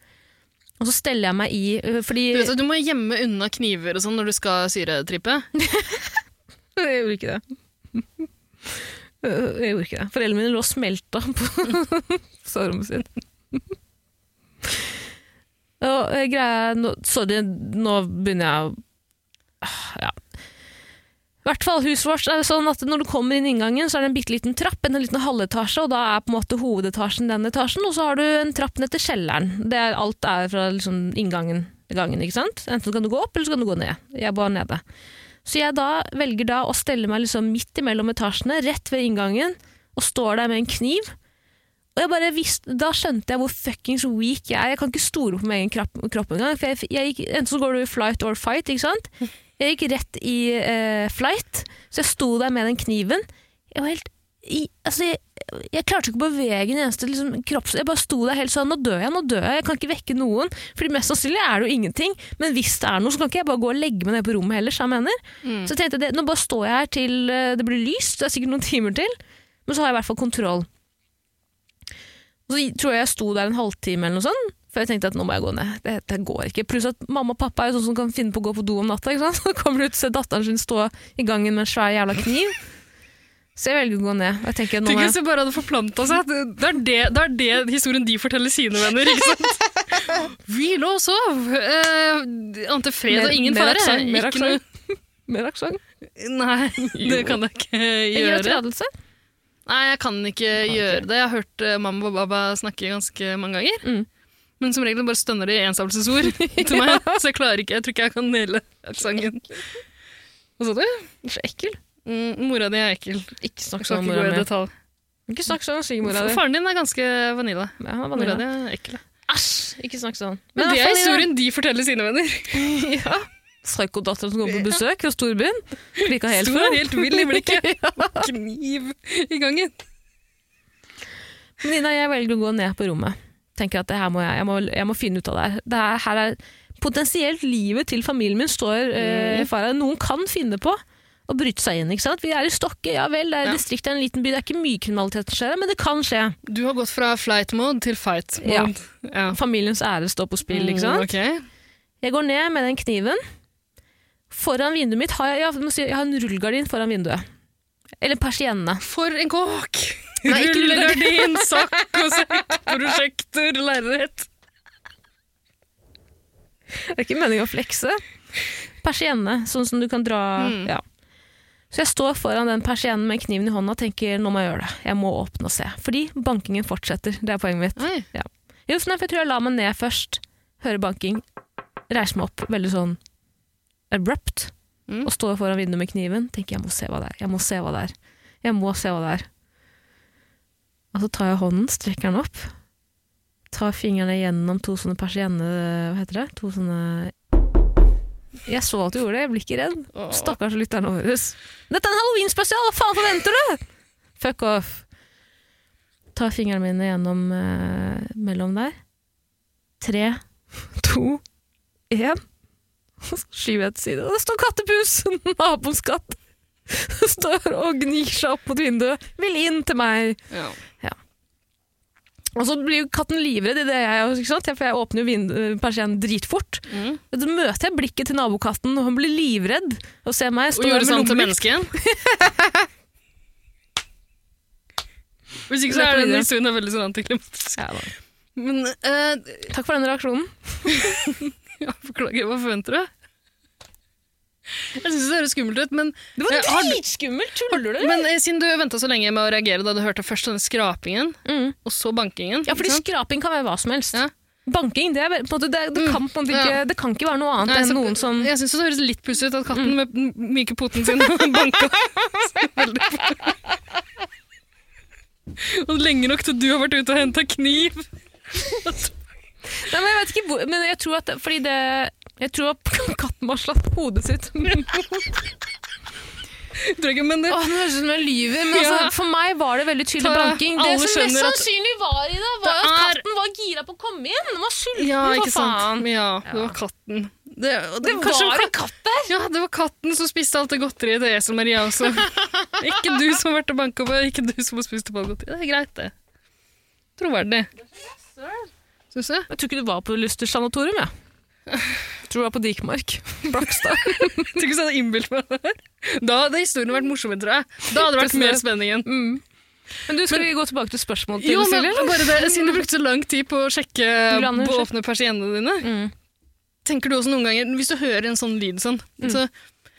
og så steller jeg meg i øh, Fordi Du vet du må gjemme unna kniver og sånn når du skal syretrippe. Jeg gjorde ikke det. Jeg gjorde ikke det. Foreldrene mine lå og smelta på soverommet sitt. Og eh, greia Sorry, nå begynner jeg å Ah, Ja. I hvert fall huset vårt er det sånn at når du kommer inn inngangen, så er det en bitte liten trapp, en liten halvetasje, og da er på en måte hovedetasjen den etasjen, og så har du en trapp ned til kjelleren. Det er, alt er fra liksom inngangen gangen, ikke sant? Enten kan du gå opp, eller så kan du gå ned. Jeg var nede. Så jeg da velger da å stelle meg liksom midt imellom etasjene, rett ved inngangen, og står der med en kniv. Og jeg bare visste, Da skjønte jeg hvor fuckings weak jeg er. Jeg kan ikke stole på min egen kropp, kropp engang. For jeg, jeg gikk, enten så går du i flight or fight, ikke sant? Jeg gikk rett i eh, flight, så jeg sto der med den kniven. Jeg var helt i, altså jeg, jeg klarte ikke å bevege en eneste liksom, kropps... Jeg bare sto der helt sånn Nå dør jeg, nå dør jeg. Jeg kan ikke vekke noen. Fordi mest sannsynlig er det jo ingenting. Men hvis det er noe, så kan ikke jeg bare gå og legge meg ned på rommet heller. Så jeg mener. Så jeg tenkte det, nå bare står jeg her til eh, det blir lyst. Det er sikkert noen timer til. Men så har jeg i hvert fall kontroll. Og så tror jeg jeg sto der en halvtime eller noe sånt, før jeg tenkte at nå må jeg gå ned. Det, det går ikke. Pluss at mamma og pappa er jo sånn som kan finne på å gå på do om natta. ikke sant? Så kommer du ut og ser datteren sin stå i gangen med en svær jævla kniv. Så jeg velger å gå ned. Og jeg tenker at nå Tenk hvis jeg... det bare hadde forplanta seg. Det er det, det er det historien de forteller sine venner. ikke sant? Vi lå og sov. Eh, ante fred og ingen mer fare. mer aksent. Mer aksent. Nei, det kan jeg ikke Jeg gir gjøre. Nei, jeg kan ikke gjøre det. Jeg har hørt eh, mamma og baba snakke ganske mange ganger. Mm. Men som regel bare stønner de enstavelsesord til meg, så jeg klarer ikke. Jeg tror ikke jeg kan naile aksenten. Hva sa du? Så ekkel. Mm, mora di er ekkel. Ikke snakk sånn om mora mi. Ikke snakk sånn om svigermora di. Faren din er ganske vanilla. Ja, han er Mora di er ekkel. Æsj! Ikke snakk sånn. Men men det er historien de forteller sine venner. Ja. Psykodatteren som kommer på besøk fra storbyen. Klikka helt Stor, for. helt vill i blikket. Kniv i gangen. Men Nina, jeg velger å gå ned på rommet. Tenker at det her må jeg, jeg, må, jeg må finne ut av det her. Det her, her er Potensielt livet til familien min står eh, i fare. Noen kan finne på å bryte seg inn. ikke sant? Vi er i Stokke, ja vel, det er Ja. distriktet, er en liten by, det er ikke mye kriminalitet som skjer, men det kan skje. Du har gått fra flight mode til fight mode. Ja. Familiens ære står på spill, ikke sant? Mm, ok. Jeg går ned med den kniven. Foran vinduet mitt har jeg, jeg, må si, jeg har en rullegardin foran vinduet. Eller persienne. For en kåk! Rullegardin, sakk og sekk, prosjektor, lerret. Det er ikke meningen å flekse. Persienne, sånn som du kan dra Mm. ja. Så jeg står foran den persiennen med kniven i hånda og tenker nå må jeg gjøre det. Jeg må åpne og se. Fordi bankingen fortsetter. Det er poenget mitt. Ja. Jo, for jeg tror jeg la meg ned først. Hører banking. Reise meg opp veldig sånn abrupt. Mm. Og stå foran vinduet med kniven. Tenker jeg må se hva det er. Jeg må se hva det er. Jeg må se hva det er. Og så tar jeg hånden, strekker den opp. Tar fingrene gjennom to sånne persienne... Hva heter det? To sånne Jeg så at du gjorde det, jeg blir ikke redd. Stakkars lytterne våre. Dette er en halloween-spesial, hva faen forventer du? Fuck off. Tar fingrene mine gjennom eh, mellom der. Tre, to, én. Så skyver jeg til side. Og det står kattepus! Naboens katt. Står og gnir seg opp mot vinduet. Vil inn til meg. Ja. Og så blir jo katten livredd i det jeg? For jeg åpner jo persiennen dritfort. Mm. Så møter jeg blikket til nabokatten, og han blir livredd og ser meg. Og gjør det sånn til mennesket? Hvis ikke så er den historien veldig sånn antiklimatisk. Ja. Men uh, Takk for den reaksjonen. ja, Beklager, hva forventer du? Jeg syns det høres skummelt ut, men Det var Eh, dritskummelt! Tuller du? Men eh, siden du venta så lenge med å reagere da du hørte først denne skrapingen, Mm. og så bankingen Ja, fordi skraping kan være hva som helst. Ja. Banking det, er, måte, det, det, kan, på måte ikke, Ja. det kan ikke være noe annet Nei, enn så- noen som Jeg syns det høres litt pussig ut at Mm. katten med den myke poten sin banka Og lenge nok til du har vært ute og henta kniv. Nei, men jeg vet ikke hvor Men jeg tror at Fordi det Jeg tror at katten må ha slått hodet sitt ikke, men det, Åh, det høres ut som jeg lyver, men altså, Ja. for meg var det veldig tydelig banking. Det som mest sannsynlig var i det, var Det at katten var gira på å komme inn. Den var sulten, ja, for faen. Ja, det var katten. Det, Det kanskje var en katt der! Ja, det var katten som spiste alt det godteriet til Esel Maria også. ikke du som har vært og banka på, ikke du som har spist opp alt godteriet. Det er greit, det. Troverdig. Syns du? Jeg tror ikke du var på Luster sanatorium, jeg. Jeg tror du var på Dikmark. Blakstad. tror ikke jeg hadde innbilt meg det. Da hadde historien vært morsommere, tror jeg. Da hadde det vært mer spenning igjen. Men du, skal vi gå tilbake til spørsmålet til Jo, men Silje? bare det, Siden du brukte så lang tid på å sjekke Blander, på å åpne persiennene dine, Mm. tenker du også noen ganger Hvis du hører en sånn lyd sånn så,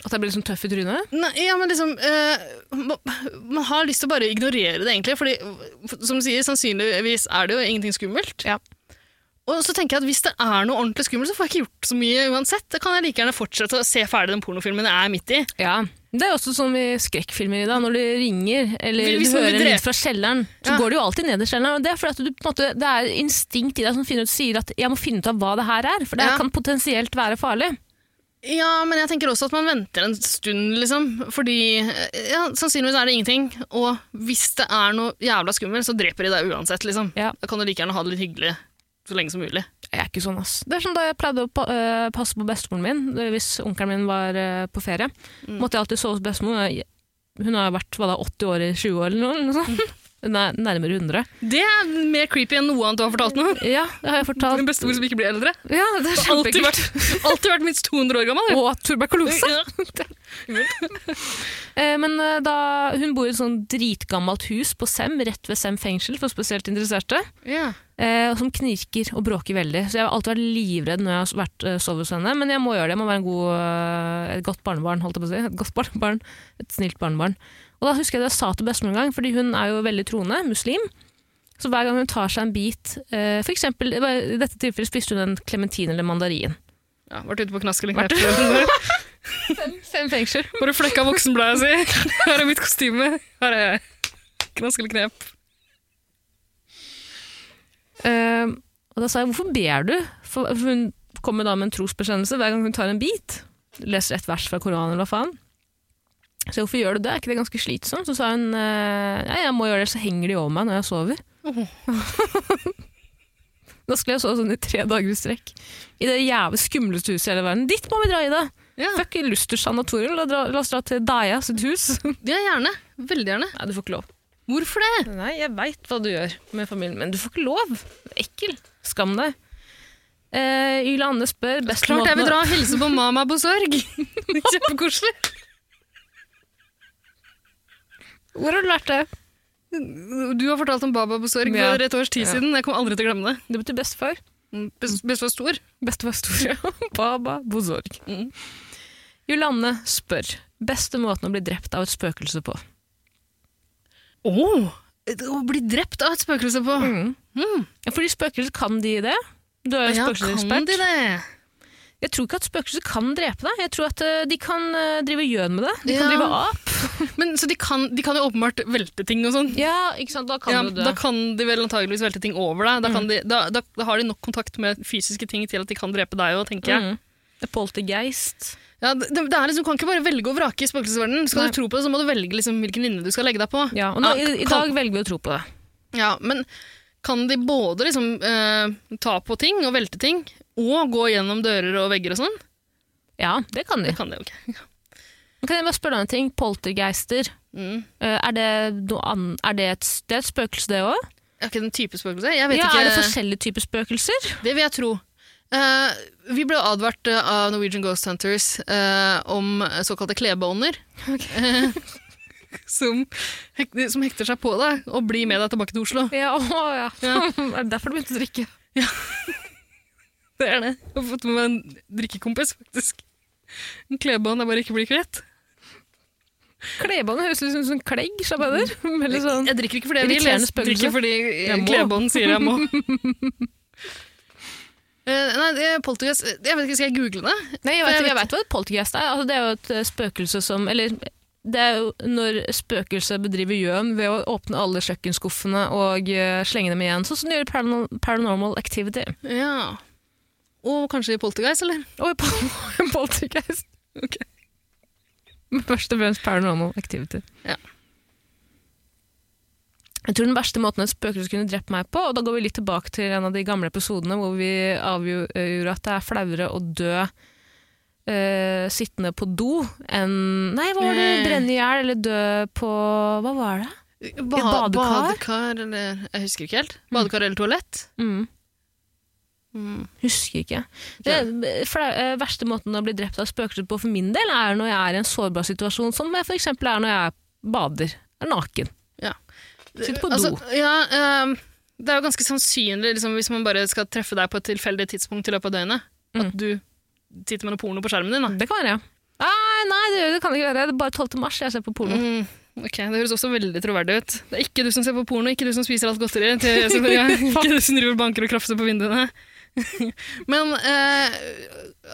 At jeg blir sånn tøff i trynet? nei, ja, men liksom, eh, man, man har lyst til å bare ignorere det, egentlig. Fordi, som du sier, sannsynligvis er det jo ingenting skummelt. Ja. Og så tenker jeg at Hvis det er noe ordentlig skummelt, så får jeg ikke gjort så mye uansett. Da kan jeg like gjerne fortsette å se ferdig den pornofilmen jeg er midt i. Ja. Det er også sånn i skrekkfilmer i dag, når du ringer, eller Hvis du hører en lyd fra kjelleren, så Ja. går du jo alltid ned i kjelleren. Og det er fordi at du, måte, det er instinkt i deg som finner ut, sier at jeg må finne ut av hva det her er, for det Ja. kan potensielt være farlig. Ja, men jeg tenker også at man venter en stund, liksom. Fordi ja, sannsynligvis er det ingenting. Og hvis det er noe jævla skummelt, så dreper de deg uansett, liksom. Ja. Da kan du like gjerne ha det litt hyggelig så lenge som mulig. Jeg er ikke sånn, ass. Det er sånn da jeg pleide å pa øh, passe på bestemoren min, hvis onkelen min var øh, på ferie. Måtte jeg alltid sove hos bestemor. Hun har vært hva da, 80 år i 20 år eller noe. eller noe sånt. Er nærmere 100. Det er mer creepy enn noe annet du har fortalt nå. Ja, det har jeg fortalt. Min bestemor som ikke blir eldre. Ja, det er Alltid vært, alltid vært minst 200 år gammel. Og tuberkulose. Ja. Eh, Men eh, da, hun bor i et sånn dritgammelt hus på Sem, rett ved Sem fengsel, for spesielt interesserte, Ja. eh, som knirker og bråker veldig. Så jeg har alltid vært livredd når jeg har vært sovet hos henne, men jeg må gjøre det. Jeg må være en god, et godt barnebarn, holdt jeg på å si. Et godt barnebarn, et snilt barnebarn. Og da husker jeg det jeg sa til bestemor en gang, fordi hun er jo veldig troende, muslim. Så hver gang hun tar seg en bit, eh, for eksempel, i dette tilfellet spiste hun en klementin eller mandarin. ja. Vært ute på knask eller Vært- knep. Fem fengsel. Bare flekka voksenbladet si. Her er mitt kostyme. Her er jeg. Knask eller knep. Uh, og da sa jeg, hvorfor ber du? For hun kommer da med en trosbekjennelse hver gang hun tar en bit. Leser et vers fra Koranen eller hva faen. Så hvorfor gjør du det? Er ikke det ganske slitsomt? Så sa hun, eh, ja, jeg må gjøre det, så henger de over meg når jeg sover. da skulle jeg sove sånn i tre dager i strekk. I det jævlig skumleste huset i hele verden. Dit må vi dra i det! Ja. Fuck Luster sanatorium, la, dra- la oss dra til Daya sitt hus. ja, gjerne. Veldig gjerne. Nei, du får ikke lov. Hvorfor det? Nei, jeg veit hva du gjør med familien, men du får ikke lov. Ekkel. Skam deg. Uh, Yle Anne spør best Klart jeg vil dra og hilse på mamma på sorg! Kjempekoselig. Hvor har du lært det? Du har fortalt om Baba Bosorg Ja. for et års tid siden. Jeg kommer aldri til å glemme det. Det betyr bestefar. Best- Bestefar stor. Bestefar stor, ja. Baba Bozorg. Mm. Julanne spør beste måten å bli drept av et spøkelse på. Åh! Å bli drept av et spøkelse på. Mm. Ja, fordi spøkelser kan de det. Du er jo Ja, spøkelsesekspert. Jeg tror ikke at spøkelser kan drepe deg. Jeg tror at eh, de kan eh, drive gjøn med deg. De kan Ja. drive ap. Men, så de kan, de kan jo åpenbart velte ting og sånn. Ja, ikke sant? Da kan Ja, du dø. da kan de vel antageligvis velte ting over deg. Da, kan de, da, da, da har de nok kontakt med fysiske ting til at de kan drepe deg òg, tenker jeg. Mm. Poltergeist. Ja, det, det er liksom, du kan ikke bare velge og vrake i spøkelsesverdenen. Skal Nei. du tro på det, så må du velge liksom, hvilken linje du skal legge deg på. Ja, og nå, Ja, i, I kan- dag velger vi å tro på det. Ja, men kan de både liksom eh, ta på ting og velte ting, og gå gjennom dører og vegger og sånn? Ja, det kan de. Det kan de okay. Kan jeg bare spørre deg en ting? Poltergeister, Mm. eh, er det, er det, et, det er et spøkelse, det òg? Er ikke det type spøkelse? Jeg vet Ja, ikke. er det forskjellige typer spøkelser? Det vil jeg tro. Uh, vi ble advart eh, av Norwegian Ghost Hunters uh, om såkalte klebånder. Eh, som, hek som hekter seg på deg og blir med deg tilbake til Oslo. Ja, å, ja. Ja. er derfor du begynte å drikke? Det er det. Jeg har fått med meg en drikkekompis, faktisk. En klebånd jeg bare ikke blir kvitt. Klebånd høres ut som en klegg, du? Veldig sånn. Jeg drikker ikke fordi jeg vil, jeg drikker fordi må. klebånd sier jeg må. Uh, nei, det er poltergeist Jeg vet ikke, Skal jeg google det? Nei, jeg vet, jeg jeg vet- vet hva et poltergeist er. Altså, det er jo et eh, spøkelse som Eller det er jo når spøkelset bedriver gjøn ved å åpne alle kjøkkenskuffene og uh, slenge dem igjen, sånn som de gjør i paranormal, paranormal activity. Ja. Og kanskje i poltergeist, eller? Og i pol- poltergeist. Ok. Men først og fremst paranormal activity. Ja. Jeg tror den verste måten et spøkelse kunne drept meg på, og da går vi litt tilbake til en av de gamle episodene hvor vi avgjorde at det er flauere å dø uh, sittende på do enn Nei, hva var det? Eh. Brenne i hjel eller dø på Hva var det? Ba badekar? badekar, eller Jeg husker ikke helt. Badekar eller toalett? Mm. Mm. Husker ikke. Det flau- eh, verste måten å bli drept av spøkelser på for min del, er når jeg er i en sårbar situasjon, som jeg eksempel er når jeg bader. Er naken. Ja. Sitter på do. Altså, ja, ehm, det er jo ganske sannsynlig, liksom, hvis man bare skal treffe deg på et tilfeldig tidspunkt i løpet av døgnet, Mm. at du sitter med noe porno på skjermen din. Da. Det kan være, ja. Nei, nei det, det kan det ikke være. Det er bare 12. mars jeg ser på porno. Mm, ok, Det høres også veldig troverdig ut. Det er ikke du som ser på porno, ikke du som spiser alt godteri. Til, så, ja, ikke du som driver banker og krafser på vinduene. Men eh,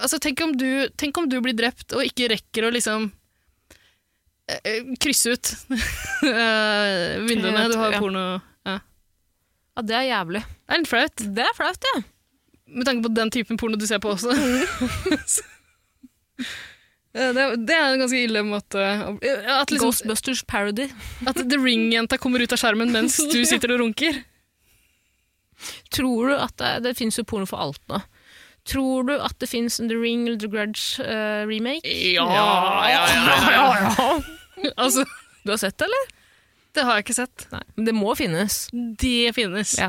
altså, tenk, om du, tenk om du blir drept og ikke rekker å liksom eh, eh, krysse ut eh, vinduene. Du har Ja. porno ja. Ja, det er jævlig. Det er litt flaut. Det er flaut, ja. Med tanke på den typen porno du ser på også. Det, det er en ganske ille måte At, liksom, Ghostbusters parody. at The Ring-jenta kommer ut av skjermen mens du sitter og runker. Tror du at det, det finnes jo porno for alt nå? Tror du at det finnes en The Ring eller The Grudge uh, remake? Ja, ja, ja, Altså, Du har sett det, eller? det har jeg ikke sett. Nei, men det må finnes. Det finnes. Ja.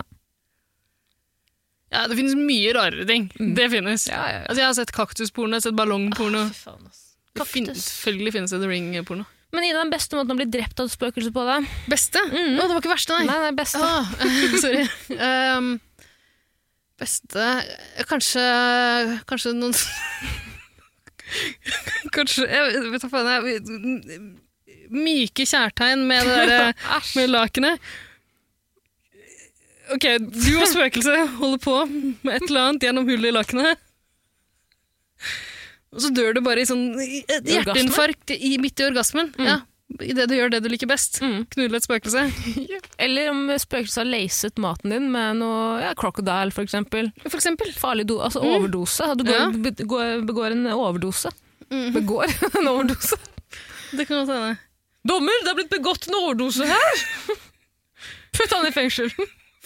Ja, det finnes mye rarere ting. Det finnes. Ja, ja, ja. Altså, jeg har sett kaktusporno, jeg har sett ballongporno. Ah, faen, ass. Det fin- Selvfølgelig finnes det The Ring-porno. Men Ida, den beste måten å bli drept av et spøkelse på, da? Beste? Å, det var ikke verste, nei. Nei, nei, beste. Ah, sorry. Um, beste Kanskje Kanskje noen Kanskje Jeg vet da faen. Myke kjærtegn med det der med lakenet. Ok, du og spøkelset holder på med et eller annet gjennom hullet i lakenet. Og så dør du bare i sånn hjerteinfarkt i, midt i orgasmen. Ja, Idet du gjør det du liker best. Mm. Knulle et spøkelse. Eller om spøkelset har lacet maten din med noe ja, crocodile, for eksempel. For eksempel. Farlig do, altså overdose. Du går, Ja. begår, begår en overdose. Mm. Begår en overdose. Det kan godt hende. Dommer, det er blitt begått en overdose her! Putt han i fengsel.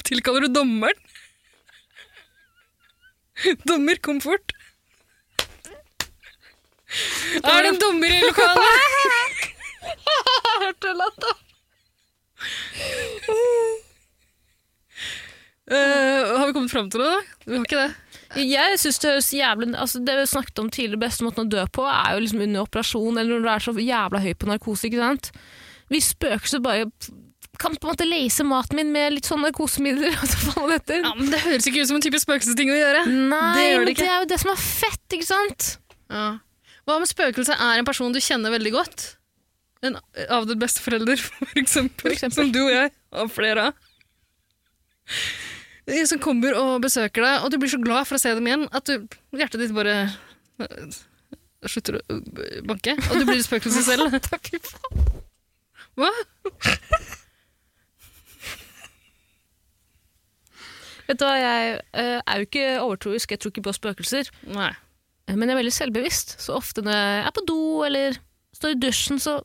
Tilkaller du dommeren? Dommer, kom fort. Er det en dommer i lokalet? Hørte latta. Uh, har vi kommet fram til noe, da? Vi har ikke det. Jeg synes Det høres jævlig altså Det vi snakket om tidligere, beste måten å dø på, er jo liksom under operasjon, eller når du er så jævla høy på narkose. ikke sant? Vi spøkelser bare kan på en måte lese maten min med litt sånne narkosemidler det. Ja, men Det høres ikke ut som en type spøkelsesting å gjøre. Nei, det gjør det men det er jo det som er fett, ikke sant? Ja. Hva om spøkelset er en person du kjenner veldig godt? En avdød besteforelder, for eksempel, For eksempel. Som du og jeg har flere av. Som kommer og besøker deg, og du blir så glad for å se dem igjen at du, hjertet ditt bare øh, slutter å øh, banke. Og du blir spøkelse selv. Takk faen. Hva? Vet du hva, jeg eh, er jo ikke overtroisk, jeg tror ikke på spøkelser. Nei. Men jeg er veldig selvbevisst, så ofte når jeg er på do eller står i dusjen, så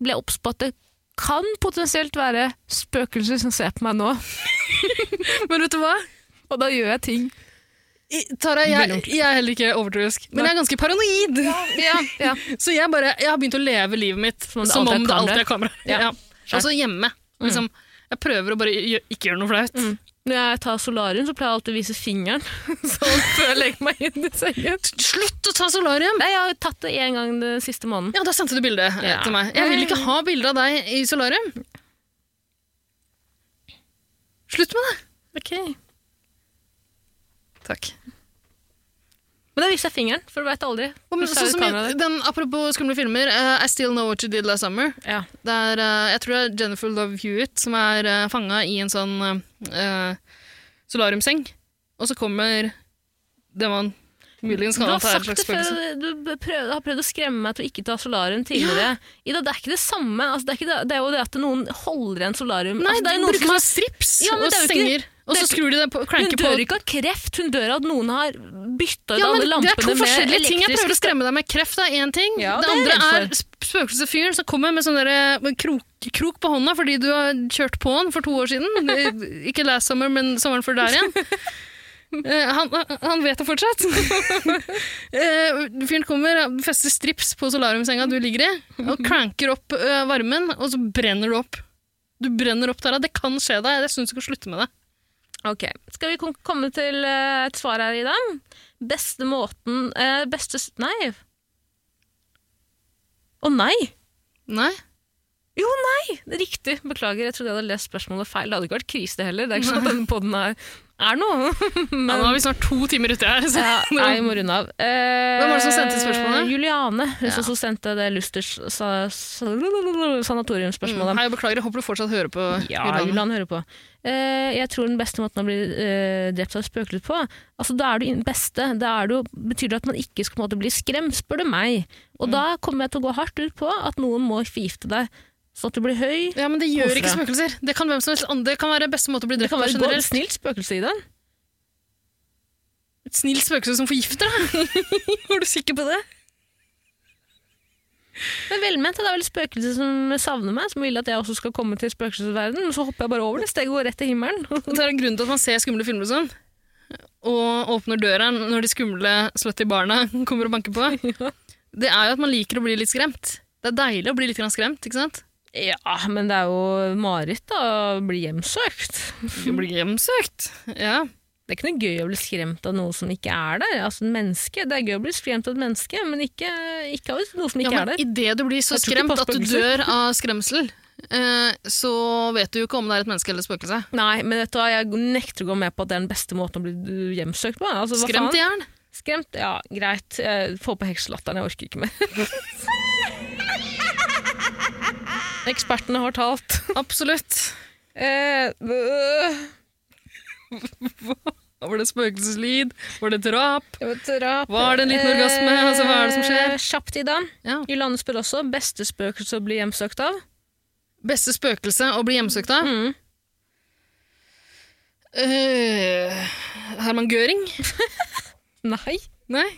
blir jeg obs på at det kan potensielt være spøkelser som ser på meg nå. Men vet du hva? Og da gjør jeg ting. I- Tara, jeg, jeg er heller ikke overtroisk, men jeg er ganske paranoid. Ja, ja. Så jeg, bare, jeg har begynt å leve livet mitt Som som om det alltid er kamera. Ja. Ja. Altså hjemme. Liksom, jeg prøver å bare ikke gjøre noe flaut. Når jeg tar solarium, så pleier jeg alltid å vise fingeren sånn før jeg legger meg inn i sengen. Slutt å ta solarium! Nei, jeg har tatt det én gang den siste måneden. Ja, da sendte du bilde eh, Ja. til meg. Jeg vil ikke ha bilde av deg i solarium. Slutt med det. Ok. Takk. Men da viser jeg fingeren, for du veit aldri. Oh, men, så, det der. den, apropos skumle filmer, uh, I Still Know What You Did Last Summer. Ja. Der, uh, jeg tror det er Jennifer Love Hewitt som er uh, fanga i en sånn uh, solariumseng. Og så kommer det man muligens kan anta det er et det slags spøkelse. du prøvde, har prøvd å skremme meg til å ikke ta solarium tidligere. Ida, det er ikke det samme. Altså, det, er ikke det, det er jo det at noen holder igjen solarium. Nei, altså, det er de jo noen bruker sånn strips Ja, og det er ikke-. Og så skrur de det på, Hun dør på. ikke av kreft, hun dør av at noen har bytta ut Ja, alle det er to forskjellige ting. Jeg prøver å skremme deg med kreft, er én ting. Ja, det det andre er, er sp- spøkelsesfyren som kommer med sånn krok, krok på hånda fordi du har kjørt på han for to år siden. Ikke last summer, men sommeren før der igjen. Eh, han, han vet det fortsatt. Eh, Fyren kommer, fester strips på solariumsenga du ligger i, og cranker opp eh, varmen, og så brenner du opp. Du brenner opp, der. Det kan skje deg. Jeg syns du skal slutte med det. Ok, Skal vi komme til eh, et svar her, Ida? Beste måten eh, Beste Nei. Å nei! Nei? Jo, nei! Er Riktig. Beklager, jeg trodde jeg hadde lest spørsmålet feil. Det hadde ikke vært krise, det heller. Det er ikke sånn at denne podden her er noe. Ja, nå har vi snart to timer ute her. Så. Ja, nei, vi må runde av. Eh, Hvem var det som sendte spørsmålet? Juliane. Hun Ja. som sendte det Lusters sa, sa, sanatoriumspørsmålet. Hei, beklager, jeg håper du fortsatt hører på. Ja, Juliane. Juliane hører på. Eh, jeg tror den beste måten å bli eh, drept av et spøkelse på altså, Da er du beste. Da er det betyr det at man ikke skal måte, bli skremt, spør du meg. Og Mm. da kommer jeg til å gå hardt ut på at noen må forgifte deg, sånn at du blir høy. Ja, men det gjør Hvorfor ikke spøkelser. Det kan hvem som helst andre. Det kan være beste måte å bli Det kan være et snilt spøkelse i den. Et snilt spøkelse som forgifter deg. er du sikker på det? Men velment, det er vel spøkelse som savner meg, som vil at jeg også skal komme til spøkelsesverdenen, så hopper jeg bare over det steget og går rett til himmelen. Det er en grunn til at man ser skumle filmer sånn. Og åpner døra når de skumle slutty barna kommer og banker på. Det er jo at man liker å bli litt skremt. Det er deilig å bli litt skremt, ikke sant? Ja, men det er jo mareritt da, å bli hjemsøkt. Du blir hjemsøkt. Ja. Det er ikke noe gøy å bli skremt av noe som ikke er der. Altså, en menneske. Det er gøy å bli skremt av et menneske, men ikke, ikke av noe som ja, ikke er men der. idet du blir så skremt at du dør av skremsel, eh, så vet du jo ikke om det er et menneske eller et spøkelse. Nei, men vet du jeg nekter å gå med på at det er den beste måten å bli hjemsøkt på. Altså, Skremt i hjel. Skremt? Ja, greit. Få på hekselatteren, jeg orker ikke mer. Ekspertene har talt. Absolutt. Eh, Var det spøkelseslyd? Var det drap? vet, drap. Var det en liten orgasme? Altså, hva er det som skjer? Eh, Kjapt, Ida. Ja. Juliane spør også beste spøkelse å bli hjemsøkt av. Beste spøkelse å bli hjemsøkt av? Mm. Uh, Herman Gøring? Nei. Nei?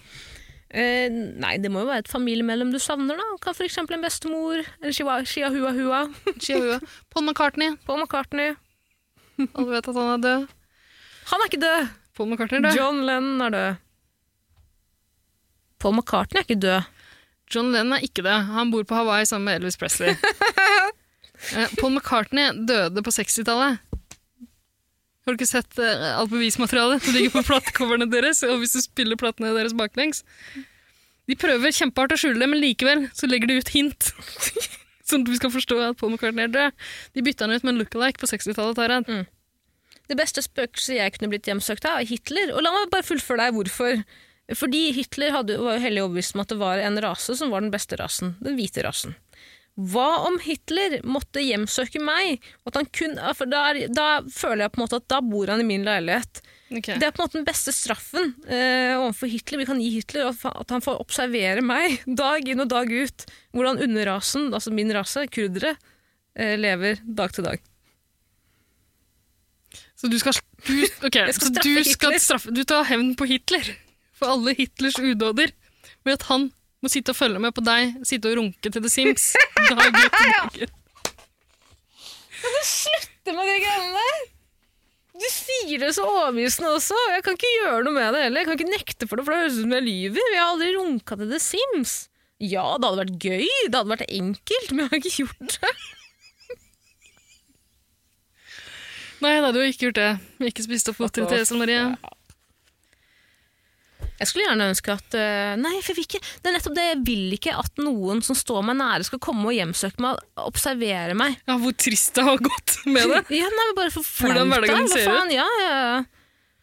Eh, nei, det må jo være et familiemedlem du savner, da. Kan eksempel en bestemor, eller chihuahua, chihuahua. Paul McCartney. Paul McCartney. Alle vet at han er død. Han er ikke død! Paul McCartney er død. John Lennon er død. Paul McCartney er ikke død. John Lennon er ikke det. Han bor på Hawaii sammen med Elvis Presley. Eh, Paul McCartney døde på 60-tallet. Har du ikke sett eh, alt bevismaterialet som ligger på platecoverne deres? Og hvis du spiller platene deres baklengs? De prøver kjempehardt å skjule det, men likevel så legger de ut hint. Sånn at vi skal forstå at Paul McCartney er død. De bytta han ut med en lookalike på 60-tallet. Mm. Det beste spøkelset jeg kunne blitt hjemsøkt av, er Hitler. Og la meg bare fullføre deg hvorfor. Fordi Hitler hadde, var jo hellig overbevist om at det var en rase som var den beste rasen. Den hvite rasen. Hva om Hitler måtte hjemsøke meg? At han kun, for da, da føler jeg på en måte at da bor han i min leilighet. Okay. Det er på en måte den beste straffen eh, overfor Hitler. Vi kan gi Hitler at han får observere meg dag inn og dag ut. Hvordan underrasen, altså min rase, kurdere, eh, lever dag til dag. Så du skal, du, okay, skal så du skal straffe Du tar hevn på Hitler for alle Hitlers udåder. ved at han må sitte og følge med på deg, sitte og runke til The Sims dag ut og Kan du Det med de greiene der! Du sier det så overbevisende også, jeg kan ikke gjøre noe med det heller. Jeg kan ikke nekte for det, for det høres ut som jeg lyver. Vi har aldri runka til The Sims. Ja, det hadde vært gøy, det hadde vært enkelt, men jeg har ikke gjort det. Nei, da hadde jo ikke gjort det. Ikke spist opp godteri til Esel Marie. Jeg skulle gjerne ønske at øh, Nei, for jeg vil ikke Det er nettopp det. Jeg vil ikke at noen som står meg nære, skal komme og hjemsøke meg og observere meg. Ja, hvor trist det har gått med det. Ja, nei, men bare for. Hvordan hverdagen ser ut. Ja, ja. ja.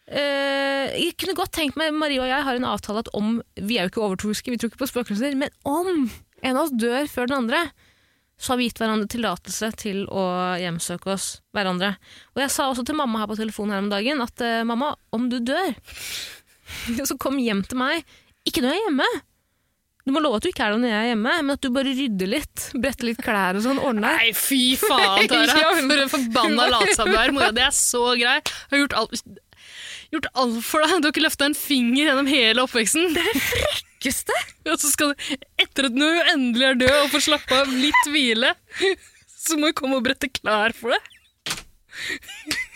Eh, jeg kunne godt tenkt meg, Marie og jeg har en avtale at om Vi er jo ikke overtroiske, vi tror ikke på spøkelser, men om en av oss dør før den andre, så har vi gitt hverandre tillatelse til å hjemsøke oss hverandre. Og jeg sa også til mamma her på telefonen her om dagen at eh, mamma, om du dør, så kom hjem til meg. Ikke når jeg er hjemme. Du må love at du ikke er der når jeg er hjemme, men at du bare rydder litt, bretter litt klær og sånn, ordner deg. Nei, fy faen, Tara. For en forbanna latsabb du er. Mora di er så grei. Har gjort alt, gjort alt for deg. Du har ikke løfta en finger gjennom hele oppveksten. Frekkeste! Og så skal du, etter at du endelig er død og får slappe av litt hvile, så må du komme og brette klær for deg.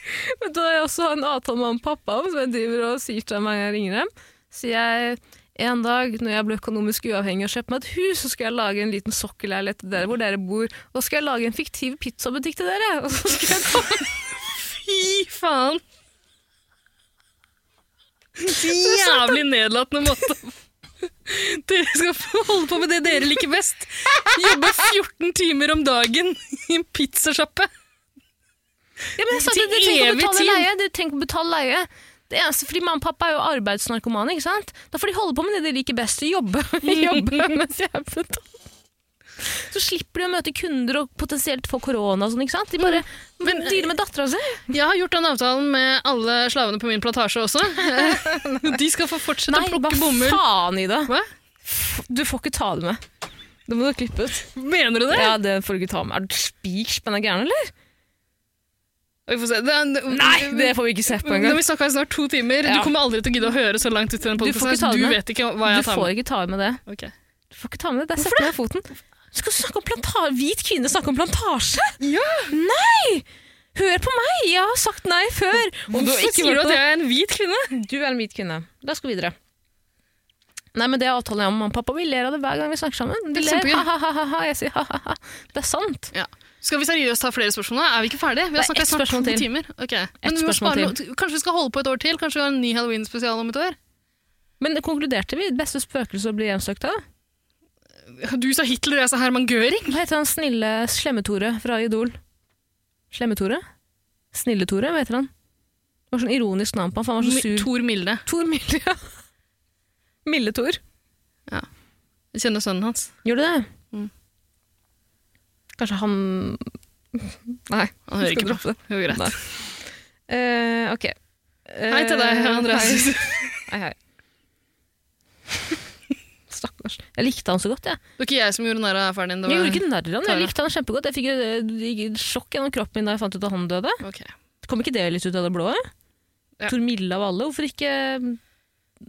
Men da har jeg også en avtale med han pappa om, som jeg driver og sier til meg hver gang jeg ringer dem. Sier jeg en dag når jeg blir økonomisk uavhengig og kjøper meg et hus, så skal jeg lage en liten sokkelleilighet dere hvor dere bor, og så skal jeg lage en fiktiv pizzabutikk til dere. Og så skal jeg komme. Fy faen! Jævlig nedlatende måte. Dere skal få holde på med det dere liker best. Jobbe 14 timer om dagen i en pizzasjappe. Ja, men jeg sa det, det trenger ikke å betale leie. Det trenger ikke å betale leie. Det eneste, fordi Mamma og pappa er jo arbeidsnarkomane. ikke sant? Da får de holde på med det de liker best. Jobbe, jobbe mens jeg betaler. Så slipper de å møte kunder og potensielt få korona. og sånn, ikke sant? De bare Men- dealer med dattera si. Jeg har gjort den avtalen med alle slavene på min plantasje også. De skal få fortsette Nei, å plukke bomull. Nei, hva faen, Ida? Hva? Du får ikke ta det med. Det må du klippe ut. Mener du det? Ja, det får du ikke ta med. Er du spikspenna gæren, eller? Vi får se. Det, Nei, det får vi ikke se på engang. vi snakka i snart to timer. Ja. Du kommer aldri til å gidde å høre så langt ut i den Du podcasten. ta Du, vet ikke hva jeg tar får ikke ta med det. Ok. Du får ikke ta med det. Der setter jeg foten. Skal du snakke om plantasje? Hvit kvinne snakke om plantasje? Ja. Nei! Hør på meg! Jeg har sagt nei før. Du Hvorfor sier du at jeg er en hvit kvinne? Du er en hvit kvinne. La oss gå videre. Nei, men Det er avtalen jeg med mamma og pappa. Vi ler av det hver gang vi snakker sammen. De er ler. Ha-ha-ha. Jeg sier ha-ha-ha. Det er sant. Ja. Skal vi seriøst ta flere spørsmål? nå? Er vi ikke ferdige? Vi har snakket snart to til. timer. Okay. Men vi spare Kanskje vi skal holde på et år til? Kanskje vi har en ny Halloween-spesial om et år? Men det konkluderte vi. Beste spøkelse å bli hjemsøkt av. Du sa Hitler, jeg sa Herman Göring. Hva heter han snille Slemme-Tore fra Idol? Slemme-Tore? Snille-Tore, hva heter han? Det var sånn ironisk navn på han, for han var så sur. Tor Milde. Tor Milde, ja. Milde-Tor. Jeg kjenner sønnen hans. Gjør du det? Kanskje han Nei, Han hører ikke på. det. Jo, greit. Uh, ok. Uh, Hei til deg, Eh, Andreas. Hei, hei. Stakkars. Jeg likte han så godt, jeg. Det var ikke jeg som gjorde narr av faren din. Det Jeg gjorde ikke narr av han, jeg likte han kjempegodt. Jeg fikk eh, sjokk gjennom kroppen min da jeg fant ut at han døde. Okay. Kom ikke det litt ut av det blå? Ja. Tor Mille av alle, hvorfor ikke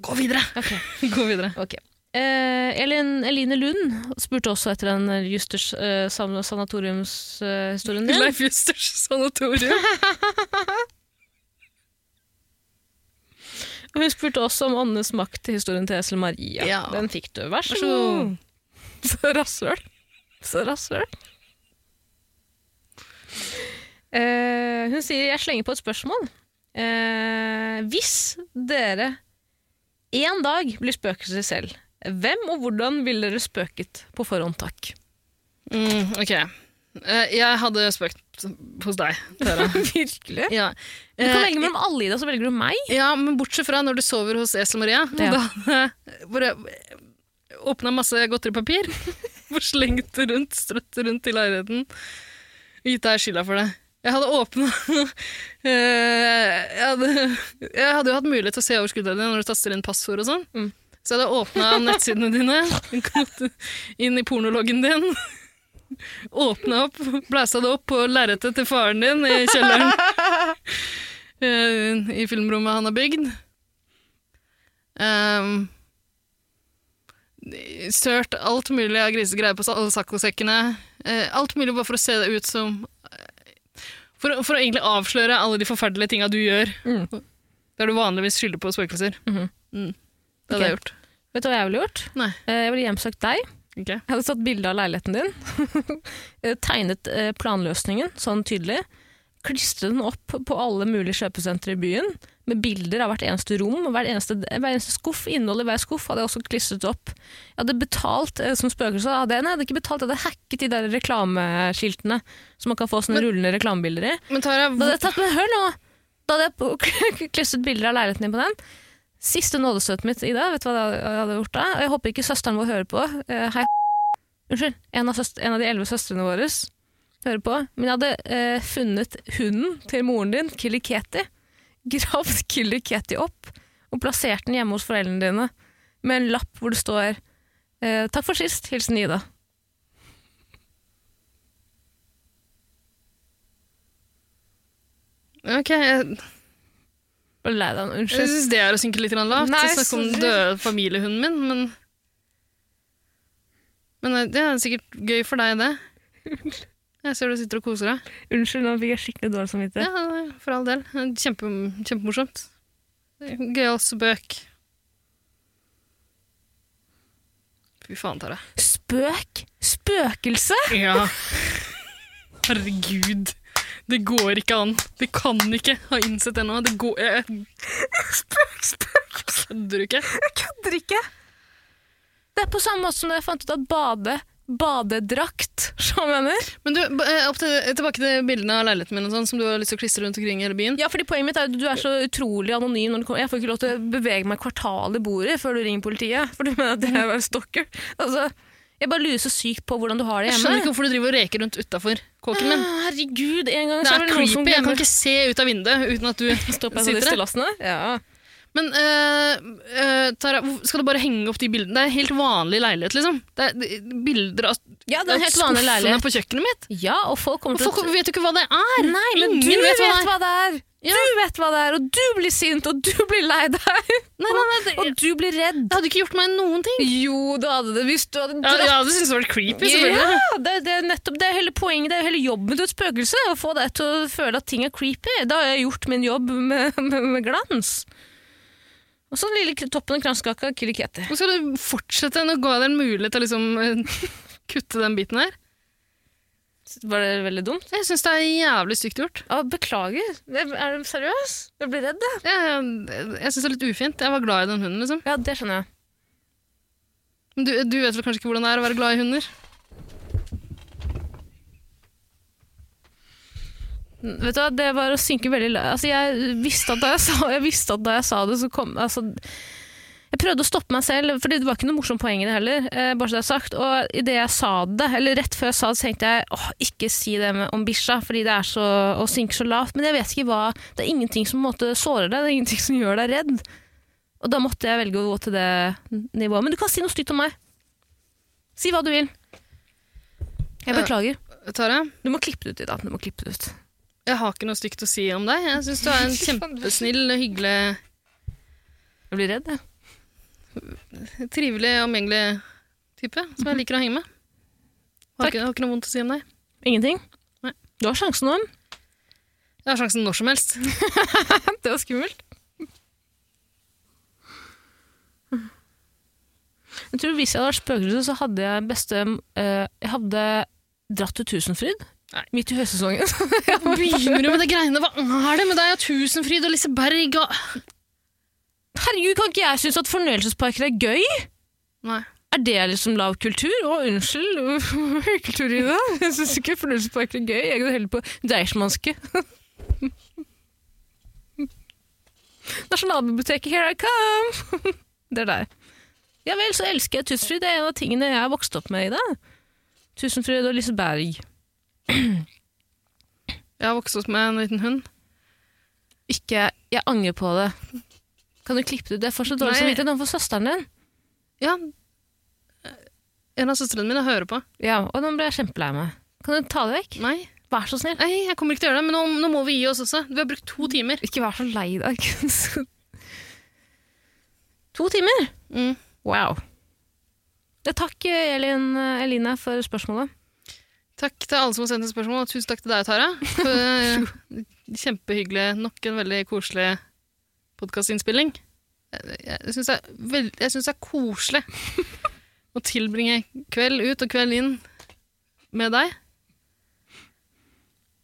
Gå videre! Okay. Gå videre. ok. Eh, Elin, Eline Lund spurte også etter den Justers eh, sanatoriumshistorien din. Leif Justers sanatorium. Og hun spurte også om åndenes makt til historien til Esel Maria. Ja. Den fikk du. Vær så god. Så rasshøl. Så rasshøl. Eh, hun sier jeg slenger på et spørsmål. Eh, hvis dere en dag blir spøkelser selv, hvem og hvordan ville dere spøket på forhånd, takk? Mm, ok. Eh, jeg hadde spøkt hos deg, Tara. Virkelig? ja. Du kan Eh, velge mellom alle, Ida, så velger du meg. Ja, men bortsett fra når du sover hos Esel Maria. Ja. Da bare åpna masse godteripapir, og slengt det rundt, strøtt rundt i leiligheten. Og gitt deg skylda for det. Jeg hadde åpna jeg, jeg hadde jo hatt mulighet til å se over skuldrene dine når du taster inn passord og sånn. Mm. Så jeg hadde åpna nettsidene dine, gått inn i pornologgen din. Åpna opp, blæsa det opp på lerretet til faren din i kjelleren. eh, I filmrommet han har bygd. Um, sørt alt mulig av grisegreier på saccosekkene. Eh, alt mulig bare for å se det ut som For, for å egentlig avsløre alle de forferdelige tinga du gjør. Mm. Der du vanligvis skylder på spøkelser. Mhm. mm. Det hadde okay. jeg gjort. Vet du hva jeg ville gjort? Nei. Eh, Jeg ville hjemsøkt deg. Okay. Jeg hadde satt bilde av leiligheten din. Eh, Tegnet eh, planløsningen sånn tydelig. Klistret den opp på alle mulige kjøpesentre i byen. Med bilder av hvert eneste rom hver eneste, hver eneste skuff. Innholdet i hver skuff hadde jeg også klistret opp. Jeg hadde betalt som spøkelse av det. Nei, jeg hadde ikke betalt, jeg hadde hacket de der reklameskiltene som man kan få sånne rullende reklamebilder i. Men Tara, Da hadde jeg tatt, men hør nå! Da hadde jeg klistret bilder av leiligheten din på den. Siste nådestøtet mitt Ida. vet du hva jeg hadde gjort da? Og jeg håper ikke søsteren vår hører på. Uh, hei, unnskyld. En av, søst en av de elleve søstrene våre hører på. Men jeg hadde uh, funnet hunden til moren din, Killy Ketty. Gravd Killy Ketty opp og plassert den hjemme hos foreldrene dine med en lapp hvor det står uh, 'Takk for sist. Hilsen Ida'. ok, jeg, Bare lei deg nå, jeg unnskyld. syns det er å synke litt lavt. Nei, jeg snakker om den døde familiehunden min, men Men eh, det er sikkert gøy for deg, det. Jeg ser du sitter og koser deg. Unnskyld, nå fikk jeg skikkelig dårlig samvittighet. Ja, for all del. Kjempe, kjempemorsomt. Gøyal spøk. Fy faen, Tara. Spøk? Spøkelse? Ja. Herregud. Det går ikke an. Vi kan ikke ha innsett det ennå. Det går jeg... Spøk, spøk, Kødder du ikke? jeg kødder ikke! Det er på samme måte som da jeg fant ut at bade, badedrakt, som jeg mener. Men du, eh, opp til, tilbake til bildene av leiligheten min og sånn, som du har lyst til å klistre rundt omkring i hele byen. Ja, fordi poenget mitt er at du er så utrolig anonym. Når du kommer. Jeg får ikke lov til å bevege meg kvartal i bordet før du ringer politiet. For du mener at det er stalker. Altså, jeg bare lurer så sykt på hvordan du har det hjemme. Jeg skjønner ikke hvorfor du driver og reker rundt utafor kåken min. Ah, Herregud, en gang Det så er det noen som creepy. Jeg kan ikke se ut av vinduet uten at du sitter der. Ja. Men uh, uh, Tara, skal du bare henge opp de bildene? Det er en helt vanlig leilighet, liksom. Det er er bilder av ja, det er helt skuffene leilighet. på kjøkkenet mitt. Ja, og folk kommer Og til folk vet jo ikke hva det er. Nei, men Ingen du vet vet, hva det hva det er! Du vet hva det er, og du blir sint, og du blir lei deg! Nei, nei, nei, det, Og du blir redd. det hadde ikke gjort meg noen ting. Jo, du hadde det hvis du hadde Ja, jeg hadde syntes det var creepy, selvfølgelig. Ja, det, det er nettopp det er hele poenget, det er hele jobben til et spøkelse. Å få deg til å føle at ting er creepy. Da har jeg gjort min jobb med, med, med glans. Og så den lille toppen av kransekaka, Ketty. Hvor skal du fortsette? Nå ga jeg deg en mulighet til å liksom eh, kutte den biten her. Var det veldig dumt? Jeg syns det er jævlig stygt gjort. Ja, beklager. Er du seriøs? Jeg blir redd, jeg. Jeg, jeg syns det er litt ufint. Jeg var glad i den hunden, liksom. Ja, det skjønner jeg. Men du, du vet vel kanskje ikke hvordan det er å være glad i hunder? Vet du hva, Det var å synke veldig la- altså, jeg, visste at da jeg, sa, jeg visste at da jeg sa det, så kom altså, Jeg prøvde å stoppe meg selv, for det var ikke noe morsomt poeng i det heller. Eh, bare så det er sagt. Og idet jeg sa det, eller rett før jeg sa det, så tenkte jeg åh, ikke si det med, om bikkja, fordi det er så, å synke så lavt. Men jeg vet ikke hva Det er ingenting som måte sårer deg, det er ingenting som gjør deg redd. Og da måtte jeg velge å gå til det nivået. Men du kan si noe stygt om meg. Si hva du vil. Jeg beklager. Tara, Du må klippe det ut i dag. Du må klippe det ut. Jeg har ikke noe stygt å si om deg. Jeg syns du er en kjempesnill, hyggelig, Jeg blir redd, jeg. trivelig, omgjengelig type som jeg liker å henge med. Har Takk. ikke, har ikke noe vondt å si om deg. Ingenting? Nei. Du har sjansen nå. Jeg har sjansen når som helst. Det var skummelt. Jeg tror Hvis jeg hadde vært spøkelse, så hadde jeg beste eh, Jeg hadde dratt til Tusenfryd Nei. midt i høysesongen. Begynner du med det greiene? Hva er det med deg og Tusenfryd og Liseberg og Herregud, kan ikke jeg synes at fornøyelsesparker er gøy? Nei. Er det liksom lav kultur? Å, unnskyld, kultur i det. Jeg syns ikke fornøyelsesparker er gøy. Jeg går heller på Deichmanske. Nasjonalbiblioteket, here I come! Det er der. Ja vel, så elsker jeg Tusenfryd. Det er en av tingene jeg har vokst opp med i det. Tusenfryd og Liseberg. Jeg har vokst opp med en liten hund. Ikke Jeg angrer på det. Kan du klippe det ut? Det er så dårlig Nei. samvittighet overfor søsteren din. Ja. En av søstrene mine hører på. Ja, og nå ble jeg kjempelei meg. Kan du ta det vekk? Nei. Vær så snill. Nei, jeg kommer ikke til å gjøre det, men nå, nå må vi gi oss også. Vi har brukt to timer. Ikke vær så lei deg. to timer? Mm. Wow. Ja, takk Elin, Eline for spørsmålet. Takk til alle som har sendt spørsmål, og tusen takk til deg, Tara. Eh, Kjempehyggelig. Nok en veldig koselig podkastinnspilling. Jeg, syns det, er det er koselig å tilbringe kveld ut og kveld inn med deg.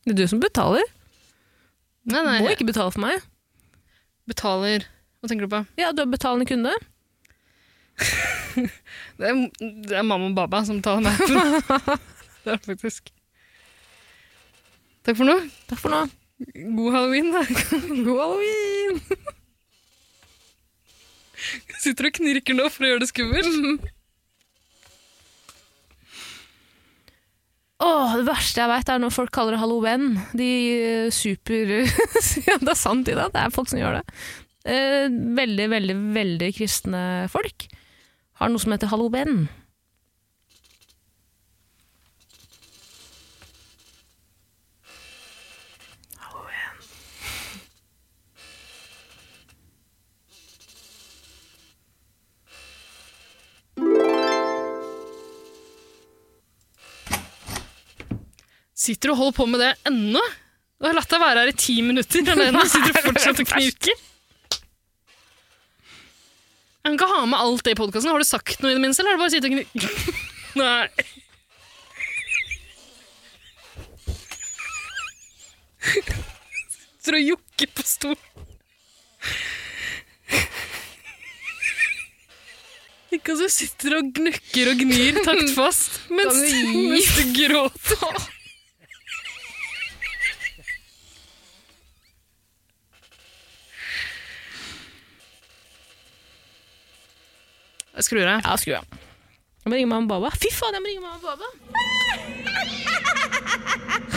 Det er du som betaler. Nei, Du må ikke betale for meg. betaler Hva tenker du på? Ja, du er betalende kunde. Det er, det er mamma og baba som betaler meg. Det er det faktisk. Takk for nå. Takk for nå. God halloween, da. God halloween! Jeg Sitter og knirker nå for å gjøre det skummelt. Åh, det verste jeg vet er når folk kaller det halloween. De eh, super... ja, det er sant, Ida. Det er folk som gjør det. Eh, veldig, veldig, veldig kristne folk har noe som heter halloween. Sitter du og holder på med det ennå? Du har latt deg være her i ti minutter alene og sitter du fortsatt og knirker. Jeg kan ikke ha med alt det i podkasten. Har du sagt noe i det minste, eller har du bare sittet og knirket? Nei. Sitter og jokker på stolen. Ikke at du sitter og gnukker og gnir taktfast mens, mens du gråter. Jeg skrur av. Ja, skru av. Jeg må ringe mamma og baba. Fy faen, jeg må ringe mamma og baba!